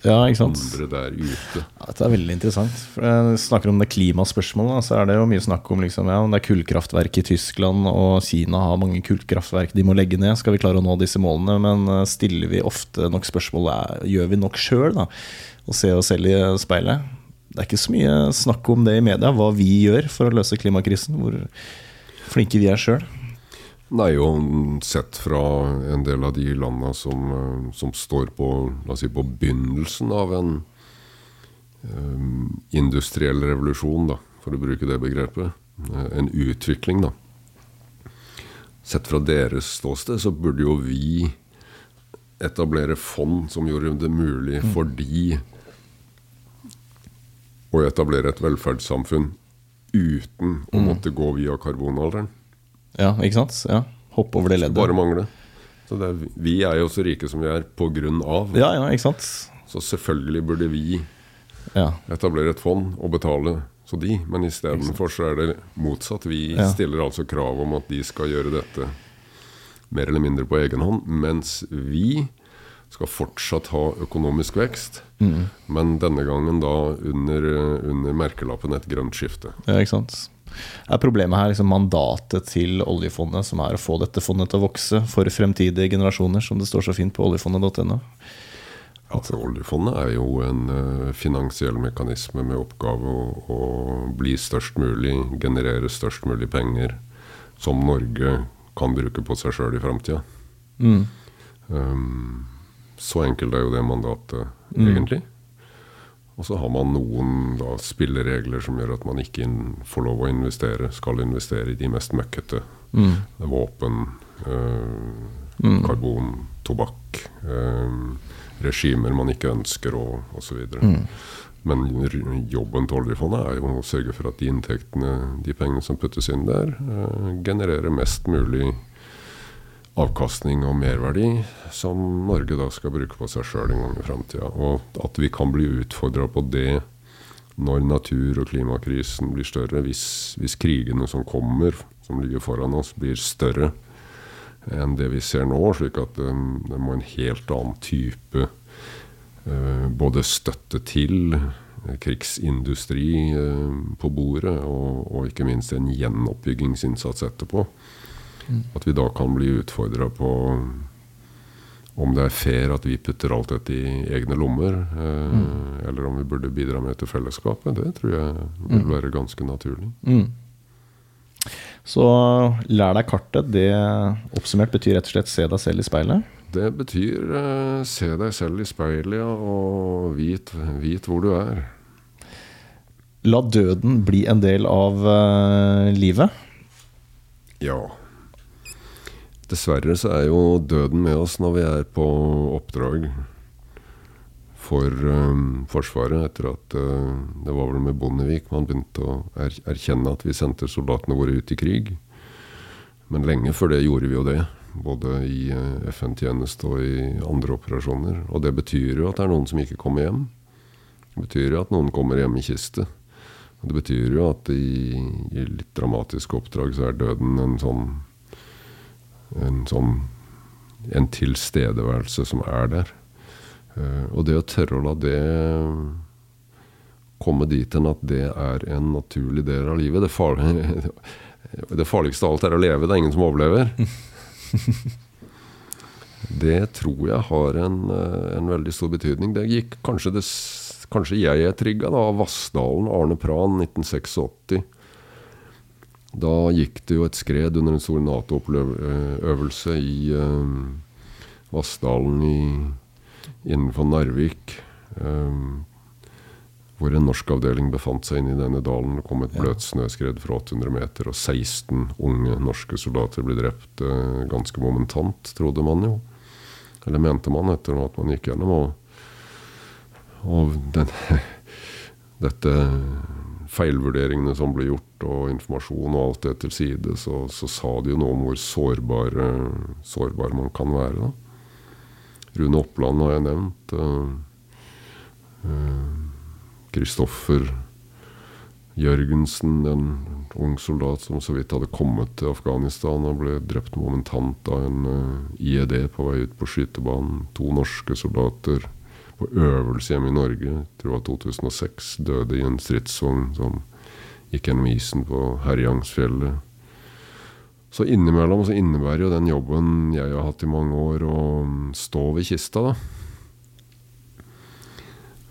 ja, andre der ute. Ja, Dette er veldig interessant. For jeg snakker om det klimaspørsmålet. Så er det jo mye snakk om liksom, ja, om det er kullkraftverk i Tyskland, og Kina har mange kullkraftverk de må legge ned. Skal vi klare å nå disse målene? Men eh, stiller vi ofte nok spørsmålet er, gjør vi nok sjøl? Og se oss selv i speilet? Det er ikke så mye snakk om det i media, hva vi gjør for å løse klimakrisen. Hvor flinke vi er sjøl. Nei, og sett fra en del av de landa som, eh, som står på, si, på begynnelsen av en um, industriell revolusjon, da, for å bruke det begrepet. eh, en utvikling, da. sett fra deres ståsted, så burde jo vi etablere fond som gjorde det mulig for de å etablere et velferdssamfunn uten å måtte gå via karbonalderen. Ja, ikke sant? Ja. Hoppe over det leddet. Bare mangle. Er, vi er jo så rike som vi er på grunn av. Ja, ja, ikke sant? Så selvfølgelig burde vi Ja. etablere et fond og betale så de, men istedenfor så er det motsatt. Vi Ja. stiller altså krav om at de skal gjøre dette mer eller mindre på egen hånd, mens vi skal fortsatt ha økonomisk vekst, men denne gangen da under, under merkelappen et grønt skifte. Ja, ikke sant. Er problemet her liksom mandatet til oljefondet, som er å få dette fondet til å vokse for fremtidige generasjoner, som det står så fint på oljefondet.no? Altså, oljefondet er jo en eh, finansiell mekanisme med oppgave å, å bli størst mulig, generere størst mulig penger som Norge kan bruke på seg sjøl i framtida. Mm. Um, så enkelt er jo det mandatet, egentlig. Og så har man noen da, spilleregler som gjør at man ikke får lov å investere, skal investere i de mest møkkete. Mm. Våpen, øh, karbon, tobakk, øh, regimer man ikke ønsker og osv. Mm. Men jobben til oljefondet er jo å sørge for at de inntektene, de pengene som puttes inn der, øh, genererer mest mulig avkastning og merverdi som Norge da skal bruke på seg sjøl en gang i framtida. Og at vi kan bli utfordra på det når natur- og klimakrisen blir større, hvis, hvis krigene som kommer, som ligger foran oss, blir større enn det vi ser nå, slik at det, det må en helt annen type eh, både støtte til krigsindustri eh, på bordet, og, og ikke minst en gjenoppbyggingsinnsats etterpå. At vi da kan bli utfordra på om det er fair at vi putter alt dette i egne lommer, eh, eller om vi burde bidra mer til fellesskapet. Det tror jeg vil være ganske naturlig. Mm. Så lær deg kartet. Det oppsummert betyr rett og slett se deg selv i speilet. Det betyr eh, se deg selv i speilet og vit, vit hvor du er. La døden bli en del av eh, livet. Ja. Dessverre så er jo døden med oss når vi er på oppdrag for eh, Forsvaret, etter at uh, det var vel med Bondevik man begynte å er erkjenne at vi sendte soldatene våre ut i krig. Men lenge før det gjorde vi jo det. Både i uh, FN-tjeneste og i andre operasjoner. Og det betyr jo at det er noen som ikke kommer hjem. Det betyr jo at noen kommer hjem i kiste. Og det betyr jo at i, i litt dramatiske oppdrag så er døden en sånn en sånn en tilstedeværelse som er der. Eh, og det å tørre å la det komme dit hen at det er en naturlig del av livet Det, farlig, [laughs] det farligste av alt er å leve. Det er ingen som overlever. [laughs] Det tror jeg har en, eh, en veldig stor betydning. Det gikk kanskje, det, kanskje jeg er trigga av Vassdalen, Arne Pran, 1986. Da gikk det jo et skred under en stor Nato-øvelse i eh, Vassdalen i, innenfor Narvik. eh, hvor en norsk avdeling befant seg inne i denne dalen. Det kom et bløt snøskred fra 800 meter, og 16 unge norske soldater ble drept eh, ganske momentant, trodde man jo. Eller mente man, etter at man gikk gjennom. Og, og den, [laughs] dette feilvurderingene som ble gjort, og informasjon og alt det til side, så, så sa de jo noe om hvor sårbar, sårbar man kan være. da. Rune Oppland har jeg nevnt. eh, eh, Kristoffer Jørgensen, en ung soldat som så vidt hadde kommet til Afghanistan og ble drept momentant av en eh, IED på vei ut på skytebanen. To norske soldater på øvelse hjemme i Norge, jeg tror det var 2006, døde i en stridsvogn som gikk gjennom isen på Herjangsfjellet. Så innimellom så innebærer jo den jobben jeg har hatt i mange år, å stå ved kista, da.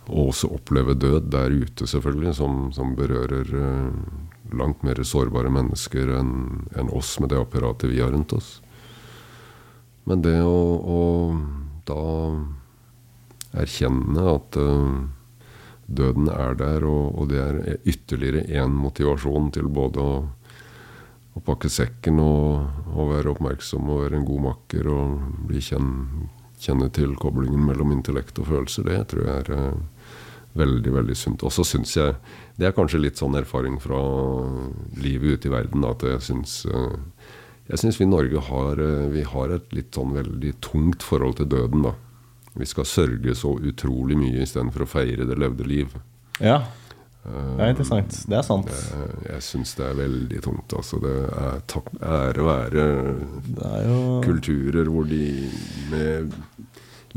Og også oppleve død der ute, selvfølgelig, som, som berører eh, langt mer sårbare mennesker enn en oss med det apparatet vi har rundt oss. Men det å, å da erkjenne at eh, døden er der, og, og det er ytterligere én motivasjon til både å, å pakke sekken og, og være oppmerksom og være en god makker og bli kjenn, kjenne til koblingen mellom intellekt og følelser, det tror jeg er eh, veldig, veldig sunt. Og så syns jeg Det er kanskje litt sånn erfaring fra livet ute i verden at jeg syns eh, jeg syns vi i Norge har, vi har et litt sånn veldig tungt forhold til døden, da. Vi skal sørge så utrolig mye istedenfor å feire det levde liv. Ja. Det er interessant. Det er sant. Jeg, jeg syns det er veldig tungt. Altså. Det er takk, ære være Det er jo kulturer hvor de med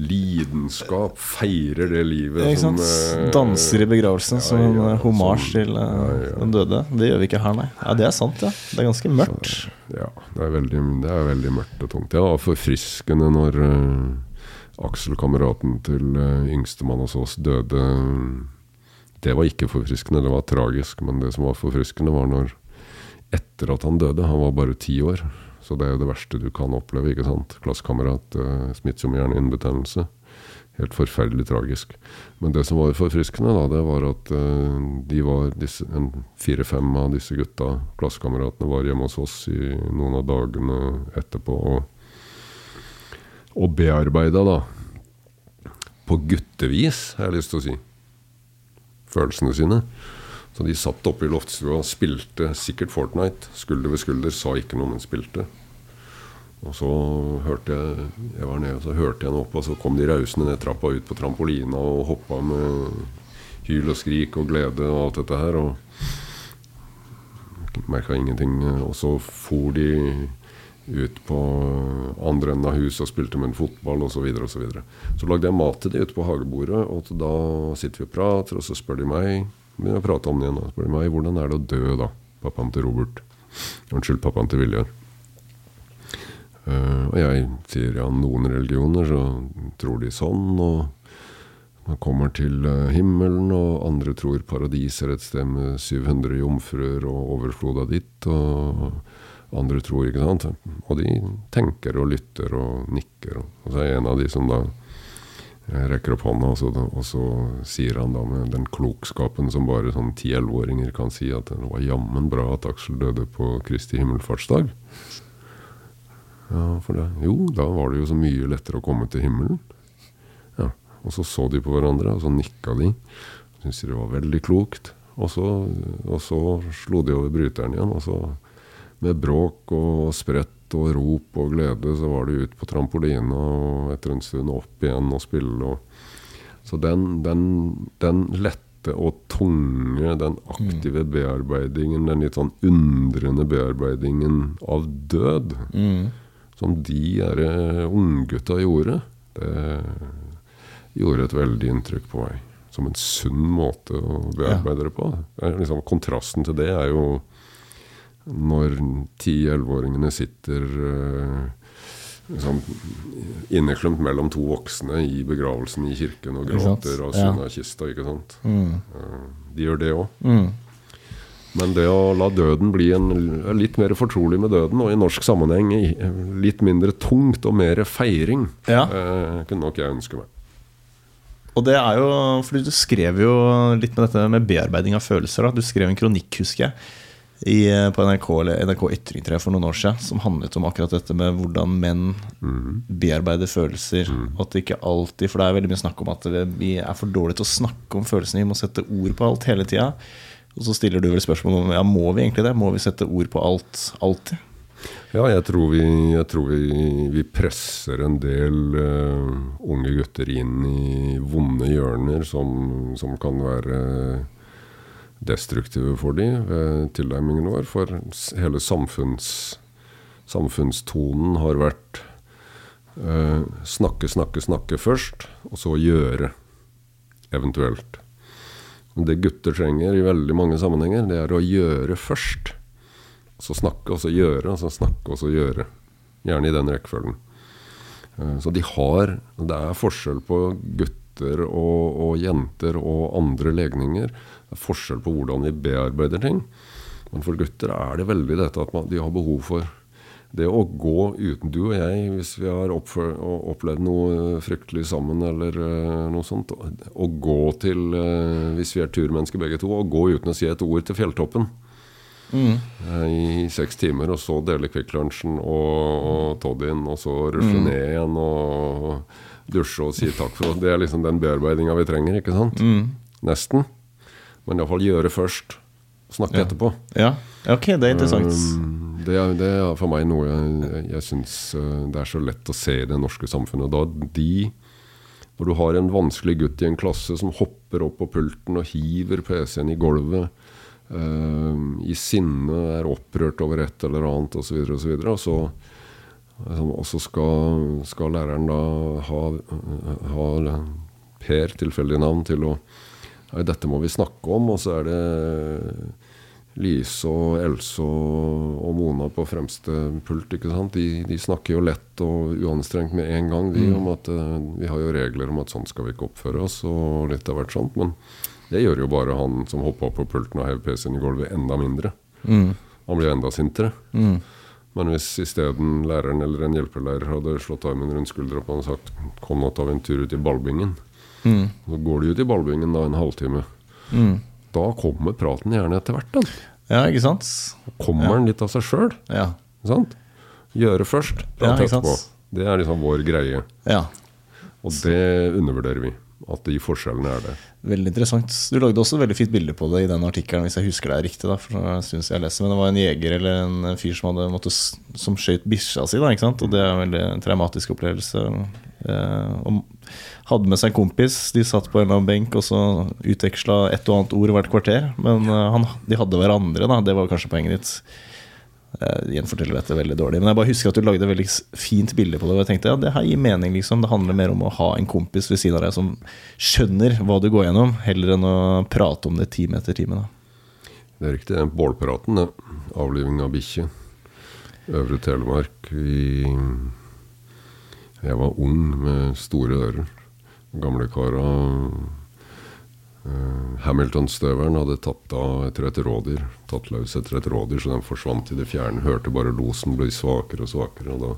lidenskap feirer det livet Ikke sant? uh, Danser i begravelsen ja, som en ja, eh, homasj til uh, ja, ja. den døde. Det gjør vi ikke her, nei. Ja, Det er sant, ja. Det er ganske mørkt. Ja, det er veldig, det er veldig mørkt og tungt. Det var forfriskende når uh, Aksel, kameraten til uh, yngstemann hos oss, døde. Det var ikke forfriskende, det var tragisk. Men det som var forfriskende, var når etter at han døde Han var bare ti år. Så det er jo det verste du kan oppleve. ikke sant? Klassekamerat, uh, smittsom hjernehinnebetennelse. Helt forferdelig tragisk. Men det som var forfriskende, da, det var at eh, de var fire-fem av disse gutta, klassekameratene, var hjemme hos oss i noen av dagene etterpå og, og bearbeida, da. På guttevis, har jeg lyst til å si. Følelsene sine. Så de satt oppe i loftstua og spilte sikkert Fortnite. Skulder ved skulder. Sa ikke noe, men spilte. Og så hørte jeg Jeg var nede, og så hørte jeg henne opp, og så kom de rausende ned trappa ut på trampolina og hoppa med hyl og skrik og glede og alt dette her. Og merka ingenting. Og så for de ut på andre enden av huset og spilte med en fotball osv. Så, og så, videre. så lagde jeg mat til de ute på hagebordet, og da sitter vi og prater, og så spør de meg begynner å prate om det igjen, og spør de meg hvordan er det å dø, da? Pappaen til Robert. Unnskyld, pappaen til Viljar. Uh, og jeg sier ja, noen religioner så tror de sånn, og man kommer til uh, himmelen, og andre tror paradis er et sted med 700 jomfruer og overflod av ditt, og andre tror, ikke sant. Og de tenker og lytter og nikker. Og, så er jeg en av de som da rekker opp hånda, og så, og så sier han da med den klokskapen som bare sånn 10-11-åringer kan si, at det var jammen bra at Aksel døde på Kristi himmelfartsdag. Ja, for det, jo, da var det jo så mye lettere å komme til himmelen. Ja, Og så så de på hverandre, og så nikka de. Syntes de det var veldig klokt. Og så, og så slo de over bryteren igjen, og så med bråk og sprett og rop og glede så var de ut på trampoline og etter en stund opp igjen og spille. Og, så den, den, den lette og tunge, den aktive bearbeidingen, den litt sånn undrende bearbeidingen av død, som de der eh, unggutta gjorde, det gjorde et veldig inntrykk på meg. Som en sunn måte å bearbeide det på. Det Liksom, kontrasten til det er jo når 10-11-åringene sitter liksom, inneklemt mellom to voksne i begravelsen i kirken og gråter av Ja. synd av kista. ikke sant? Mm. Uh, de gjør det òg. Mm. Men det å la døden bli en, litt mer fortrolig med døden, og i norsk sammenheng litt mindre tungt og mer feiring, Ja. uh, kunne nok jeg ønske meg. Og det er jo fordi du skrev jo litt med dette med bearbeiding av følelser. Da. Du skrev en kronikk, husker jeg, i, på NRK, NRK Ytring tror jeg, for noen år siden, som handlet om akkurat dette med hvordan menn bearbeider følelser. Og at det ikke alltid For det er veldig mye snakk om at vi er for dårlige til å snakke om følelsene. Vi må sette ord på alt hele tida. Og så stiller du vel spørsmål om ja, må vi egentlig det? Må vi sette ord på alt alltid? Ja, jeg tror vi, jeg tror vi, vi presser en del uh, unge gutter inn i vonde hjørner som, som kan være destruktive for de ved tilnærmingen vår. For hele samfunns, samfunnstonen har vært eh, snakke, snakke, snakke først, og så gjøre, eventuelt. Det gutter trenger i veldig mange sammenhenger, det er å gjøre først. Så snakke, og så gjøre, og så snakke, og så gjøre. Gjerne i den rekkefølgen. Eh, Så de har Det er forskjell på gutter og, og jenter og andre legninger. Det er forskjell på hvordan vi bearbeider ting. Men for gutter er det veldig dette at man, de har behov for det å gå uten Du og jeg, hvis vi har opplevd noe fryktelig sammen, eller eh, noe sånt Å gå til, eh, hvis vi er turmennesker begge to, å gå uten å si et ord til fjelltoppen. Mm. i seks timer, og så dele Kvikk Lunsjen og, og toddyen, og så rusle ned igjen og dusje og si takk for Det er liksom den bearbeidinga vi trenger, ikke sant? Nesten. Men iallfall gjøre først. Snakke Ja. etterpå. Ja, ok, det er interessant. Um, det, er, det er for meg noe jeg, jeg syns uh, det er så lett å se i det norske samfunnet. Da de Når du har en vanskelig gutt i en klasse som hopper opp på pulten og hiver PC-en i gulvet, um, i sinne er opprørt over et eller annet osv., og, så videre, og så liksom, og så skal, skal læreren da ha, ha Per, tilfeldig navn, til å dette må vi snakke om, og så er det Lise og Else og, Mona på fremste pult. ikke sant? De, de snakker jo lett og uanstrengt med en gang, de, om at eh, vi har jo regler om at sånn skal vi ikke oppføre oss, og litt av hvert sånt. Men det gjør jo bare han som hoppa opp på pulten og hev PC-en i gulvet, enda mindre. Mm. Han blir enda sintere. Men hvis isteden læreren eller en hjelpelærer hadde slått armen rundt skuldra på han og sagt 'kom nå ta vi en tur ut i ballbingen', Mm. så går du ut i ballbingen da en halvtime. Da kommer praten gjerne etter hvert. Den. Ja, ikke sant? Kommer Ja. den litt av seg sjøl. Ja. Gjøre først, prate ja, etterpå. Det er liksom vår greie. ja. Og det undervurderer vi. At de forskjellene er der. Veldig interessant. Du lagde også et veldig fint bilde på det i den artikkelen, hvis jeg husker det er riktig. da, for jeg synes jeg leser, Men det var en jeger eller en fyr som hadde måttet, som skjøt bikkja si, da, ikke sant? og det er en veldig traumatisk opplevelse. Eh, og hadde med seg en kompis, de satt på en eller annen benk og så utveksla et og annet ord hvert kvarter. Men eh, han, de hadde hverandre, da, det var kanskje poenget ditt. Jeg gjenforteller dette veldig dårlig, men jeg bare husker at du lagde et veldig fint bilde på det. Og jeg tenkte ja, det her gir mening, liksom. Det handler mer om å ha en kompis ved siden av deg som skjønner hva du går gjennom, heller enn å prate om det time etter time. Da. Det er riktig. Bålpraten, det. Avliving av bikkje. Øvre Telemark i Jeg var ung med store ører. Gamlekara uh, Hamilton-støveren hadde tatt av etter et rådyr. Tatt løs etter et rådyr, så den forsvant i det fjerne. Hørte bare losen bli svakere og svakere. og da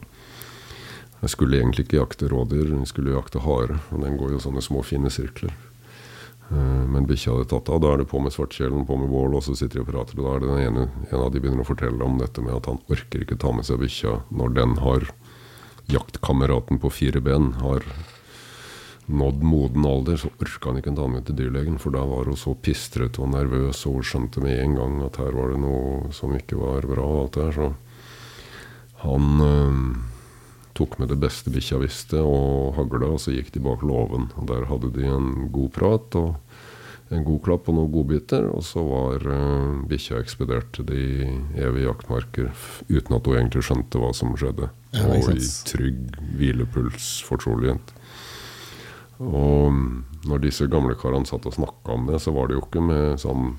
Jeg skulle egentlig ikke jakte rådyr, jeg skulle jakte hare. Og den går jo sånne små, fine sirkler. Eh, Men bikkja hadde tatt av. Da er det på med svartkjelen, på med bål, og så sitter de og prater. Og da er det den ene, en av de begynner å fortelle om dette med at han orker ikke ta med seg bikkja når den har Jaktkameraten på fire ben har nådd moden alder, så orka han ikke ta med til dyrlegen, for da var hun så pistrete og nervøs, og hun skjønte med en gang at her var det noe som ikke var bra. og alt det her, så han eh, tok med det beste bikkja visste, og hagla, og så gikk de bak låven. Og Der hadde de en god prat og en god klapp og noen godbiter, og så var uh, bikkja ekspedert til de evige jaktmarker uten at hun egentlig skjønte hva som skjedde. Ja, og i trygg hvilepuls, fortrolighet. Og mm, når disse gamle karene satt og snakka om det, så var det jo ikke med sånn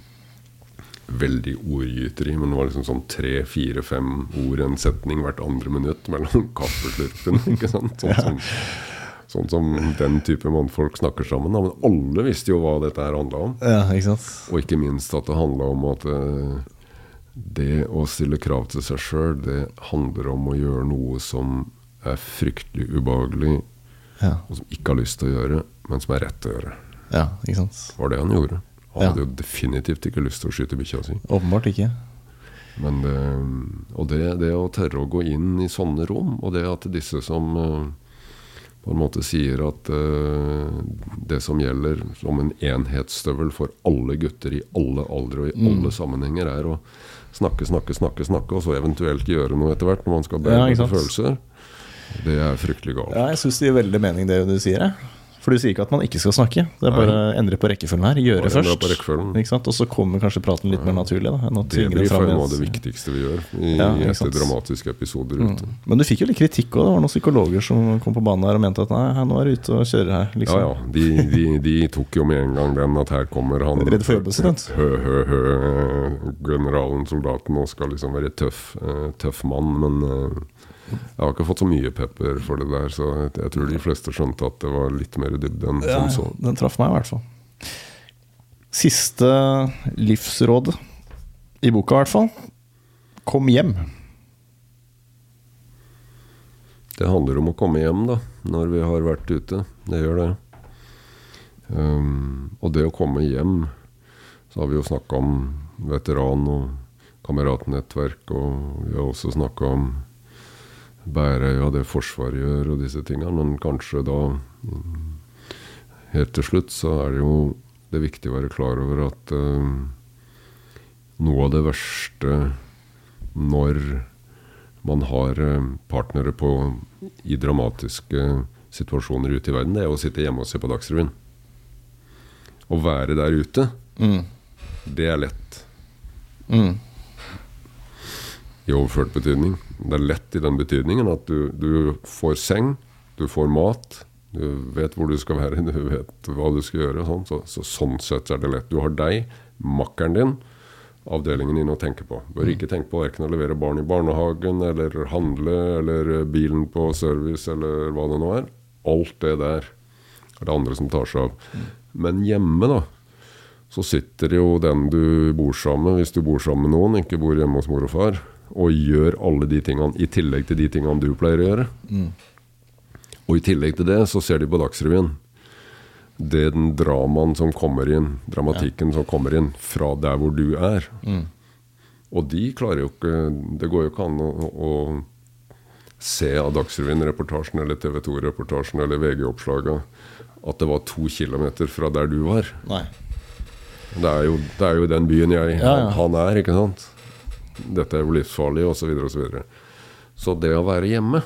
veldig ordgyteri, men det var liksom sånn tre, fire, fem ord en setning hvert andre minutt mellom [laughs] ikke sant? Sånn sånn som den type mannfolk snakker sammen. Da. Men alle visste jo hva dette her handla om. Ja, ikke sant? Og ikke minst at det handla om at eh, det å stille krav til seg sjøl, det handler om å gjøre noe som er fryktelig ubehagelig, Ja, og som ikke har lyst til å gjøre, men som er rett å gjøre. ja ikke sant? var det han gjorde. Han Ja. hadde jo definitivt ikke lyst til å skyte bikkja si. Åpenbart ikke. Men det, og det, det å tørre å gå inn i sånne rom, og det at disse som eh, på en måte sier at uh, det som gjelder som en enhetsstøvel for alle gutter i alle aldre og i Mm. alle sammenhenger, er å snakke, snakke, snakke, snakke, og så eventuelt gjøre noe etter hvert når man skal Ja, bearbeide ikke følelser. Det er fryktelig galt. Ja, jeg syns det gir veldig mening, det du sier. Jeg. For du sier ikke at man ikke skal snakke. Det er bare å endre på rekkefølgen her. Gjøre Bare først. på rekkefølgen. Ikke sant? Og så kommer kanskje praten litt mer naturlig. Da, enn å Det blir det noe av det viktigste vi gjør i, Ja, etter dramatiske episoder Mm. Men du fikk jo litt kritikk òg. Det var noen psykologer som kom på banen her og mente at nei, nå er du ute og kjører her. Liksom. Ja, ja. De, de, de tok jo med en gang den at her kommer han Redd for jobben sin, vet du. Hø, hø, hø, generalen, soldaten, og skal liksom være tøff, eh, tøff mann. Men eh, jeg har ikke fått så mye pepper for det der, så jeg, jeg tror de fleste skjønte at det var litt mer dybde enn Ja, som så. den traff meg i hvert fall. Siste livsråd i boka, i hvert fall. Kom hjem. Det handler om å komme hjem da, når vi har vært ute. Det gjør det. Um, og det å komme hjem, så har vi jo snakka om veteran og kameratnettverk, og vi har også snakka om Bærøya, det Forsvaret gjør, og disse tingene. Men kanskje da, helt til slutt, så er det jo det er viktig å være klar over at uh, noe av det verste når man har eh, partnere på, i dramatiske situasjoner ute i verden, det er å sitte hjemme og se på Dagsrevyen. Å være der ute, Mm. det er lett Mm. I overført betydning. Det er lett i den betydningen at du, du får seng, du får mat, du vet hvor du skal være, [laughs] du vet hva du skal gjøre. Sånn. Så, så sånn sett er det lett. Du har deg, makkeren din, avdelingen din å tenke på. Bør ikke tenke på verken å levere barn i barnehagen, eller handle, eller bilen på service, eller hva det nå er. Alt det der er det andre som tar seg av. Men hjemme, da, så sitter jo den du bor sammen med, hvis du bor sammen med noen, ikke bor hjemme hos mor og far, og gjør alle de tingene i tillegg til de tingene du pleier å gjøre. Og i tillegg til det så ser de på Dagsrevyen. Det er den dramaen som kommer inn, dramatikken som kommer inn fra der hvor du er. Og de klarer jo ikke Det går jo ikke an å, å se av Dagsrevyen-reportasjen eller TV 2-reportasjen eller VG-oppslaga at det var to kilometer fra der du var. Nei. Det er jo, det er jo den byen jeg, Ja, ja. han er, ikke sant? Dette er jo livsfarlig, osv., osv. Så, videre. så det å være hjemme,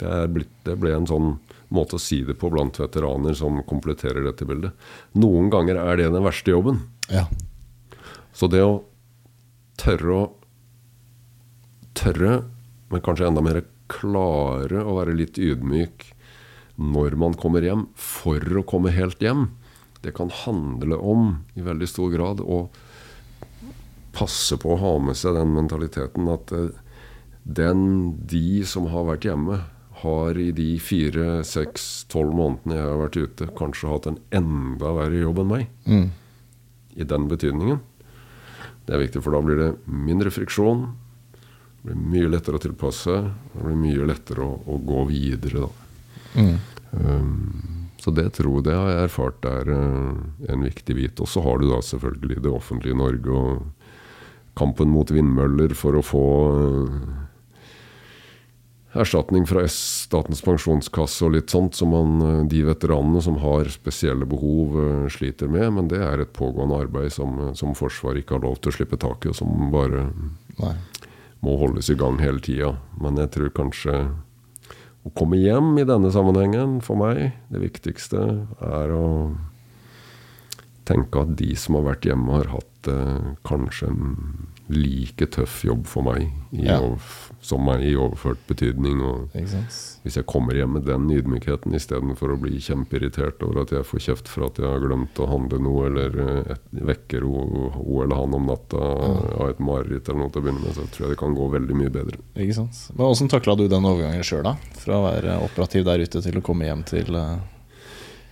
det, blitt, det ble en sånn måte å si det på blant veteraner som kompletterer dette bildet. Noen ganger er det den verste jobben. Ja. Så det å tørre å Tørre, men kanskje enda mer klare å være litt ydmyk når man kommer hjem, for å komme helt hjem, det kan handle om, i veldig stor grad, å passe på å ha med seg den mentaliteten at eh, den de som har vært hjemme, har i de fire, seks, tolv månedene jeg har vært ute, kanskje hatt en enda verre jobb enn meg. Mm. I den betydningen. Det er viktig, for da blir det mindre friksjon. Det blir mye lettere å tilpasse. Det blir mye lettere å, å gå videre, da. Mm. Um, så det tror jeg det har jeg erfart er uh, en viktig bit. Og så har du da selvfølgelig det offentlige Norge og kampen mot vindmøller for å få uh, erstatning fra Statens pensjonskasse og litt sånt, som man, uh, de veteranene som har spesielle behov, uh, sliter med. Men det er et pågående arbeid som, som Forsvaret ikke har lov til å slippe tak i, og som bare Nei. må holdes i gang hele tida. Men jeg tror kanskje å komme hjem i denne sammenhengen, for meg, det viktigste er å tenke at de som har vært hjemme, har hatt eh, kanskje en like tøff jobb for meg i Ja. som meg i overført betydning. Og hvis jeg kommer hjem med den ydmykheten istedenfor å bli kjempeirritert over at jeg får kjeft for at jeg har glemt å handle noe, eller eh, et, vekker hun eller han om natta av et mareritt eller noe til å begynne med, så tror jeg det kan gå veldig mye bedre. Ikke sant? Men Åssen takla du den overgangen sjøl, da? Fra å være operativ der ute til å komme hjem til uh...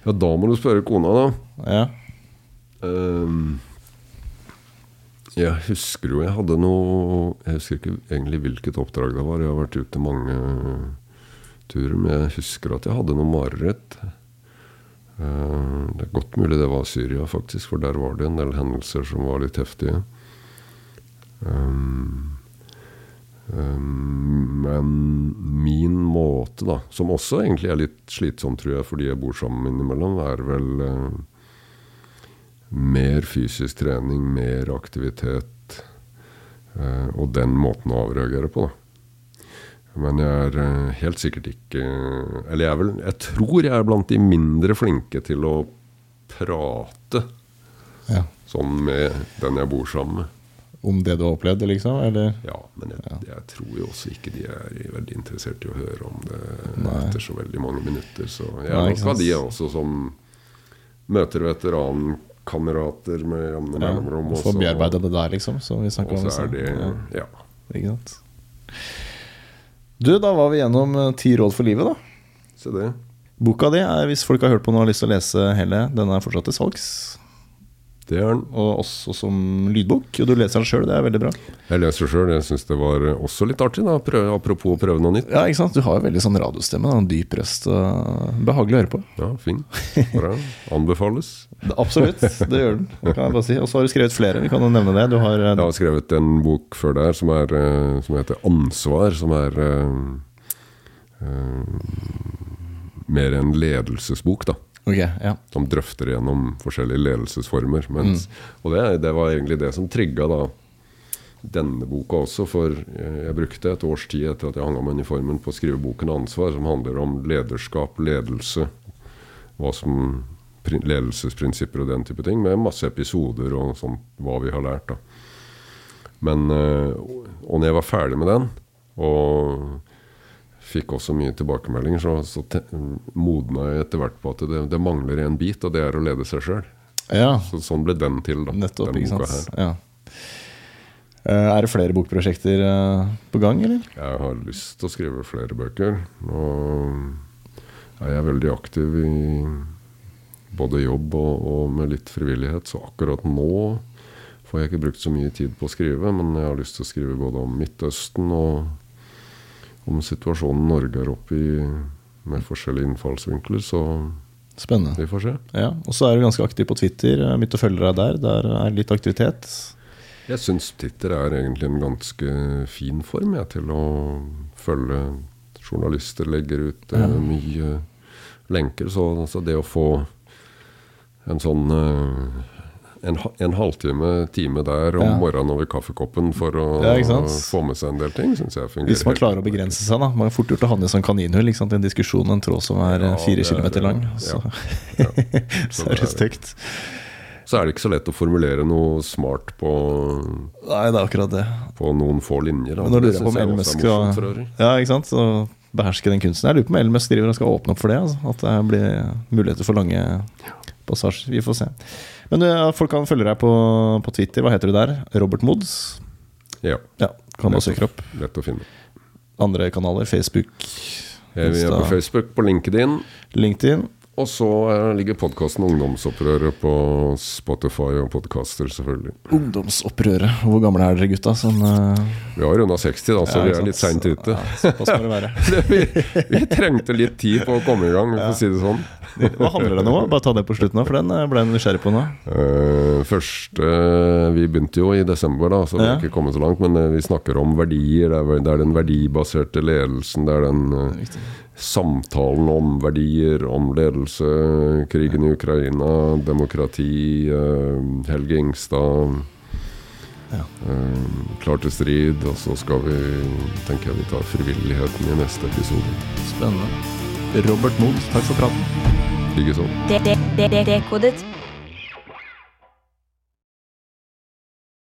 Ja, da må du spørre kona, da. Ja. Ehm, jeg husker jo jeg hadde noe Jeg husker ikke egentlig hvilket oppdrag det var. Jeg har vært ute mange turer, men jeg husker at jeg hadde noe mareritt. Eh, det er godt mulig det var Syria, faktisk, for der var det en del hendelser som var litt heftige. Um, um, men min måte, da, som også egentlig er litt slitsom, tror jeg, fordi jeg bor sammen innimellom, er vel mer fysisk trening, mer aktivitet, eh, og den måten å avreagere på, da. Men jeg er eh, helt sikkert ikke Eller jeg vel Jeg tror jeg er blant de mindre flinke til å prate ja. sånn med den jeg bor sammen med. Om det du har opplevd, liksom? Eller? Ja, men jeg, Ja. jeg tror jo også ikke de er veldig interessert i å høre om det Nei. etter så veldig mange minutter. Så jeg er nok av de også som møter veterankamerater med jevne Ja. mellomrom. og Få bearbeida det der, liksom? Som vi snakka om. er det Ja. Ja. Ikke sant? Du, da var vi gjennom eh, ti råd for livet, da. Se det. Boka di er, hvis folk har hørt på den og har lyst til å lese hele, den er fortsatt til salgs. Den. og også som lydbok. Og du leser den sjøl, det er veldig bra. Jeg leser sjøl. Jeg syns det var også litt artig, da. Prøve, apropos å prøve noe nytt. Ja, ikke sant? Du har jo veldig sånn radiostemme. da, En dyp røst. og Behagelig å høre på. Ja, fin. Bra. Anbefales. [laughs] Absolutt, det gjør den. Kan jeg bare si. Og så har du skrevet flere. Vi kan jo nevne det. Du har eh, Jeg har skrevet en bok før der som, er, eh, som heter 'Ansvar', som er uh, uh, mer en ledelsesbok, da. Ok, ja. Som drøfter gjennom forskjellige ledelsesformer. Mens, Og det, det var egentlig det som trigga denne boka også, for jeg, jeg brukte et års tid etter at jeg hang av meg uniformen på å skrive boken 'Ansvar', som handler om lederskap, ledelse, hva som ledelsesprinsipper og den type ting, med masse episoder og sånn, hva vi har lært. da. Men, eh, og når jeg var ferdig med den, og fikk også mye tilbakemeldinger, så, så te, modna jeg etter hvert på at det, det mangler en bit, og det er å lede seg sjøl. ja. Så sånn ble den til, da. Nettopp, den boka her. Ja. Eh, Er det flere bokprosjekter eh, på gang, eller? Jeg har lyst til å skrive flere bøker. Og jeg er veldig aktiv i både jobb og, og med litt frivillighet, så akkurat nå får jeg ikke brukt så mye tid på å skrive, men jeg har lyst til å skrive både om Midtøsten og om situasjonen Norge er oppe i med forskjellige innfallsvinkler, så Spennende. vi får se. Ja, Og så er du ganske aktiv på Twitter. Mitt å følge deg der. Der er litt aktivitet. Jeg syns Twitter er egentlig en ganske fin form jeg, til å følge journalister. Legger ut eh, mye lenker. Så, altså, det å få en sånn eh, en, en halvtime, time der om Ja. morgenen over kaffekoppen for å Ja, få med seg en del ting, syns jeg fungerer. Hvis man klarer å begrense seg, da. Man er fort gjort å havne i sånn kaninhull. Ikke sant? En diskusjon, en tråd som er Ja, fire er- kilometer lang. ja. Så, [laughs] så er det stygt. Så er det ikke så lett å formulere noe smart på, Nei, det er akkurat det. på noen få linjer. Da. Men nå Det lurer på om morsomt, skal. Ja, ikke sant? Så beherske den kunsten. Jeg lurer på om Elmesk driver og skal åpne opp for det. Altså. At det blir muligheter for lange passasjer. Vi får se. Men uh, folk kan følge deg på, på Twitter. Hva heter du der? Robert Moods? Ja, Ja, kan lett, søke opp. lett å finne. Andre kanaler? Facebook, Vi er på Facebook, på LinkedIn. LinkedIn. Og så eh, ligger podkasten Ungdomsopprøret på Spotify og podkaster, selvfølgelig. Ungdomsopprøret. Hvor gamle er dere gutta? Sånn, uh, Vi har runda 60, da, så ja, vi er er litt sant? seint ute. Ja, [laughs] det vi, vi trengte litt tid på å komme i gang, for å si det sånn. Hva handler den om? Bare ta det på slutten, for den eh, ble jeg nysgjerrig på nå. Først, første Vi begynte jo i desember, da, så vi har ikke kommet så langt. Men vi snakker om verdier. Det er, det er den verdibaserte ledelsen. Det er den samtalen om verdier, om ledelse, krigen i Ukraina, demokrati, eh, Helge Ingstad. Ja. eh, klar til strid. Og så skal vi tenker jeg vi tar frivilligheten i neste episode. Spennende. Robert Moen, takk for praten. Likeså. Det- det- det- det- Dekodet